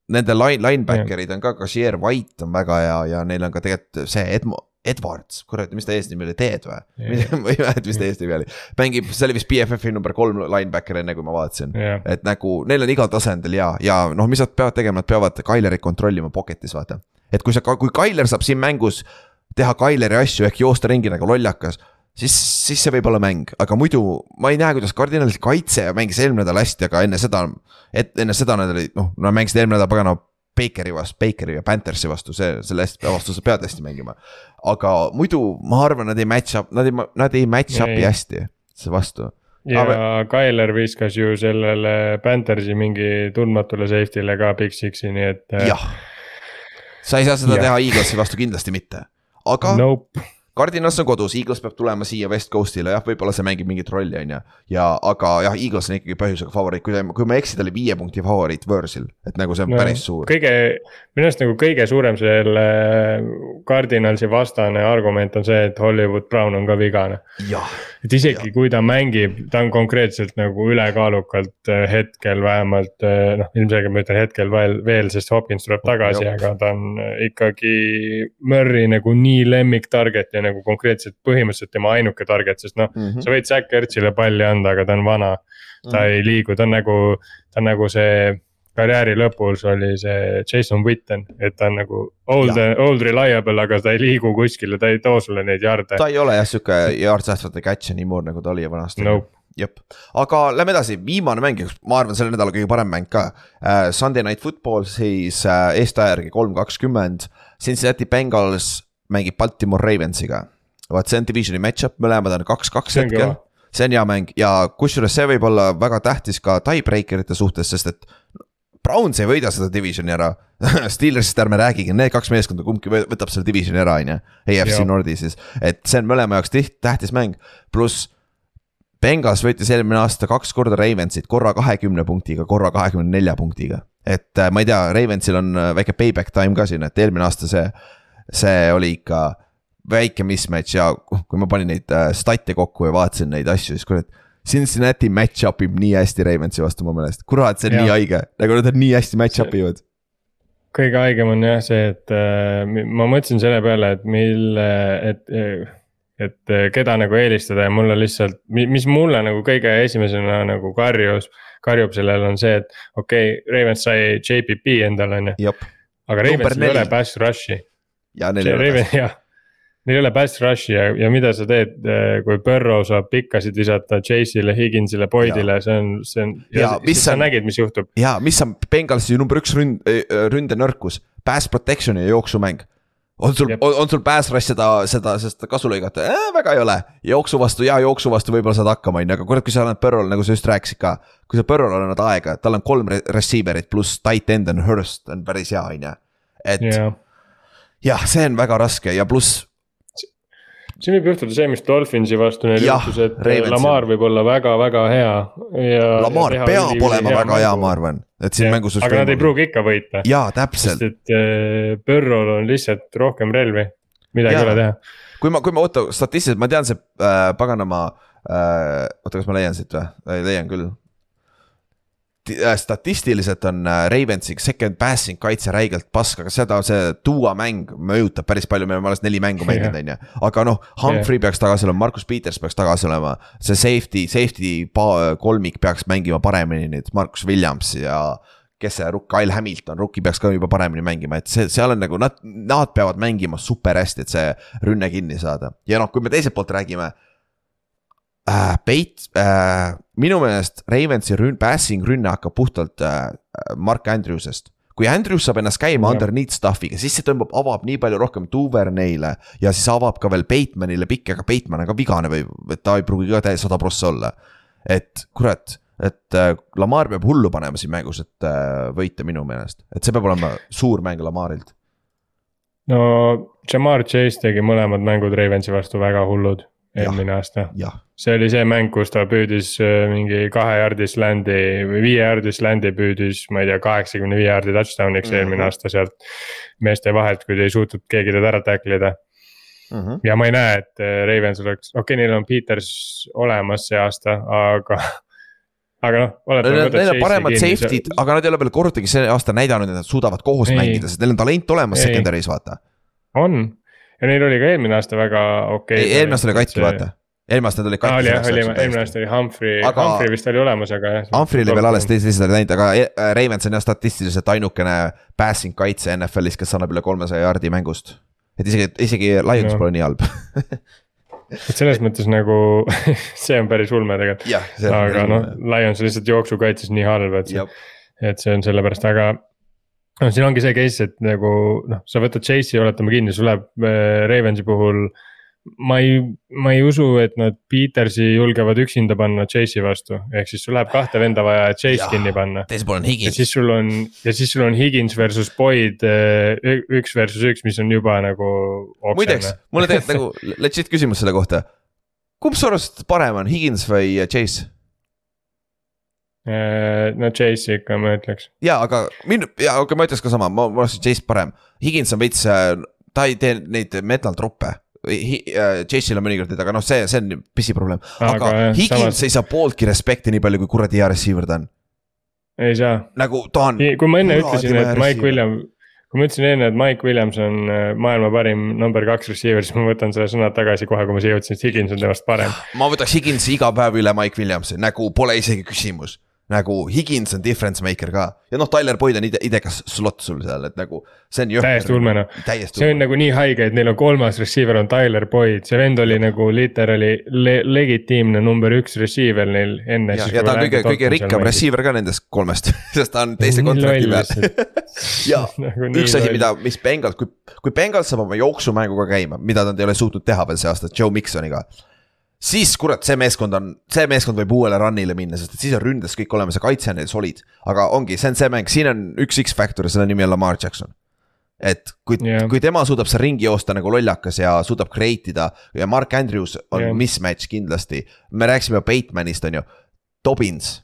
S2: nende line, linebacker'id on ka, Kasier White on väga hea ja neil on ka tegelikult see Edmo, Edwards, kurat, mis ta eesnimi oli, Ted või? ma ei mäleta, mis ta eesnimi oli. mängib, see oli vist BFF-i number kolm linebacker, enne kui ma vaatasin
S3: yeah..
S2: et nagu neil on igal tasandil ja, ja noh, mis nad peavad tegema, nad peavad Kailerit kontrollima pocket'is, vaata. et kui sa, kui Kailer saab siin mängus teha Kaileri asju ehk joosta ringi nagu lollakas siis, siis see võib olla mäng, aga muidu ma ei näe, kuidas kardinalid kaitse mängis eelmine nädal hästi, aga enne seda. et enne seda nad olid, noh, nad mängisid eelmine nädal pagana Bakeri vastu, Bakeri ja Panthersi vastu, see, selle vastu sa pead hästi mängima. aga muidu ma arvan, nad ei match up, nad ei, nad ei match up'i hästi vastu.
S3: ja aga... Tyler viskas ju sellele Panthersi mingi tundmatule safety'le ka Big Six'i, nii et.
S2: Äh, jah, sa ei saa seda ja. teha Eaglesi vastu kindlasti mitte, aga
S3: nope
S2: Cardinals on kodus, Eagles peab tulema siia West Coast'ile, jah, võib-olla see mängib mingit rolli, on ju. ja, aga jah, Eagles on ikkagi põhjusega favoriit, kui ta, kui ma ei eksi, ta oli viie punkti favoriit Võrsil, et nagu see on no, päris suur.
S3: kõige, minu arust nagu kõige suurem selle Cardinalsi vastane argument on see, et Hollywood Brown on ka vigane. Et isegi ja. kui ta mängib, ta on konkreetselt nagu ülekaalukalt äh, hetkel vähemalt, äh, noh, ilmselgelt ma ütlen hetkel veel, veel, sest Hopkins tuleb tagasi, aga ta on ikkagi Murry nagu nii lemmik target ja nagu konkreetselt põhimõtteliselt tema ainuke target, sest noh mm -hmm., sa võid Zack Ertzile palli anda, aga ta on vana. ta mm -hmm. ei liigu, ta on nagu, ta on nagu see karjääri lõpus oli see Jason Witten, et ta on nagu old, old reliable, aga ta ei liigu kuskile, ta ei too sulle neid jarde.
S2: ta ei ole jah sihuke yards after catch anymore nagu ta oli vanasti
S3: nope
S2: jep, aga lähme edasi, viimane mäng, ma arvan, selle nädala kõige parem mäng ka uh,. Sunday night football siis uh, eestaja järgi kolm kakskümmend. Cincinnati Bengals mängib Baltimore Ravensiga. vaat see on divisioni match-up, mõlemad on kaks-kaks hetkel. see on hea mäng ja kusjuures see võib olla väga tähtis ka tiebreaker ite suhtes, sest et. Browns ei võida seda divisioni ära Steelersist ärme räägigi, need kaks meeskonda, kumbki võtab selle divisioni ära, on ju. AFC Nordi siis, et see on mõlema jaoks tiht-, tähtis mäng, pluss Bengals võitis eelmine aasta kaks korda Ravensit, korra kahekümne punktiga, korra kahekümne nelja punktiga. et äh, ma ei tea, Ravensil on äh, väike payback time ka siin, et eelmine aasta see, see oli ikka väike mismatch ja kui ma panin neid äh, stat'e kokku ja vaatasin neid asju, siis kurat. Cincinnati match-up ib nii hästi Ravensi vastu mu meelest, kurat, see on ja. nii haige, nagu nad nii hästi match-up ivad
S3: kõige haigem on jah see, et äh, ma mõtlesin selle peale, et mille, et, et keda nagu eelistada ja mulle lihtsalt, mis mulle nagu kõige esimesena nagu karjus. karjub sellele on see, et okei okay,, Ravens sai JPP endale on ju. aga Ravensil ei ole pass rush'i.
S2: ja neil ei ole.
S3: jah Neil ei ole pass rush'i ja, ja mida sa teed, äh, kui Burrow saab pikkasid visata Chase'ile, Higginsile, Boydile, see on, see on. ja, ja sa on, nägid, mis juhtub.
S2: ja mis on Bengalsi number üks ründ, äh, ründenõrkus, pass protection ja jooksumäng on sul, on, sul pass rush seda, seda, seda kasu lõigata äh,, väga ei ole. jooksu vastu ja jooksu vastu võib-olla saad hakkama, on ju, aga kurat, kui sa annad Burrow'le, nagu sa just rääkisid ka. kui sa Burrow'le annad aega, tal on kolm receiver'it pluss tight end on Hurst on päris hea, on ju. et yeah. jah, see on väga raske ja pluss
S3: siin võib juhtuda see, mis Dolphinsi vastu neil juhtus, et Ravensi. Lamar võib olla väga-väga hea ja.
S2: Lamar peab olema väga mängu. hea, ma arvan, et siin ja, mängus.
S3: aga nad ei pruugi ikka võita.
S2: jaa, täpselt.
S3: et äh, Burrow'l on lihtsalt rohkem relvi, midagi ei ole teha.
S2: kui ma, kui ma oota statistiliselt, ma tean see äh, paganama äh,, oota, kas ma leian siit või, leian küll statistiliselt on äh, Ravensi second passing kaitse räigelt pask, aga seda see Duo mäng mõjutab päris palju, me oleme alles neli mängu mänginud, on ju. aga noh, Humphrey yeah. peaks tagasi olema, Markus Peters peaks tagasi olema. see safety, safety kolmik peaks mängima paremini nüüd, Markus Williams ja kes see rukk, Kyle Hamilton, rukki peaks ka juba paremini mängima, et see, seal on nagu nad, nad peavad mängima super hästi, et see rünne kinni saada. ja noh, kui me teiselt poolt räägime äh,. Peit äh,, minu meelest Ravensi rünn-, passing rünne hakkab puhtalt äh, Mark Andrewsest kui Andrews saab ennast käima underneath stuff'iga, siis see tõmbab, avab nii palju rohkem Duverneile ja siis avab ka veel Batemanile pikki, aga Bateman on ka vigane või, et ta ei pruugi ka täie sada prossa olla. et kurat, et äh, Lamar peab hullu panema siin mängus, et äh, võita minu meelest, et see peab olema suur mäng Lamarilt.
S3: no Jamar Chase tegi mõlemad mängud Ravensi vastu väga hullud eelmine aasta. see oli see mäng, kus ta püüdis äh, mingi kahe jardi sländi või viie jardi sländi püüdis, ma ei tea, kaheksakümne viie jardi touchdown'iks mm -hmm. eelmine aasta sealt. meeste vahelt, kui ei suutnud keegi teda ära tackle ida mm. -hmm. ja ma ei näe, et äh, Ravens oleks, okei okay,, neil on Peters olemas see aasta, aga aga noh.
S2: Neil on paremad safety'd, aga nad ei ole veel kordagi see aasta näidanud, et nad suudavad koos ei. mängida, sest neil on talent olemas secondary's vaata.
S3: on, ja neil oli ka eelmine aasta väga okei
S2: okay,. eelmine aasta oli katki see..., vaata. eelmine aasta nad olid
S3: katki. oli jah, oli eelmine aasta oli Humphrey aga..., Humphrey vist oli olemas, aga jah.
S2: Humphrey oli veel alles, teised lihtsalt olid läinud, aga äh, Ravens on jah statistiliselt ainukene passing kaitse NFL-is, kes annab üle kolmesaja jaardi mängust. et isegi, isegi Lions no. pole nii halb
S3: et selles mõttes nagu see on päris ulme tegelikult. aga noh, Lions lihtsalt jooksukaitses nii halb, et see, et see on sellepärast, aga noh, siin ongi see case, et nagu noh, sa võtad Chase'i, oletame kinni, sul läheb äh, Ravensi puhul. ma ei, ma ei usu, et nad Petersi julgevad üksinda panna Chase'i vastu, ehk siis sul läheb kahte venda vaja, et Chase ja, kinni panna.
S2: teisel pool on Higins.
S3: ja siis sul on, ja siis sul on Higins versus Boyd äh, üks versus üks, mis on juba nagu.
S2: muideks, mul on tegelikult nagu legit küsimus selle kohta. kumb su arust parem on, Higins või Chase?
S3: Äh, no Chase ikka ma ütleks.
S2: ja, aga mind, ja aga ma ütleks ka sama, ma, ma oleks Chase parem. Higins on veits, äh, ta ei tee neid metal troppe. Äh, Chase'il on mõnikord neid, aga noh, see, see on pisiprobleem. aga, aga Higins samas... ei saa pooltki respekti nii palju, kui kuradi hea receiver ta on.
S3: ei saa.
S2: nagu ta on.
S3: kui ma enne ütlesin, et Mike Williams kui ma ütlesin enne, et Mike Williams on maailma parim number kaks receiver, siis ma võtan selle sõna tagasi kohe, kui ma siia jõudsin, et Higins on temast parem.
S2: ma võtaks Higinsi iga päev üle Mike Williamsi, nagu pole isegi küsimus nagu Higins on difference maker ka ja noh, Tyler Boyd on ide, idekas slot sul seal, et nagu see on.
S3: täiesti ulme noh, see on nagu nii haige, et neil on kolmas receiver on Tyler Boyd, see vend oli nagu literally le legitiimne number üks receiver neil enne.
S2: ja, ja ta on kõige, kõige rikkam receiver ka nendest kolmest sest ta on teise kontrakti peal. ja nagu üks asi, mida, mis Bengals, kui, kui Bengals saab oma jooksumänguga käima, mida nad ei ole suutnud teha veel see aasta Joe Miksoniga siis kurat, see meeskond on, see meeskond võib uuele run'ile minna, sest et siis on ründes kõik olemas ja kaitse on neil solid. aga ongi, see on see mäng, siin on üks X-faktor ja selle nimi on Lamar Jackson. et kui yeah. kui tema suudab seal ringi joosta nagu lollakas ja suudab create ida ja Mark Andrews on yeah. mismatch kindlasti. me rääkisime Batemanist on ju, Dobbins,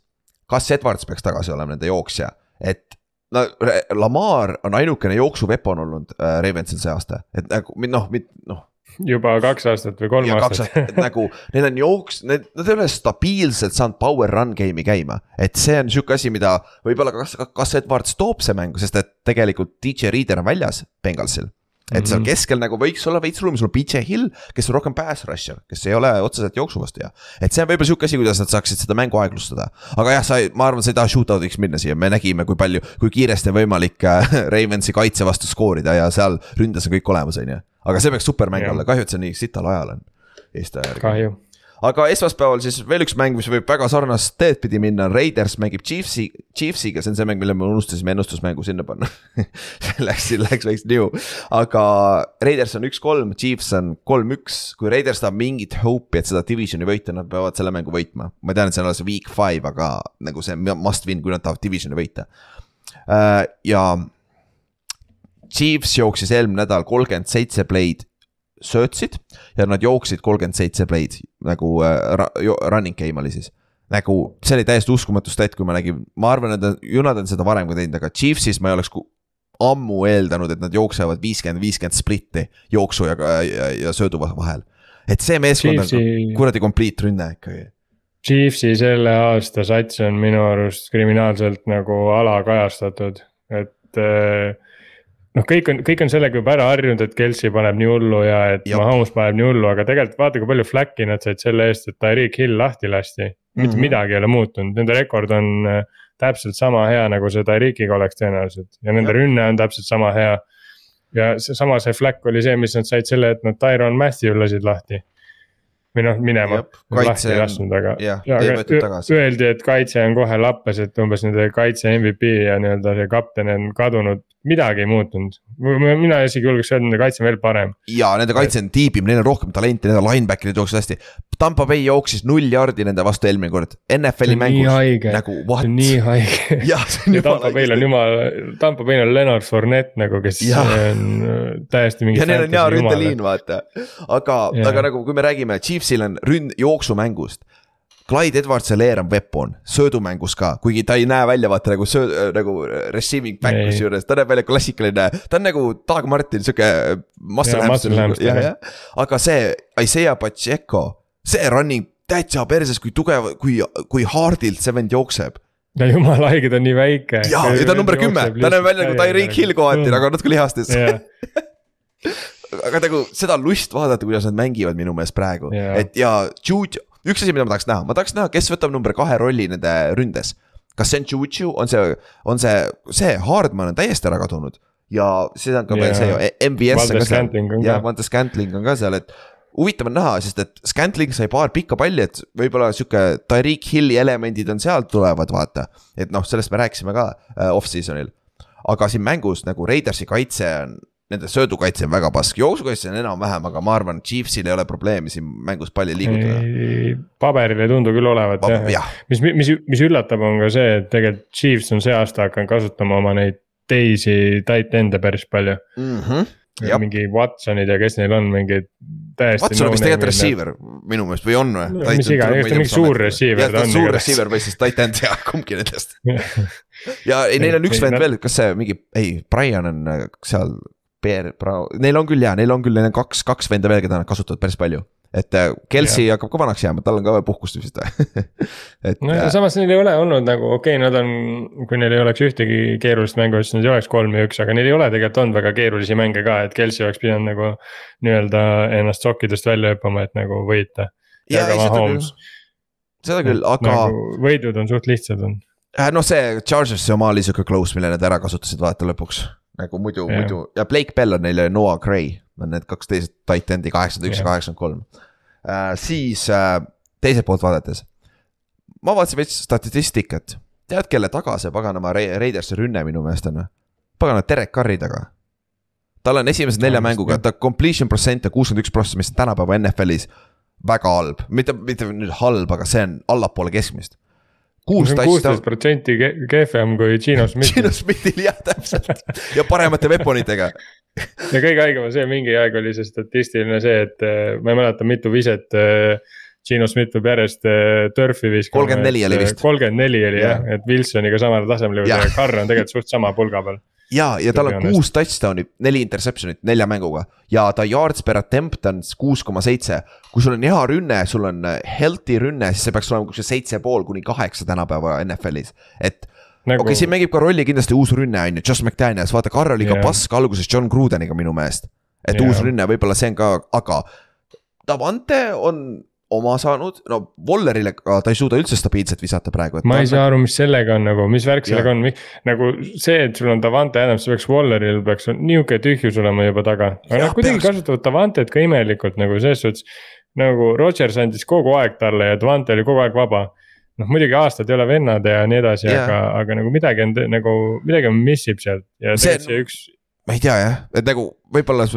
S2: kas Edwards peaks tagasi olema nende jooksja, et no Lamar on ainukene jooksuvepo on olnud äh, Ravensil see aasta, et nagu noh, noh
S3: juba kaks aastat või kolm
S2: ja
S3: aastat
S2: nagu neil on jooks, need, nad ei ole stabiilselt saanud power run game'i käima. et see on sihuke asi, mida võib-olla kas, kas Edwards toob see mängu, sest et tegelikult DJ Reader on väljas Bengalsil. Et seal
S3: Mhm.
S2: keskel nagu võiks olla veits ruumi, sul on BJ Hill, kes on rohkem pass rusher, kes ei ole otseselt jooksu vastu hea. et see on võib-olla sihuke asi, kuidas nad saaksid seda mängu aeglustada. aga jah, sa, ma arvan, sa ei taha shootout'iks minna siia, me nägime, kui palju, kui kiiresti on võimalik äh, Ravensi kaitse vastu skoorida ja seal ründes on kõik olemas, on ju. aga see peaks supermäng olla, kahju, et see nii sital ajal on. Eesti aja järgi.
S3: kahju.
S2: Aga esmaspäeval siis veel üks mäng, mis võib väga sarnast teed pidi minna, Raiders mängib Chiefsi, Chiefsiga, see on see mäng, mille me unustasime ennustusmängu sinna panna. Läks, läks veits niu, aga Raiders on üks-kolm, Chiefs on kolm-üks, kui Raiders tahab mingit hope'i, et seda divisioni võita, nad peavad selle mängu võitma. ma tean, et see on alles week five, aga nagu see must win, kui nad tahavad divisioni võita. ja Chiefs jooksis eelmine nädal kolmkümmend seitse play'd söötsid ja nad jooksid kolmkümmend seitse play'd nagu äh, ra- running game oli siis. nagu see oli täiesti uskumatu stat, kui ma nägin, ma arvan, et ju nad on seda varem ka teinud, aga Chiefsis ma ei oleks ammu eeldanud, et nad jooksevad viiskümmend, viiskümmend splitti jooksu ja, ja, ja söödu va- vahel. et see meeskond on
S3: Chiefsi,
S2: kuradi complete rünne ikkagi.
S3: Chiefsi selle aasta sats on minu arust kriminaalselt nagu alakajastatud, et äh, noh, kõik on, kõik on sellega juba ära harjunud, et Kelsey paneb nii hullu ja et
S2: Jep.
S3: Mahomes paneb nii hullu, aga tegelikult vaata, kui palju flack'i nad said selle eest, et Tyreek Hill lahti lasti. mitte
S2: Mhm.
S3: midagi ei ole muutunud, nende rekord on äh, täpselt sama hea, nagu see Tyreekiga oleks tõenäoliselt ja nende
S2: Jep.
S3: rünne on täpselt sama hea. ja seesama see flack oli see, mis nad said selle, et nad Tyron Matthew lasid lahti. või noh, minema, lahti ei lasknud, aga ja
S2: ei
S3: aga öeldi, et kaitse on kohe lappes, et umbes nende kaitse MVP ja nii-öelda see kapten on kadunud, midagi ei muutunud. mina isegi julgeks öelda, nende kaitse on veel parem.
S2: ja nende kaitse on tiibim, neil on rohkem talenti, nende linebacker'id jooksevad hästi. Tampa Bay jooksis null jardi nende vastu eelmine kord, NFL-i mängus nagu what
S3: nii haige.
S2: on
S3: ja Tampa Bay'l on jumal, Tampa Bay'l on Leonard Fournette nagu, kes
S2: Jah.
S3: on äh, täiesti mingi.
S2: ja neil on hea ründeliin, vaata, aga aga nagu, kui me räägime, Chiefsil on ründ, jooksumängust. Clyde Edwards Hilaire on weapon, söödumängus ka, kuigi ta ei näe välja vaata nagu söö-, nagu receiving back kusjuures, ta näeb välja klassikaline, ta on nagu Doug Martin, sihuke jah. aga see Isaiah Pacheco, see running täitsa perses, kui tugev, kui, kui hardilt see vend jookseb.
S3: ja jumala haige, ta on nii väike.
S2: ja, ja ta on number kümme, ta näeb välja nagu Tyreek Hill kohati, aga natuke lihastes.
S3: jah,
S2: aga nagu seda on lust vaadata, kuidas nad mängivad minu meelest praegu yeah., et ja Jude, üks asi, mida ma tahaks näha, ma tahaks näha, kes võtab number kahe rolli nende ründes. kas see on Juju, on see, on see, see Hardman on täiesti ära kadunud ja siis on ka veel
S3: Jaa.
S2: see ju, MVS on ka seal jah,
S3: ka.
S2: Valdes Scantling on ka seal, et huvitav on näha, sest et Scantling sai paar pikka palli, et võib-olla sihuke Tyreek Hilli elemendid on sealt tulevad, vaata. et noh, sellest me rääkisime ka äh, off-season'il. aga siin mängus nagu Raidersi kaitse on, nende söödukaitse on väga pask, jooksukaitse on enam-vähem, aga ma arvan, Chiefsil ei ole probleemi siin mängus palli liigutada.
S3: paberil ei tundu küll olevat jah,
S2: jah,
S3: mis, mis, mis üllatab, on ka see, et tegelikult Chiefs on see aasta hakanud kasutama oma neid teisi tight end'e päris palju.
S2: jah,
S3: mingi Watsonid ja kes neil on mingid täiesti.
S2: Watson on vist tegelikult receiver minu meelest või on või?
S3: No mis iganes, mingi suur receiver
S2: ta on suur receiver või siis tight end ja kumbki nendest. ja ei, neil on üks vend veel, kas see mingi, ei, Brian on äh, seal. Bear, neil on küll jaa, neil on küll, neil on kaks, kaks venda veel, keda nad kasutavad päris palju. et äh, Kelsey hakkab ka vanaks jääma, tal on ka vaja puhkust vist et
S3: no ja
S2: äh,
S3: samas neil ei ole olnud nagu okei okay,, nad on, kui neil ei oleks ühtegi keerulist mängu, siis ei oleks kolm ja üks, aga neil ei ole tegelikult olnud väga keerulisi mänge ka, et Kelsey oleks pidanud nagu. nii-öelda ennast sokkidest välja hüppama, et nagu võita.
S2: küll seda küll, aga
S3: nagu võidud on suht lihtsad on.
S2: äh, noh, see Chargersi oma oli sihuke close, mille nad ära kasutasid vaata lõpuks. Nagu muidu
S3: Jah.
S2: muidu ja Blake Bell on neil ja Noah Gray on need kaks teist tight end'i, kaheksakümmend üks ja kaheksakümmend kolm. siis äh, teiselt poolt vaadates. ma vaatasin veits statistikat, tead, kelle taga see paganama Ra- Raidersi rünne minu meelest on või? pagana Derek Carri taga. tal on esimesed nelja mänguga, ta completion protsent on kuuskümmend üks prossa, mis tänapäeva NFL-is väga halb, mitte, mitte nüüd halb, aga see on allapoole keskmist.
S3: Kuusteist protsenti kehvem kui Gino Smith
S2: Gino Smithil jah, täpselt ja paremate weaponitega.
S3: ja kõige haigem on see, mingi aeg oli see statistiline see, et äh, ma ei mäleta, mitu viset äh, Gino Smith peab järjest äh, turf'i viskama.
S2: 34 oli vist.
S3: kolmkümmend neli oli jah
S2: Jah.,
S3: et Wilsoniga samale tasemele ja Carr on tegelikult suht sama pulga peal.
S2: ja, ja tal on kuus touchdown'i, neli interception'it nelja mänguga ja ta yards per attempt on kuus koma seitse. kui sul on hea rünne, sul on healthy rünne, siis see peaks olema kuskil seitse pool kuni kaheksa tänapäeva NFL-is, et
S3: nagu
S2: okei okay,, siin mängib ka rolli kindlasti uus rünne on ju, Josh McDaniels, vaata, Carr oli ka
S3: Jah.
S2: pask alguses John Grudeniga minu meelest. et
S3: Jah.
S2: uus rünne, võib-olla see on ka, aga Davante on oma saanud, no Wallerile ka ta ei suuda üldse stabiilselt visata praegu.
S3: ma ei saa aru, mis sellega on nagu, mis värk sellega on, nagu see, et sul on Davante Adams, peaks Walleril peaks nihuke tühjus olema juba taga. aga nad kuidagi
S2: peaks.
S3: kasutavad Davantet ka imelikult nagu selles suhtes. nagu Rodgers andis kogu aeg talle ja Davante oli kogu aeg vaba noh, muidugi aastad ei ole vennad ja nii edasi
S2: Jah.
S3: aga, aga nagu midagi on nagu, midagi on missib sealt ja
S2: See-
S3: see üks.
S2: ma ei tea jah, et nagu võib-olla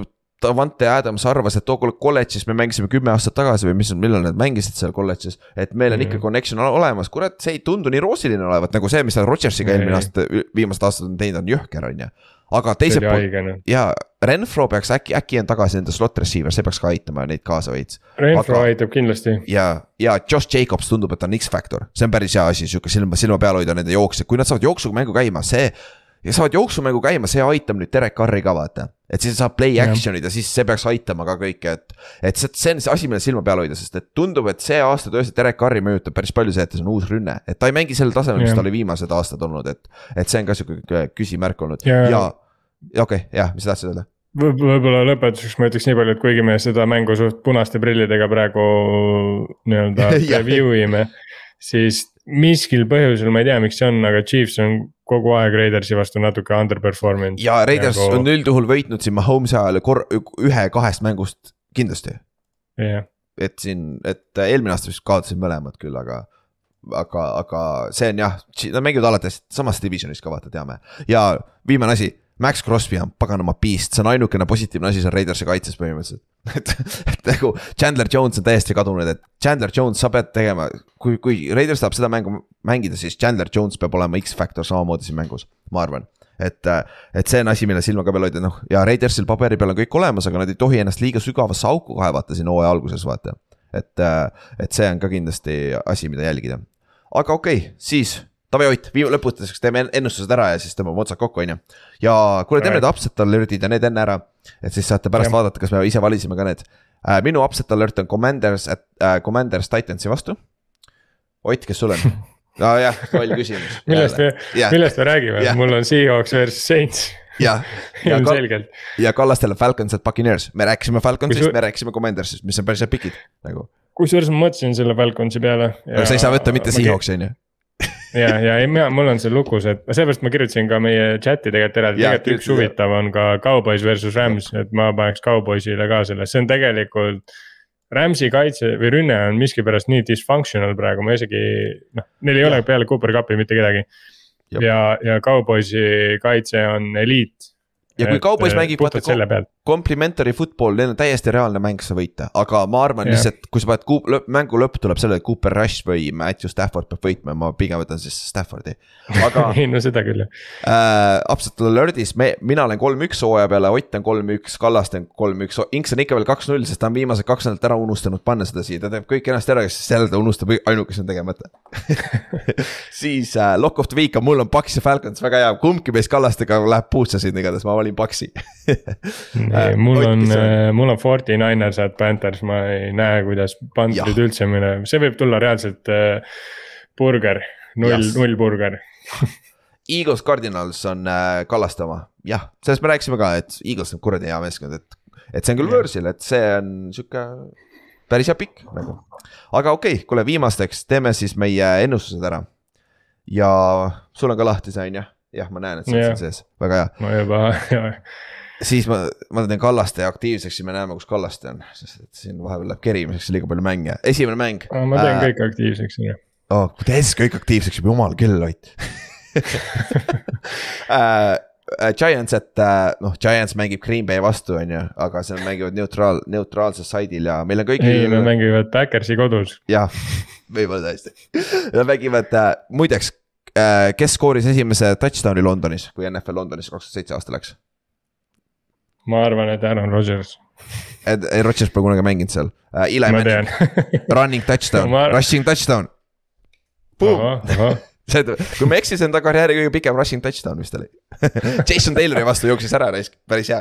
S2: Davante Adams arvas, et tookord kolledžis me mängisime kümme aastat tagasi või mis, millal nad mängisid seal kolledžis. et meil on
S3: Mhm.
S2: ikka connection ole- olemas, kurat, see ei tundu nii roosiline olevat nagu see, mis ta Rodgersiga eelmine aasta, viimased aastad on teinud, on jõhker, on ju. aga teiselt poolt ja Renfro peaks äkki, äkki on tagasi nende slot receiver, see peaks ka aitama neid kaasa veits.
S3: Renfro
S2: aga-
S3: aitab kindlasti.
S2: ja, ja Josh Jacobs tundub, et on X-Factor, see on päris hea asi, sihuke silma, silma peal hoida nende jooksjad, kui nad saavad jooksumängu käima, see. ja saavad jooksumängu käima, see aitab nüüd Derek Carri ka vaata, et siis saab play action'id ja siis see peaks aitama ka kõike, et. et see, see on see asi, mille silma peal hoida, sest et tundub, et see aasta tõesti Derek Carri mõjutab päris palju see, et see on uus rünne, et ta ei mängi sellel tasemel, mis ta oli viimased aastad olnud, et. et see on ka sihuke küsimärk olnud
S3: Ja-
S2: ja, okei okay,, jah, mis sa tahtsid öelda?
S3: võib- võib-olla lõpetuseks ma ütleks nii palju, et kuigi me seda mängu suht punaste prillidega praegu nii-öelda review ime. siis miskil põhjusel, ma ei tea, miks see on, aga Chiefs on kogu aeg Raidersi vastu natuke underperform inud.
S2: ja Raiders
S3: Nagu-
S2: on üldjuhul võitnud siin Mahomes'i ajal kor-, ühe-kahest mängust kindlasti
S3: jah,
S2: et siin, et eelmine aasta vist kaotasid mõlemad küll, aga. aga, aga see on jah, nad mängivad alati hästi, samas divisionis ka vaata, teame ja viimane asi. Max Crosby on paganama beast, see on ainukene positiivne asi seal Raidersi kaitses põhimõtteliselt. et, et nagu Chandler Jones on täiesti kadunud, et Chandler Jones, sa pead tegema, kui, kui Raiders tahab seda mängu mängida, siis Chandler Jones peab olema X-Factor samamoodi siin mängus, ma arvan et, et see on asi, mille silma ka peal hoida, noh ja Raidersil paberi peal on kõik olemas, aga nad ei tohi ennast liiga sügavasse auku kaevata siin hooaja alguses, vaata. et, et see on ka kindlasti asi, mida jälgida. aga okei okay,, siis Taavi Ott, lõputuseks teeme en- ennustused ära ja siis tõmbame otsad kokku, on ju. ja kuule, teeme need upset alert'id ja need enne ära, et siis saate pärast
S3: Jah.
S2: vaadata, kas me ise valisime ka need äh,. minu upset alert on Commanders äh,, Commanders Titansi vastu. Ott, kes sul on? nojah, loll küsimus.
S3: millest me, millest me räägime mul on Seahawks versus Saints
S2: jah, ja, ja, ja Kallastele Falcons at Buccaneers, me rääkisime Falconsist
S3: Kui, su-
S2: me rääkisime Commandersist, mis on päris head pikid nagu.
S3: kusjuures ma mõtlesin selle Falconsi peale.
S2: aga sa ei saa võtta mitte Seahawksi on ju.
S3: ja, ja ei, mina, mul on see lukus, et seepärast ma kirjutasin ka meie chat'i tegelikult eraldi, tegelikult üks huvitav on ka Cowboys versus Rams, et ma paneks Cowboysile ka selle, see on tegelikult. Rams'i kaitse või rünne on miskipärast nii dysfunctional praegu, ma isegi noh, neil ei ole peale Cooper Cupi mitte kedagi. Ja, ja Cowboysi kaitse on eliit.
S2: ja kui Cowboys mängib vaata
S3: puhtalt selle pealt,
S2: complimentary football, neil on täiesti reaalne mäng see võita, aga ma arvan
S3: Jah.
S2: lihtsalt, kui sa paned kuup-, lõpp, mängu lõpp tuleb sellele, et Cooper Rush või Matthew Stafford peab võitma, ma pigem võtan siis Staffordi. aga
S3: ei no seda küll jah.
S2: äh, upset alert'is me, mina olen kolm-üks hooaja peale, Ott on kolm-üks, Kallaste on kolm-üks, Inks on ikka veel kaks-null, sest ta on viimased kaks nädalat ära unustanud panna seda siia, ta teeb kõik kenasti ära, siis jälle ta unustab ainukese on tegemata siis äh, lock of the week on, mul on Paks ja Falcons, väga hea, kumbki meist Kallastega läheb puutsa siin igatahes, ma valin Paksi
S3: mul
S2: Ott,
S3: on
S2: on?,
S3: mul on Forty Niners at Panthers, ma ei näe, kuidas Pantherid
S2: Jah.
S3: üldse mõne, see võib tulla reaalselt äh, burger, null
S2: Jah.,
S3: null burger.
S2: Eagles Cardinals on äh, Kallaste oma, jah, sellest me rääkisime ka, et Eagles on kuradi hea meeskond, et. et see on küll
S3: Jah.
S2: võõrsil, et see on sihuke päris hea pikk nagu. aga okei okay,, kuule viimasteks teeme siis meie ennustused ära. ja sul on ka lahti see on ju, jah, ma näen, et see on
S3: Jah.
S2: siin sees, väga hea.
S3: ma juba,
S2: siis ma, ma teen Kallaste aktiivseks ja me näeme, kus Kallaste on, sest et siin vahepeal läheb kerimiseks liiga palju mänge, esimene mäng.
S3: ma teen kõik aktiivseks, on ju.
S2: oh,. siis kõik aktiivseks juba jumal küll, Ott äh, äh, Giants, et äh, noh, Giants mängib Green Bay vastu, on ju, aga seal mängivad neutraal, neutraalsel saidil ja meil on
S3: ei, nad mängivad Backersi kodus.
S2: jah, võib-olla tõesti. Nad mängivad äh,, muideks äh,, kes skooris esimese touchdown'i Londonis, kui NFL Londonis kaks tuhat seitse aasta läks?
S3: Ma arvan, et Aaron Rodgers,
S2: et Rodgers pole kunagi mänginud seal. Uh,. Eli
S3: ma
S2: Manning, running touchdown.
S3: Ma-,
S2: rushing touchdown. see, kui ma ei eksi, see on ta karjääri kõige pikem rushing touchdown vist oli. Jason Taylori vastu jooksis ära raisk, päris hea.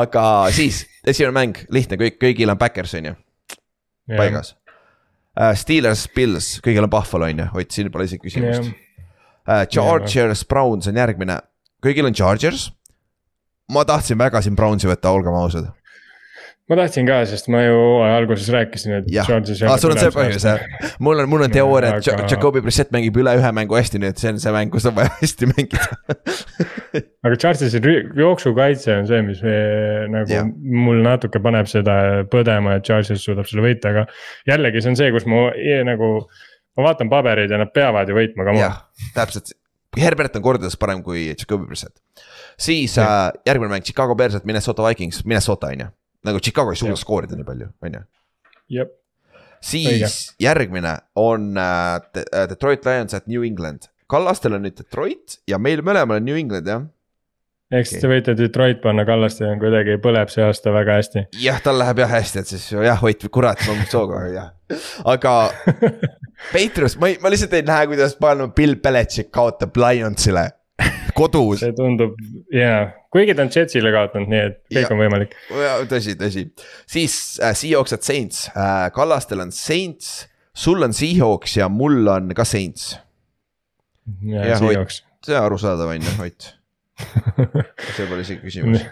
S2: aga siis, esimene mäng, lihtne, kõik, kõigil on backers on ju, paigas. Uh,. Steelers, Bills, kõigil on Buffalo on ju, Ott, siin pole isegi küsimust. Uh,. Chargers, Browns on järgmine, kõigil on Chargers. Ma tahtsin väga siin Brownsi võtta, olgem ausad
S3: ma tahtsin ka, sest ma ju hooaja alguses rääkisin, et.
S2: jah, aa sul on see põhjus jah, mul on, mul on teooria, et
S3: Aga-
S2: Jakobi Brissett mängib üle ühe mängu hästi, nii et see on see mäng, kus on vaja hästi mängida.
S3: aga Chargersi rü- jooksukaitse on see, mis eh, nagu
S2: Jah.
S3: mul natuke paneb seda põdema, et Chargers suudab selle võita, aga jällegi, see on see, kus ma eh, nagu. ma vaatan pabereid ja nad peavad ju võitma ka.
S2: jah, täpselt, Herbert on kordades parem kui Jakobi Brissett. Siis äh, järgmine mäng, Chicago Bears, et Minnesota Vikings, Minnesota on ju, nagu Chicago ei suuda skoorida nii palju, on ju.
S3: jah,
S2: siis
S3: Õige.
S2: järgmine on äh, äh, Detroit Lions at New England. Kallastel on nüüd Detroit ja meil mõlemal on New England jah.
S3: eks te võite Detroit panna Kallaste on kuidagi põleb see aasta väga hästi.
S2: jah, tal läheb jah hästi, et siis jah, Ott, kurat, ma sooga jah. aga Patriots, ma ei, ma lihtsalt ei näe, kuidas palun Bill Belichik kaotab Lionsile kodus.
S3: see tundub jaa, kuigi ta on Jetsile kaotanud, nii et kõik
S2: Jah.
S3: on võimalik.
S2: tõsi, tõsi, siis äh, Seahawks at Saints äh,, Kallastel on Saints, sul on Seahawks ja mul on ka Saints.
S3: ja
S2: Jah,
S3: Seahawks,
S2: see on arusaadav on ju, Ott, see pole isegi küsimus.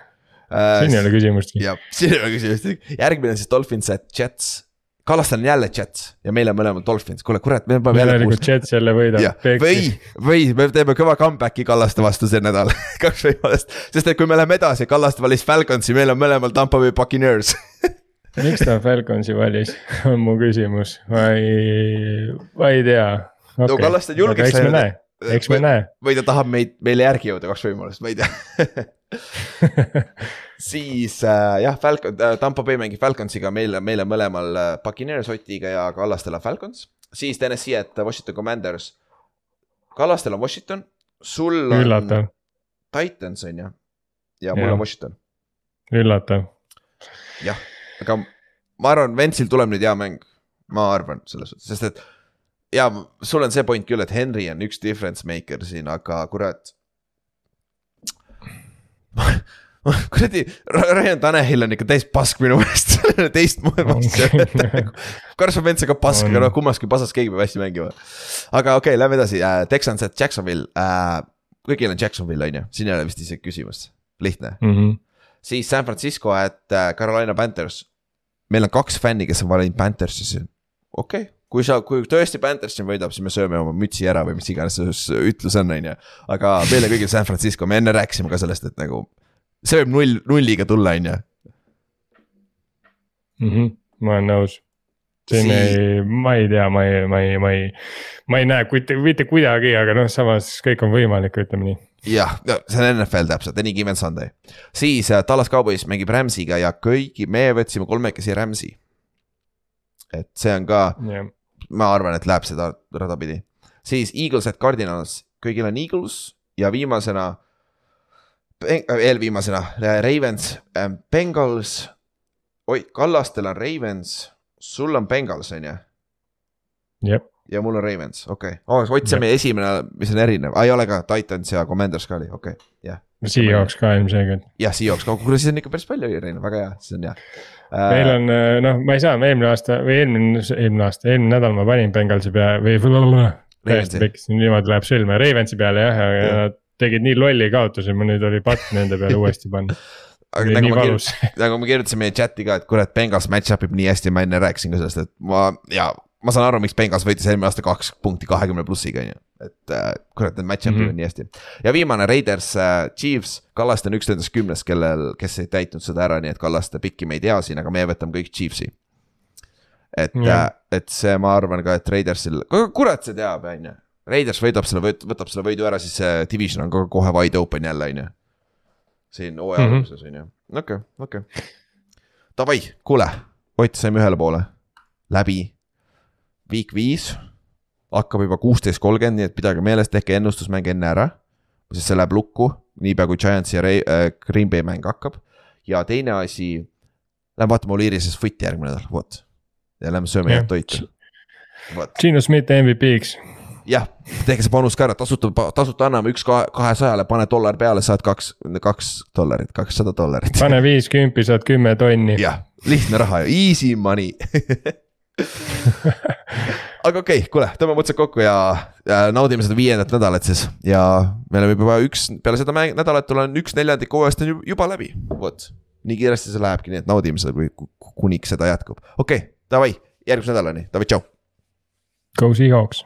S3: siin ei ole küsimustki.
S2: jah, siin ei ole küsimust, järgmine on siis Dolphins at Jets. Kallastel on jälle Jets ja meil on mõlemal Dolphins, kuule kurat, me peame jälle
S3: järelikult Jets jälle võidab
S2: või, või me teeme kõva comeback'i Kallaste vastu see nädal, kaks võimalust. sest et kui me läheme edasi, Kallaste valis Falconsi, meil on mõlemal Tampa Bay Buccaneers.
S3: miks ta Falconsi valis, on mu küsimus, ma ei, ma ei tea.
S2: No Kallaste on julgeks läinud.
S3: eks me näe.
S2: või ta tahab meid, meile järgi jõuda, kaks võimalust, ma ei tea. siis äh, jah, Falcon äh,, Tampa Bay mängib Falconsiga, meil, meil on mõlemal äh, Buccaneers Otiga ja Kallastel on Falcons. siis Tennessee, et Washington Commanders. Kallastel on Washington, sul on
S3: üllatav,
S2: Titans on ju, ja mul
S3: Jah.
S2: on Washington,
S3: üllatav.
S2: jah, aga ma arvan, Ventsil tuleb nüüd hea mäng, ma arvan selles suhtes, sest et ja sul on see point küll, et Henry on üks difference maker siin, aga kurat. kuradi, Ryan Tannehill on ikka täis pask minu meelest, teistmoodi vastu. Carson Wentz on ka pask, aga noh, kummaski pasas keegi peab hästi mängima. aga okei okay,, lähme edasi uh,, Texans at Jacksonville uh,, kõigil on Jacksonville on ju, siin ei ole vist isegi küsimust, lihtne
S3: Mhm.
S2: siis San Francisco at äh, Carolina Panthers. meil on kaks fänni, kes on valinud Panthersi okei okay. kui sa, kui tõesti Panthers siin võidab, siis me sööme oma mütsi ära või mis iganes see ütlus on, on ju. aga meile kõigil San Francisco, me enne rääkisime ka sellest, et nagu see võib null, nulliga tulla, on ju.
S3: Mhm. ma olen nõus. siin
S2: Sii-
S3: ei, ma ei tea, ma ei, ma ei, ma ei, ma ei näe mitte, mitte kuidagi, aga noh, samas kõik on võimalik, ütleme nii.
S2: jah, see on NFL täpselt, any given Sunday. siis äh, Tallas Cowboys mängib Rams'iga ja kõigi, me võtsime kolmekesi Rams'i. et see on ka
S3: jah,
S2: ma arvan, et läheb seda rada pidi. siis Eagles at Cardinals, kõigil on Eagles ja viimasena, eelviimasena Ravens, Bengals. oi, Kallastel on Ravens, sul on Bengals on ju
S3: jah,
S2: ja mul on Ravens, okei okay. oh,. Ott, see on meie esimene, mis on erinev ah,, ei ole ka, Titans ja Commanders ka oli, okei okay., jah.
S3: Seahawks ka ilmselgelt.
S2: jah, Seahawks ka, kuule siis on ikka päris palju erinev, väga hea, see on hea uh,.
S3: meil on noh, ma ei saa, eelmine aasta või eelmine, eelmine aasta, eelmine nädal ma panin Bengalsi peale või. Täiesti pekkisin, niimoodi läheb sõlme, Ravensi peale jah, ja nad tegid nii lolli kaotuse, mul nüüd oli patt nende peale uuesti panna.
S2: aga nagu ma
S3: valus,
S2: kirjutasin, nagu ma kirjutasin meie chati ka, et kurat, Bengals match-up ib nii hästi, ma enne rääkisin ka sellest, et ma ja ma saan aru, miks Bengals võitis eelmine aasta kaks punkti kahekümne plussiga on ju, et äh, kurat, need match-up'id mm. -hmm. on nii hästi. ja viimane Raiders äh,, Chiefs, Kallaste on üks nendest kümnest, kellel, kes ei täitnud seda ära, nii et Kallaste pikki me ei tea siin, aga meie võtame kõik Chiefsi. et
S3: Jah.
S2: äh,, et see, ma arvan ka, et Raidersil, kurat, see teab, on ju. Raiders võidab selle, võtab selle võidu ära, siis see division on ka kohe wide open jälle, on ju. siin hooaja
S3: Mhm.
S2: alguses on ju, okei, okei. Davai, kuule, Ott, saime ühele poole, läbi. Week viis hakkab juba kuusteist kolmkümmend, nii et pidage meeles, tehke ennustusmäng enne ära. sest see läheb lukku, niipea kui Giantsi ja Ray- äh, Green Bay mäng hakkab. ja teine asi, lähme vaatame Oliirises footi järgmine nädal, vot. ja lähme sööme head toitu.
S3: Gino Schmidt MVP-ks,
S2: jah, tehke see panus ka ära, tasuta, tasuta anname üks kahe, kahesajale, pane dollar peale, saad kaks, kaks dollarit, kakssada dollarit.
S3: pane viis kümpi, saad kümme tonni.
S2: jah, lihtne raha easy money aga okei okay,, kuule, tõmbame otsad kokku ja, ja naudime seda viiendat nädalat siis ja me oleme juba üks, peale seda mäng, nädalat olen üks neljandik hooajast on ju- juba läbi, vot. nii kiiresti see lähebki, nii et naudime seda, kuniks seda jätkub, okei okay,, davai, järgmise nädalani, davai, tšau.
S3: Go Seahawks